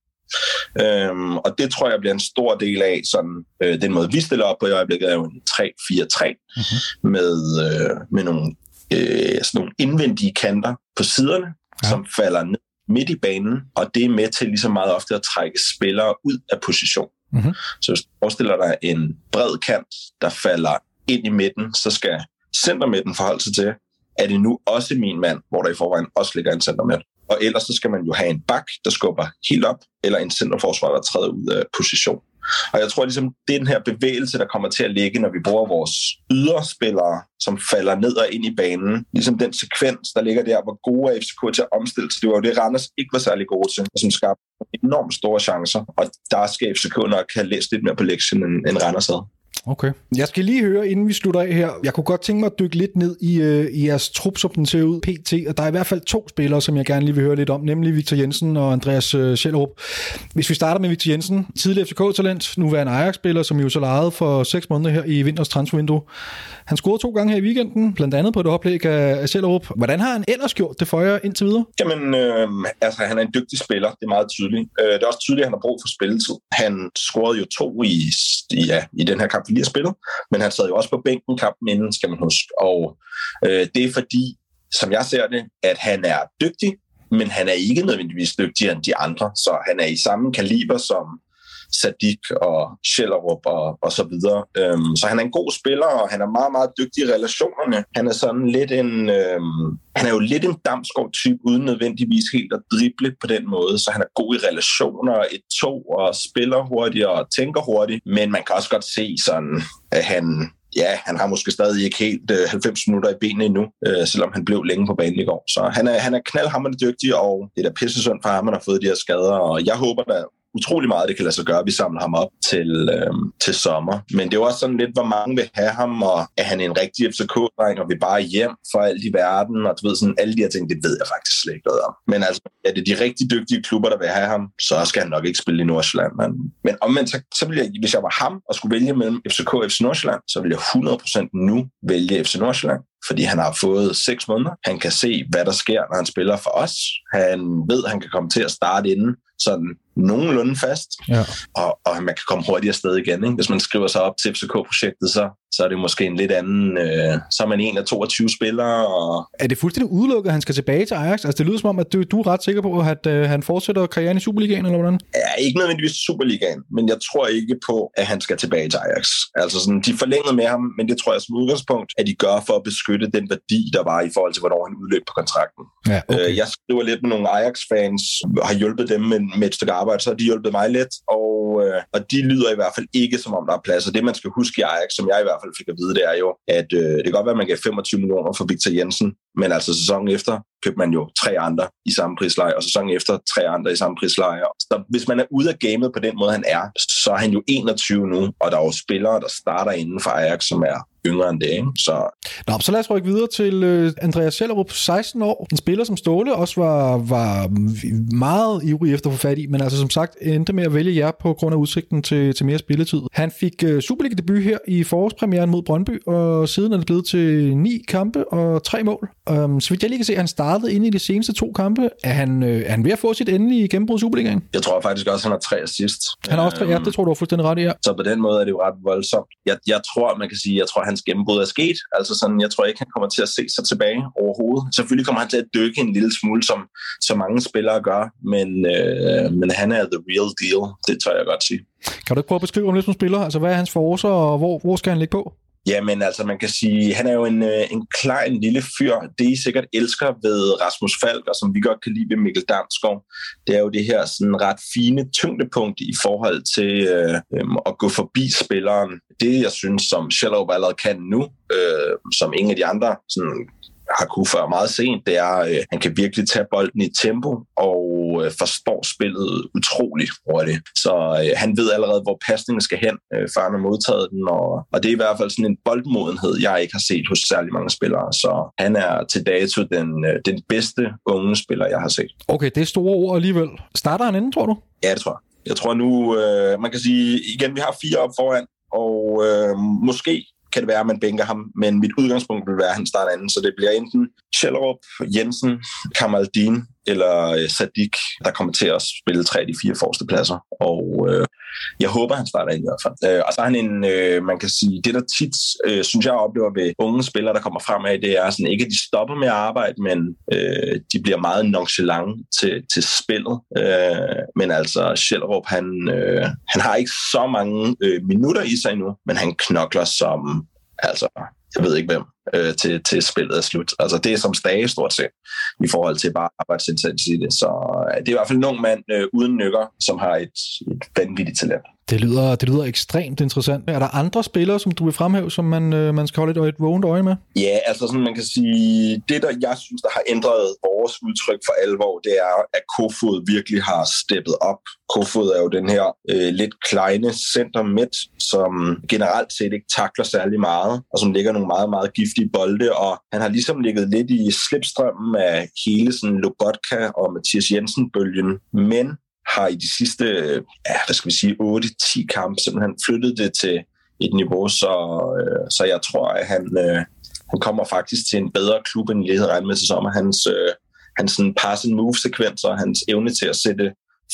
Øhm, og det tror jeg bliver en stor del af sådan, øh, den måde, vi stiller op på i øjeblikket, er jo en 3-4-3 mm-hmm. med, øh, med nogle, øh, sådan nogle indvendige kanter på siderne, ja. som falder ned midt i banen, og det er med til lige så meget ofte at trække spillere ud af position. Mm-hmm. Så hvis du forestiller dig en bred kant, der falder ind i midten, så skal centermidten forholde sig til, er det nu også min mand, hvor der i forvejen også ligger en centermidt. Og ellers så skal man jo have en bak, der skubber helt op, eller en centerforsvar, der træder ud af position. Og jeg tror ligesom, det er den her bevægelse, der kommer til at ligge, når vi bruger vores yderspillere, som falder ned og ind i banen. Ligesom den sekvens, der ligger der, hvor gode er FCK til at omstille sig. Det var jo det, Randers ikke var særlig gode til, som skabte enormt store chancer. Og der skal FCK nok have læst lidt mere på lektien, end Randers havde. Okay. Jeg skal lige høre, inden vi slutter af her. Jeg kunne godt tænke mig at dykke lidt ned i, øh, i jeres trup, som den ser ud pt. Og der er i hvert fald to spillere, som jeg gerne lige vil høre lidt om, nemlig Victor Jensen og Andreas øh, Schellerup. Hvis vi starter med Victor Jensen, tidligere FCK-talent, nu en Ajax-spiller, som jo så lejede for seks måneder her i vinters transfervindue. Han scorede to gange her i weekenden, blandt andet på et oplæg af, af Schellerup. Hvordan har han ellers gjort det for jer indtil videre? Jamen, øh, altså han er en dygtig spiller, det er meget tydeligt. Øh, det er også tydeligt, at han har brug for spilletid. Han scorede jo to i, ja, i den her kamp, vi lige har spillet, men han sad jo også på bænken kampen inden, skal man huske. Og øh, det er fordi, som jeg ser det, at han er dygtig, men han er ikke nødvendigvis dygtigere end de andre, så han er i samme kaliber som Sadik og Schellerup og, og så videre. Øhm, så han er en god spiller, og han er meget, meget dygtig i relationerne. Han er sådan lidt en... Øhm, han er jo lidt en Damsgaard-type, uden nødvendigvis helt at drible på den måde, så han er god i relationer, et to og spiller hurtigt og tænker hurtigt, men man kan også godt se sådan, at han ja, han har måske stadig ikke helt øh, 90 minutter i benene endnu, øh, selvom han blev længe på banen i går. Så han er, han er knaldhammerende dygtig, og det er da pisse synd for ham, han har fået de her skader, og jeg håber da utrolig meget, det kan lade sig gøre, at vi samler ham op til, øh, til sommer. Men det er jo også sådan lidt, hvor mange vil have ham, og er han en rigtig FCK-dreng, og vi bare hjem for alt i verden, og du ved, sådan alle de her ting, det ved jeg faktisk slet ikke noget om. Men altså, er det de rigtig dygtige klubber, der vil have ham, så skal han nok ikke spille i Nordsjælland. Men, men omvendt, så, så vil jeg, hvis jeg var ham og skulle vælge mellem FCK og FC Nordsjælland, så vil jeg 100% nu vælge FC Nordsjælland fordi han har fået seks måneder. Han kan se, hvad der sker, når han spiller for os. Han ved, at han kan komme til at starte inden sådan nogenlunde fast, Ja. og, og man kan komme hurtigere afsted igen. Ikke? Hvis man skriver sig op til FCK-projektet, så, så er det måske en lidt anden... Øh, så er man en af 22 spillere, og Er det fuldstændig udelukket, at han skal tilbage til Ajax? Altså, det lyder som om, at du, du er ret sikker på, at øh, han fortsætter karrieren i Superligaen, eller hvordan? er ikke nødvendigvis Superligaen, men jeg tror ikke på, at han skal tilbage til Ajax. Altså sådan, de forlængede med ham, men det tror jeg som udgangspunkt, at de gør for at beskytte den værdi, der var i forhold til, hvornår han udløb på kontrakten. Ja, Okay. Øh, jeg skriver lidt med nogle Ajax-fans, har hjulpet dem med, med et stykke arbejde, så har de hjulpet mig lidt, og, øh, og de lyder i hvert fald ikke, som om der er plads. Og det, man skal huske i Ajax, som jeg i hvert fald fik at vide, det er jo, at øh, det kan godt være, at man gav 25 millioner for Victor Jensen, men altså sæsonen efter købte man jo tre andre i samme prisleje, og sæsonen efter tre andre i samme prisleje. Så hvis man er ude af gamet på den måde, han er, så er han jo 21 nu, og der er jo spillere, der starter inden for Ajax, som er yngre end det. Ikke? Så Nå, så lad os rykke videre til øh, Andreas Schellerup, 16 år. En spiller, som Ståle også var, var meget ivrig efter at få fat i, men altså som sagt endte med at vælge jer på grund af udsigten til, til mere spilletid. Han fik øh, Superliga-debut her i forårspremieren mod Brøndby, og siden er det blevet til ni kampe og tre mål. Um, så vidt jeg lige kan se, han startede inde i de seneste to kampe. Er han, øh, er han ved at få sit endelige gennembrud i Superligaen? jeg tror faktisk også, at han har tre assist. Han har også tre, ja, det tror du er fuldstændig ret i, ja. Så på den måde er det jo ret voldsomt. Jeg, jeg tror, man kan sige, jeg tror, at hans gennembrud er sket. Altså sådan, jeg tror ikke, han kommer til at se sig tilbage overhovedet. Selvfølgelig kommer han til at dykke en lille smule, som så mange spillere gør, men, øh, men han er the real deal. Det tør jeg godt sige. Kan du ikke prøve at beskrive ham lidt som spiller? Altså, hvad er hans forårsager, og hvor, hvor skal han ligge på? Jamen altså, man kan sige, han er jo en, øh, en klein lille fyr. Det I sikkert elsker ved Rasmus Falk, og som vi godt kan lide ved Mikkel Damsgaard, det er jo det her sådan ret fine tyngdepunkt i forhold til øh, øhm, at gå forbi spilleren. Det, jeg synes, som Shallow allerede kan nu, øh, som ingen af de andre sådan, har kunne før meget sent, det er, at øh, han kan virkelig tage bolden i tempo og øh, forstår spillet utroligt hurtigt. Så øh, han ved allerede, hvor pasningen skal hen, før han har modtaget den, og, og det er i hvert fald sådan en boldmodenhed, jeg ikke har set hos særlig mange spillere. Så han er til dato den, den bedste unge spiller, jeg har set. Okay, det er store ord alligevel. Starter han inden, tror du? Ja, det tror jeg. Jeg tror nu, øh, man kan sige, igen, vi har fire op foran, og øh, måske kan det være, at man bænker ham, men mit udgangspunkt vil være, at han starter anden, så det bliver enten Schellerup, Jensen, Kamaldin eller øh, Sadik, der kommer til at spille tre af de fire forreste pladser, og øh, jeg håber, han starter ind i hvert fald. Øh, og så er han en, øh, man kan sige, det der tit, øh, synes jeg oplever ved unge spillere, der kommer frem af, det er sådan ikke, at de stopper med at arbejde, men øh, de bliver meget nonchalant til, til spillet. Øh, men altså, Schellerup, han, øh, han har ikke så mange øh, minutter i sig endnu, men han knokler som, altså, jeg ved ikke hvem, øh, til, til spillet er slut. Altså, det er som stage stort set, i forhold til bare arbejdsindsats i det. Så øh, det er i hvert fald en ung mand øh, uden nykker, som har et, et vanvittigt talent. Det lyder, det lyder ekstremt interessant. Er der andre spillere, som du vil fremhæve, som man, øh, man skal holde et, et vågent øje med? Ja, altså sådan, man kan sige, det der jeg synes, der har ændret vores udtryk for alvor, det er, at Kofod virkelig har steppet op. Kofod er jo den her øh, lidt kleine center midt, som generelt set ikke takler særlig meget, og som ligger nogle meget, meget giftige bolde, og han har ligesom ligget lidt i slipstrømmen af hele sådan Lobotka og Mathias Jensen-bølgen, men har i de sidste, ja, hvad skal vi sige, 8-10 kampe simpelthen flyttet det til et niveau, så, øh, så jeg tror, at han, øh, han kommer faktisk til en bedre klub, end jeg havde regnet med til sommer. Hans, øh, hans sådan pass and move sekvenser, hans evne til at sætte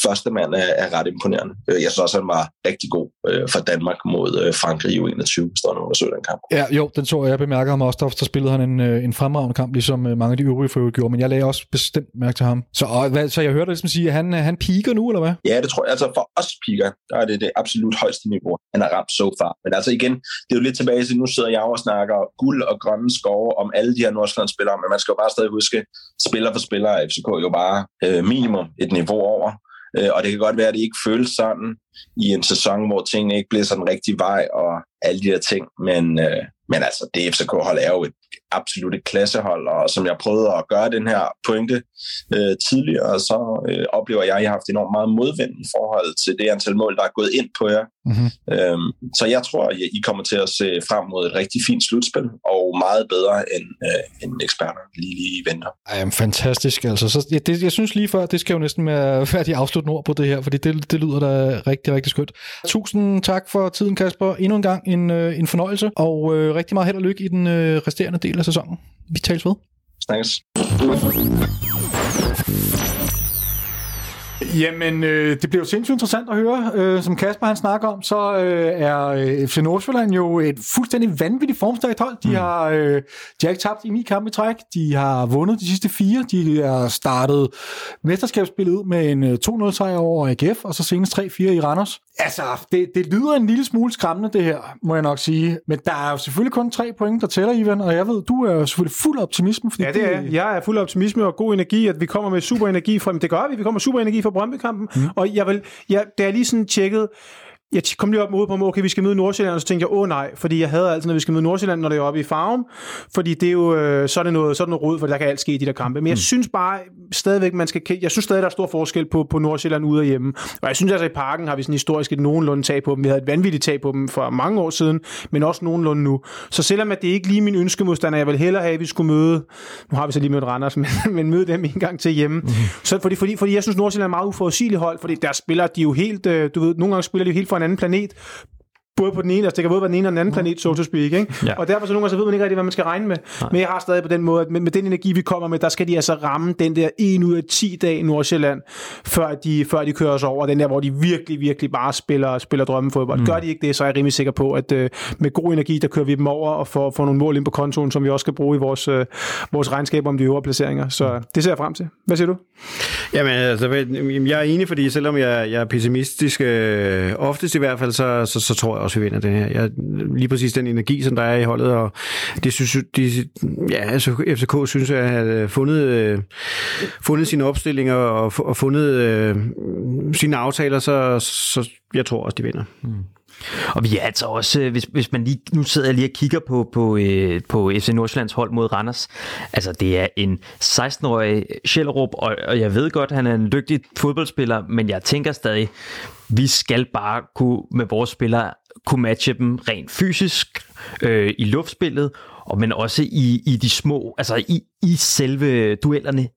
første mand er, er ret imponerende. Øh, Jeg synes også, han var rigtig god øh, for Danmark mod øh, Frankrig i U21, hvis der var nogen, så den kamp. Ja, jo, den så jeg. Jeg bemærker ham også. Der, der spillede han en, øh, en fremragende kamp, ligesom øh, mange af de øvrige for gjorde, men jeg lagde også bestemt mærke til ham. Så, og, hvad, så jeg hørte ligesom sige, at han, han piker nu, eller hvad? Ja, det tror jeg. Altså for os piger, der er det det absolut højeste niveau, han har ramt so far. Men altså igen, det er jo lidt tilbage til, nu sidder jeg og snakker guld og grønne skove om alle de her Nordsjælland-spillere, men man skal jo bare stadig huske, spiller for spiller er FCK jo bare øh, minimum et niveau over. Øh, og det kan godt være, at det ikke føles sådan i en sæson, hvor tingene ikke bliver sådan rigtig vej og alle de der ting. Men, øh, men altså, det FCK-hold er jo et absolut et klassehold, og som jeg prøvede at gøre den her pointe øh, tidligere, så øh, oplever jeg, at jeg har haft enormt meget modvind i forhold til det antal mål, der er gået ind på jer. Mm-hmm. Øhm, så jeg tror, at I kommer til at se frem mod et rigtig fint slutspil, og meget bedre end, øh, end eksperter lige, lige venter. Ej, fantastisk. Altså, så, ja, det, jeg synes lige før, det skal jo næsten være, de afsluttende ord på det her, fordi det, det lyder da rigtig, rigtig skønt. Tusind tak for tiden, Kasper. Endnu en gang en, øh, en fornøjelse, og øh, rigtig meget held og lykke i den øh, resterende del sæsonen. Vi tales ved. Snakkes. Jamen, øh, det bliver jo sindssygt interessant at høre. Øh, som Kasper han snakker om, så øh, er øh, FC Nordsjælland jo et fuldstændig vanvittigt formstærkt hold. De, mm. har, øh, de har ikke tabt i ni kampe i træk. De har vundet de sidste fire. De har startet mesterskabsspillet ud med en 2-0 sejr over AGF, og så senest 3-4 i Randers. Altså, det, det lyder en lille smule skræmmende, det her, må jeg nok sige. Men der er jo selvfølgelig kun tre point, der tæller, Ivan, og jeg ved, du er jo selvfølgelig fuld af optimisme. Fordi ja, det er. Jeg er fuld af optimisme og god energi, at vi kommer med super energi fra, det gør vi, vi kommer med super energi fra Brøndby-kampen, mm. og jeg vil, jeg, da jeg lige sådan tjekket, jeg kom lige op med på, okay, vi skal møde Nordsjælland, og så tænkte jeg, åh nej, fordi jeg havde altid, når vi skal møde Nordsjælland, når det er oppe i farven, fordi det er jo, øh, så er det noget, så er det noget rod, for der kan alt ske i de der kampe. Men jeg mm. synes bare stadigvæk, man skal, jeg synes stadig, der er stor forskel på, på Nordsjælland ude og hjemme. Og jeg synes altså, i parken har vi sådan historisk et nogenlunde tag på dem. Vi havde et vanvittigt tag på dem for mange år siden, men også nogenlunde nu. Så selvom at det ikke lige min ønskemodstander, jeg vil hellere have, at vi skulle møde, nu har vi så lige mødt Randers, men, men møde dem en gang til hjemme. Mm. Så fordi, fordi, fordi jeg synes, Nordsjælland er meget uforudsigeligt hold, fordi der spiller de jo helt, øh, du ved, nogle gange spiller de jo helt fra en anden planet, både på den ene, altså det kan både være den ene og den anden planet, so to speak, ikke? Ja. Og derfor så nogle gange så ved man ikke rigtig, hvad man skal regne med. Nej. Men jeg har stadig på den måde, at med, med den energi, vi kommer med, der skal de altså ramme den der 1 ud af 10 dage i Nordsjælland, før de, før de kører os over. Den der, hvor de virkelig, virkelig bare spiller, spiller drømmefodbold. Mm. Gør de ikke det, så er jeg rimelig sikker på, at uh, med god energi, der kører vi dem over og får, får nogle mål ind på kontoen, som vi også skal bruge i vores, uh, vores regnskab om de øvre placeringer. Så mm. det ser jeg frem til. Hvad siger du? Jamen, altså, jeg er enig, fordi selvom jeg, jeg er pessimistisk, øh, oftest i hvert fald, så, så, så tror jeg også, vi vinder den her. Jeg, lige præcis den energi, som der er i holdet, og det synes de, ja, altså FCK synes jeg har øh, fundet, øh, fundet sine opstillinger og, og fundet øh, sine aftaler, så, så jeg tror også, de vinder. Mm. Og vi er altså også, øh, hvis, hvis man lige, nu sidder jeg lige og kigger på, på, øh, på FC Nordsjællands hold mod Randers. Altså det er en 16-årig Schellerup, og, og jeg ved godt, han er en dygtig fodboldspiller, men jeg tænker stadig, vi skal bare kunne med vores spillere kunne matche dem rent fysisk øh, i luftspillet, og men også i, i de små, altså i, i selve duellerne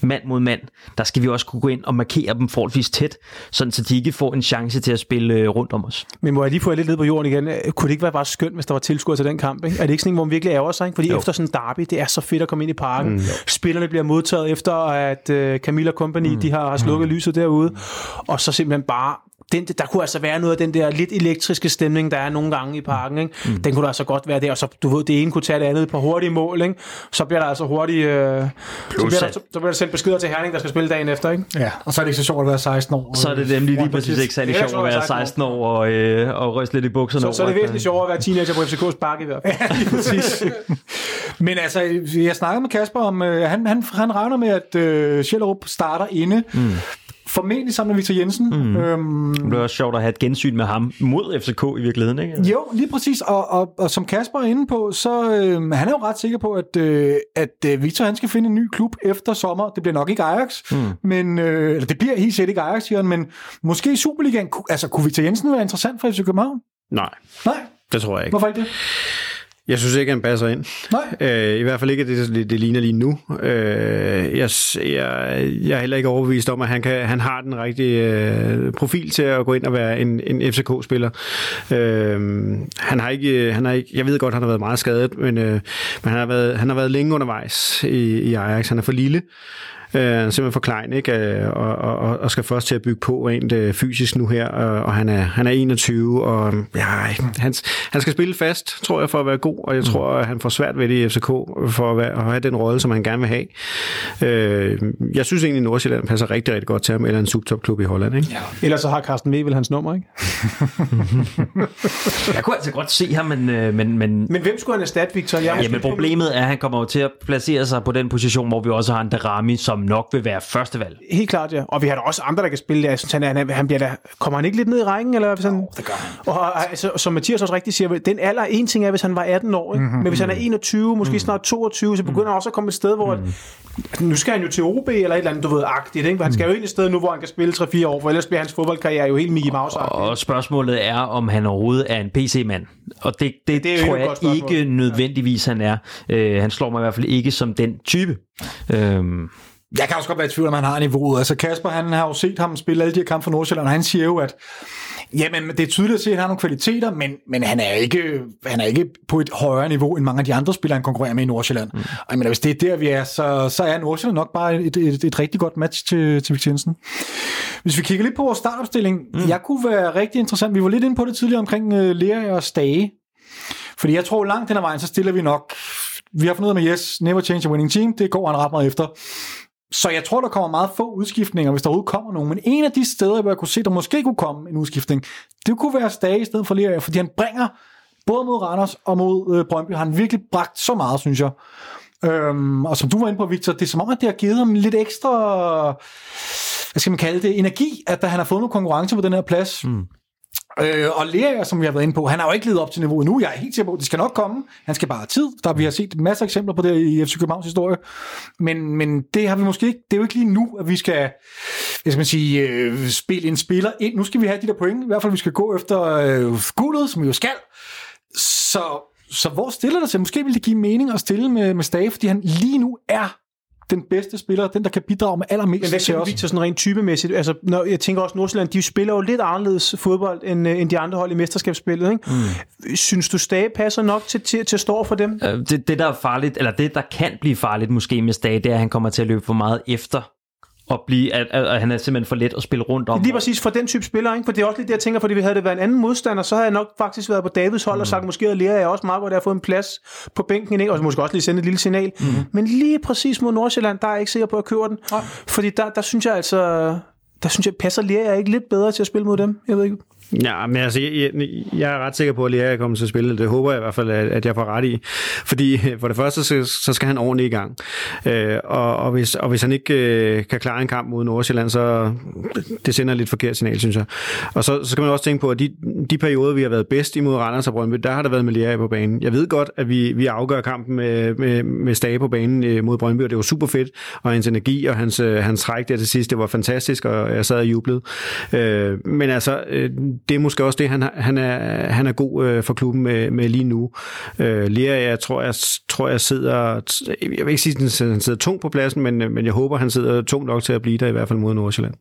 mand mod mand, der skal vi også kunne gå ind og markere dem forholdsvis tæt, sådan så de ikke får en chance til at spille øh, rundt om os. Men må jeg lige få lidt ned på jorden igen? Kunne det ikke være bare skønt, hvis der var tilskuer til den kamp? Ikke? Er det ikke sådan hvor man virkelig ærger sig? Ikke? Fordi jo. efter sådan en derby, det er så fedt at komme ind i parken. Mm, Spillerne bliver modtaget efter, at uh, Camilla Company, mm. de har, har slukket mm. lyset derude. Og så simpelthen bare den, der kunne altså være noget af den der lidt elektriske stemning, der er nogle gange i parken. Ikke? Mm. Den kunne der altså godt være der, og så du ved, det ene kunne tage det andet på hurtige mål. Ikke? Så bliver der altså hurtigt... Øh, så, bliver der, så, så bliver der sendt beskeder til Herning, der skal spille dagen efter. Ikke? Ja, og så er det ikke så sjovt at være 16 år. Så er det dem lige, præcis ikke særlig sjovt at være 16 år og, øh, og ryste lidt i bukserne. Så, så er det væsentligt sjovere at være teenager på FCK's bakke i hvert fald. Ja, lige præcis. Men altså, jeg snakkede med Kasper om, øh, han, han, han regner med, at øh, Sjællerup starter inde. Mm formentlig sammen med Victor Jensen. Mm. Øhm, det bliver også sjovt at have et gensyn med ham mod FCK i virkeligheden, ikke? Jo, lige præcis. Og, og, og som Kasper er inde på, så øh, han er jo ret sikker på, at, øh, at øh, Victor han skal finde en ny klub efter sommer. Det bliver nok ikke Ajax, mm. men øh, eller det bliver helt sikkert ikke Ajax, siger han, men måske Superligaen. Altså, kunne Victor Jensen være interessant for FC København? Nej. Nej? Det tror jeg ikke. Hvorfor ikke det? Jeg synes ikke, han passer ind. Nej. Øh, I hvert fald ikke, at det, det, det ligner lige nu. Øh, jeg, jeg, jeg er heller ikke overbevist om, at han, kan, han har den rigtige øh, profil til at gå ind og være en, en FCK-spiller. Øh, han har ikke, han har ikke, jeg ved godt, han har været meget skadet, men, øh, men han, har været, han har været længe undervejs i, i Ajax. Han er for lille. Øh, simpelthen for klein, ikke? Øh, og, og, og skal først til at bygge på rent øh, fysisk nu her, og, og han, er, han er 21, og ja, han, han skal spille fast, tror jeg, for at være god, og jeg mm. tror, at han får svært ved det i FCK, for at, være, at have den rolle, som han gerne vil have. Øh, jeg synes egentlig, at Nordsjælland passer rigtig, rigtig godt til ham, eller en subtopklub i Holland. Ikke? Ja. Ellers så har Carsten Wevel hans nummer, ikke? Jeg kunne altså godt se ham, men... øh, men, men Men hvem skulle han erstatte, Victor? Jeg Jamen problemet er, at han kommer jo til at placere sig på den position, hvor vi også har en Darami, som nok vil være førstevalg. Helt klart, ja. Og vi har da også andre, der kan spille der. Jeg synes, han, er, han, han bliver da, kommer han ikke lidt ned i rækken? Eller han, oh, det gør han. Og altså, som Mathias også rigtigt siger, den alder, en ting er, hvis han var 18 år, ikke? Mm-hmm. men hvis han er 21, måske mm. snart 22, så begynder han også at komme et sted, hvor mm. nu skal han jo til OB eller et eller andet, du ved, agtigt. Ikke? Han skal jo ind et sted nu, hvor han kan spille 3-4 år, for ellers bliver hans fodboldkarriere jo helt Mickey mouse Og spørgsmålet er, om han overhovedet er en PC-mand. Og det, det, Det er tror jeg ikke nødvendigvis, han er. Øh, han slår mig i hvert fald ikke som den type. Øhm, Jeg kan også godt være i tvivl om, han har niveauet. Altså Kasper, han har jo set ham spille alle de her kampe for Nordsjælland, og han siger jo, at Jamen, det er tydeligt at se, at han har nogle kvaliteter, men, men han, er ikke, han er ikke på et højere niveau, end mange af de andre spillere, han konkurrerer med i Nordsjælland. Mm. Og jeg mener, hvis det er der, vi er, så, så er Nordsjælland nok bare et, et, et rigtig godt match til, til Victor Jensen. Hvis vi kigger lidt på vores startopstilling, mm. jeg kunne være rigtig interessant. Vi var lidt inde på det tidligere omkring uh, Lea og Stage. Fordi jeg tror, langt den ad vejen, så stiller vi nok... Vi har fundet ud af med Yes, never change a winning team. Det går han ret meget efter. Så jeg tror, der kommer meget få udskiftninger, hvis der overhovedet kommer nogen. Men en af de steder, hvor jeg kunne se, der måske kunne komme en udskiftning, det kunne være Stage i stedet for Lea, fordi han bringer både mod Randers og mod øh, Brøndby, har han virkelig bragt så meget, synes jeg. Øhm, og som du var inde på, Victor, det er som om, at det har givet ham lidt ekstra, hvad skal man kalde det, energi, at da han har fået noget konkurrence på den her plads. Mm. Øh, og Lea, som vi har været inde på, han har jo ikke levet op til niveauet nu. Jeg er helt sikker på, at det skal nok komme. Han skal bare have tid. Der, vi har set masser af eksempler på det i FC Københavns historie. Men, men det har vi måske ikke. Det er jo ikke lige nu, at vi skal, hvad skal man sige, øh, spille en spiller ind. Nu skal vi have de der point. I hvert fald, vi skal gå efter øh, guldet, som vi jo skal. Så, så hvor stiller der sig? Måske vil det give mening at stille med, med Stage, fordi han lige nu er den bedste spiller, den der kan bidrage med allermest Men hvad til os. Victor, sådan rent typemæssigt? Altså, når, jeg tænker også, Nordsjælland, de spiller jo lidt anderledes fodbold, end, øh, end de andre hold i mesterskabsspillet. Ikke? Mm. Synes du, Stage passer nok til, til, til at stå for dem? øh, det, det, der er farligt, eller det, der kan blive farligt måske med Stage, det er, at han kommer til at løbe for meget efter og blive, at, at, at han er simpelthen for let at spille rundt om. Lige præcis for den type spiller, ikke? For det er også lidt det, jeg tænker, fordi vi havde det været en anden modstander, så havde jeg nok faktisk været på Davids hold mm. og sagt, måske havde Lea jeg også meget godt at have fået en plads på bænken, ikke? og måske også lige sende et lille signal. Mm. Men lige præcis mod Nordsjælland, der er jeg ikke sikker på at købe den. Ja. Fordi der, der synes jeg altså, der synes jeg, passer Lea jeg ikke lidt bedre til at spille mod dem. Jeg ved ikke. Ja, men altså, jeg, jeg, jeg er ret sikker på, at Lea kommer til at spille. Det håber jeg i hvert fald, at, at jeg får ret i. Fordi for det første, så, så skal han ordentligt i gang. Øh, og, og, hvis, og hvis han ikke øh, kan klare en kamp mod Nordsjælland, så det sender et lidt forkert signal, synes jeg. Og så, så skal man også tænke på, at de, de perioder, vi har været bedst imod Randers og Brøndby, der har der været med Lea på banen. Jeg ved godt, at vi, vi afgør kampen med, med, med Stage på banen øh, mod Brøndby, og det var super fedt. Og hans energi og hans, øh, hans træk der til sidst, det var fantastisk, og jeg sad og jublede. Øh, men altså, øh, det er måske også det, han, han, er, han er god øh, for klubben med, med lige nu. Øh, Lea, jeg tror, jeg, tror, jeg sidder... Jeg vil ikke sige, at han sidder tungt på pladsen, men, øh, men jeg håber, han sidder tungt nok til at blive der, i hvert fald mod Nordsjælland.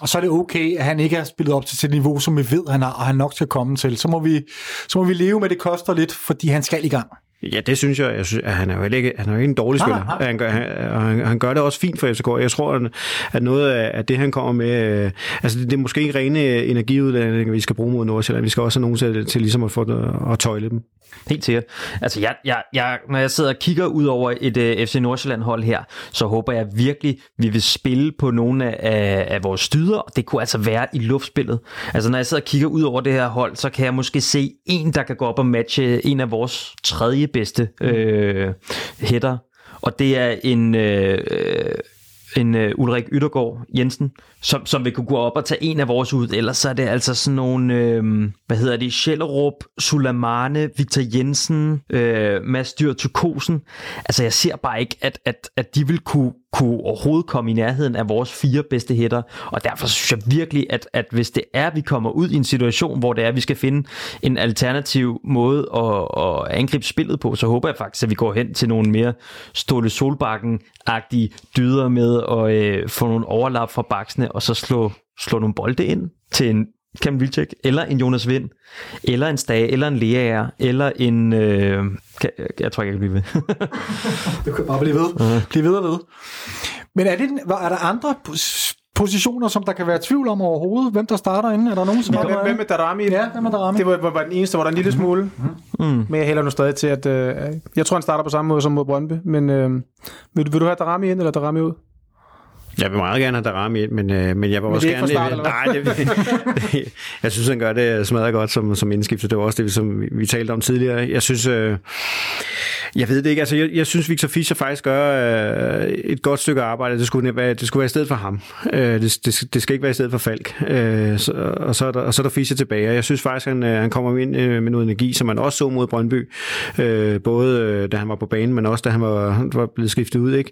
Og så er det okay, at han ikke har spillet op til det niveau, som vi ved, han har, og han nok skal komme til. Så må, vi, så må vi leve med, at det koster lidt, fordi han skal i gang. Ja, det synes jeg. jeg synes, at han er jo ikke, han er jo ikke en dårlig spiller. nej, nej. Han, gør, han, han, gør det også fint for FCK. Jeg tror, at- noget af det, han kommer med... øh, Altså, det, det er måske ikke rene energiuddanninger, vi skal bruge mod Nordsjælland. Vi skal også have nogen til, til ligesom at få at tøjle dem. Helt sikkert. Altså, jeg, jeg, jeg, når jeg sidder og kigger ud over et uh, FC Nordsjælland-hold her, så håber jeg virkelig, vi vil spille på nogle af, af vores styder, det kunne altså være i luftspillet. Altså, når jeg sidder og kigger ud over det her hold, så kan jeg måske se en, der kan gå op og matche en af vores tredje bedste øh, hætter, og det er en... Øh, en øh, Ulrik Yttergaard Jensen, som, som vil kunne gå op og tage en af vores ud. Ellers så er det altså sådan nogle, øh, hvad hedder det, Schellerup, Sulamane, Victor Jensen, øh, Mads Dyr Tukosen. Altså jeg ser bare ikke, at, at, at de vil kunne, kunne overhovedet komme i nærheden af vores fire bedste hætter. Og derfor synes jeg virkelig, at, at hvis det er, at vi kommer ud i en situation, hvor det er, at vi skal finde en alternativ måde at, at angribe spillet på, så håber jeg faktisk, at vi går hen til nogle mere Ståle Solbakken-agtige dyder med at øh, få nogle overlap fra baksene, og så slå, slå nogle bolde ind til en Cam Vilcek, eller en Jonas Vind, eller en Stage, eller en Leaer, eller en... Øh, kan, jeg tror ikke, jeg kan blive ved. Det kan bare blive ved. Blive ved og ved. Men er, det, er der andre pos- positioner, som der kan være tvivl om overhovedet? Hvem der starter inde? Er der nogen, som Hvem, har hvem er Darami? Ja, hvem er Darami? Det var, var, var den eneste, hvor der er en lille smule. Mm. Men jeg hælder nu stadig til, at... Øh, jeg tror, han starter på samme måde som mod Brøndby. Men øh, vil, vil du have Darami ind, eller Darami ud? Jeg vil meget gerne have Darami ind, men, øh, men jeg vil Men også er gerne... start, nej, det, jeg synes, han gør det smadret godt som, som indskifter. Det var også det, som vi, vi talte om tidligere. Jeg synes... Øh, jeg ved det ikke. Altså, jeg, jeg synes, Victor Fischer faktisk gør øh, et godt stykke arbejde. Det skulle, være, det skulle være i stedet for ham. Øh, det, det, det skal ikke være i stedet for Falk. Øh, så, og, så er der, og så er der Fischer tilbage. Og jeg synes faktisk, han, øh, han kommer ind øh, med noget energi, som man også så mod Brøndby. Øh, både øh, da han var på banen, men også da han var, var blevet skiftet ud. Ikke?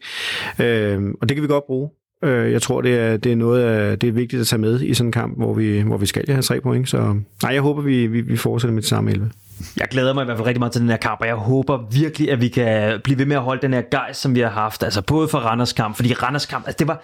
Øh, og det kan vi godt bruge. Øh, Jeg tror, det er, det er noget, af- det er vigtigt at tage med i sådan en kamp, hvor vi, hvor vi skal have tre point. Så nej, jeg håber, vi, vi, vi fortsætter med det samme 11. Jeg glæder mig i hvert fald rigtig meget til den her kamp, og jeg håber virkelig, at vi kan blive ved med at holde den her gejst, som vi har haft. Altså både for Randers kamp, fordi Randers kamp, altså det var,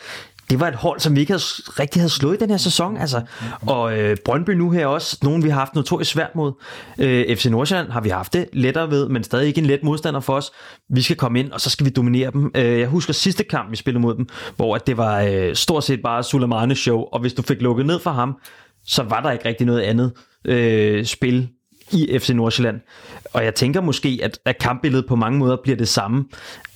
det var et hold, som vi ikke havde, rigtig havde slået i den her sæson. Altså. Og øh, Brøndby nu her også, nogen vi har haft notorisk svært mod. Øh, FC Nordsjælland har vi haft det lettere ved, men stadig ikke en let modstander for os. Vi skal komme ind, og så skal vi dominere dem. Øh, jeg husker sidste kamp, vi spillede mod dem, hvor at det var øh, stort set bare Sulemanes show, og hvis du fik lukket ned for ham, så var der ikke rigtig noget andet øh, spil i FC Nordsjælland. Og jeg tænker måske, at, at kampbilledet på mange måder bliver det samme.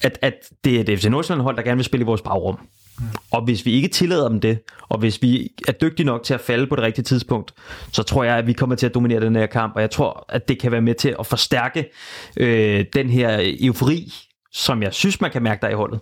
At, at det er et FC Nordsjælland-hold, der gerne vil spille i vores bagrum. Mm. Og hvis vi ikke tillader dem det, og hvis vi er dygtige nok til at falde på det rigtige tidspunkt, så tror jeg, at vi kommer til at dominere den her kamp, og jeg tror, at det kan være med til at forstærke øh, den her eufori, som jeg synes, man kan mærke der i holdet.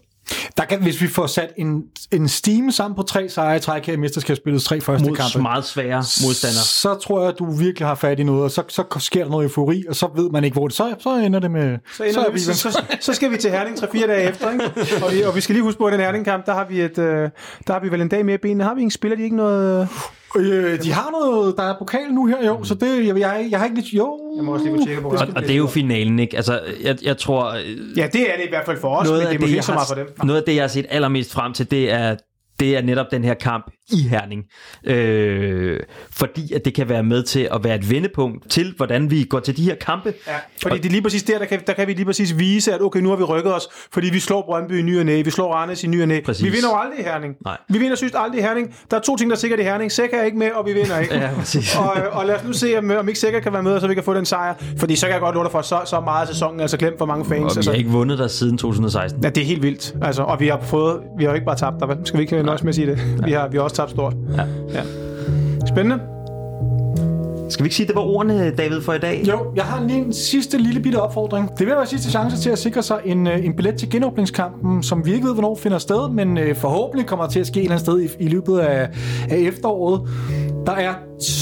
Der kan, hvis vi får sat en, en steam sammen på tre sejre i træk her i mesterskabsspillets tre første Mod kampe, meget svære modstandere. så tror jeg, at du virkelig har fat i noget, og så, så sker der noget eufori, og så ved man ikke, hvor det så, så ender det med... Så, ender er vi, så, så, så skal vi til Herning 3-4 dage efter, ikke? Og, vi, og vi skal lige huske på, at den Herning-kamp, der har vi, et, øh, der har vi vel en dag mere i benene. Har vi ingen spiller, de ikke noget... Øh, de har noget, der er pokal nu her, jo, så det, jeg, jeg, jeg har ikke lidt... Jo, Jeg må også lige få tjekket på Og, og det er jo finalen, ikke? Altså, jeg, jeg tror... øh, Ja, det er det i hvert fald for os, men det er måske ikke så meget for dem. Noget af det, jeg har set allermest frem til, det er, det er netop den her kamp i Herning. Øh, fordi at det kan være med til at være et vendepunkt til, hvordan vi går til de her kampe. Ja, fordi det er lige præcis der, der kan, der kan vi lige præcis vise, at okay, nu har vi rykket os, fordi vi slår Brøndby i ny og næ, vi slår Randers i ny og næ. Præcis. Vi vinder jo aldrig i Herning. Nej. Vi vinder synes aldrig i Herning. Der er to ting, der er sikkert i Herning. Sækker er ikke med, og vi vinder ikke. Ja, præcis. og, og lad os nu se, om, om ikke Sækker kan være med, så vi kan få den sejr. Fordi så kan jeg godt love dig for, så, så meget af sæsonen altså glemt for mange fans. Og vi altså, har ikke vundet der siden 2016. Ja, det er helt vildt. Altså, og vi har fået, vi har jo ikke bare tabt der? Skal vi ikke nøjes med at sige det? Vi har, vi har også tabt stort. Ja. ja. Spændende. Skal vi ikke sige, at det var ordene, David, for i dag? Jo, jeg har lige en sidste lille bitte opfordring. Det vil være sidste chance til at sikre sig en, øh, en billet til genåbningskampen, som vi ikke ved, hvornår finder sted, men øh, forhåbentlig kommer til at ske et eller andet sted i, i løbet af, af efteråret. Der er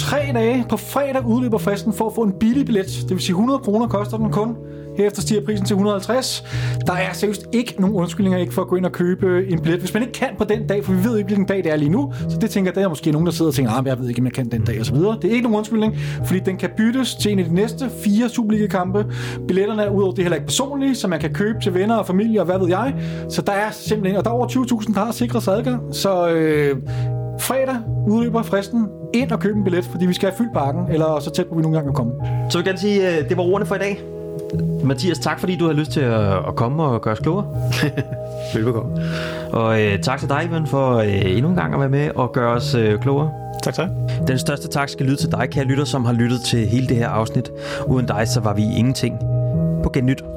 tre dage på fredag udløber fristen for at få en billig billet. Det vil sige 100 kroner koster den kun. Herefter stiger prisen til 150. Der er seriøst ikke nogen undskyldninger ikke for at gå ind og købe en billet, hvis man ikke kan på den dag, for vi ved ikke, hvilken dag det er lige nu. Så det tænker jeg, der er måske nogen, der sidder og tænker, ah, jeg ved ikke, om jeg kan den dag og så videre. Det er ikke nogen undskyldning, fordi den kan byttes til en af de næste fire Superliga-kampe. Billetterne er udover det heller ikke personlige, så man kan købe til venner og familie og hvad ved jeg. Så der er simpelthen, og der er over 20.000, der har sikret sig adgang. Så øh, fredag udløber fristen. Ind og købe en billet, fordi vi skal have fyldt parken, eller så tæt på vi nogle gange kan komme. Så vil jeg gerne sige, at det var ordene for i dag. Mathias, tak fordi du har lyst til at, at komme og gøre os klogere. Velbekomme. Og øh, tak til dig, Ivan, for øh, endnu en gang at være med og gøre os øh, klogere. Tak, tak. Den største tak skal lyde til dig, kære lytter, som har lyttet til hele det her afsnit. Uden dig, så var vi ingenting. På gennyt.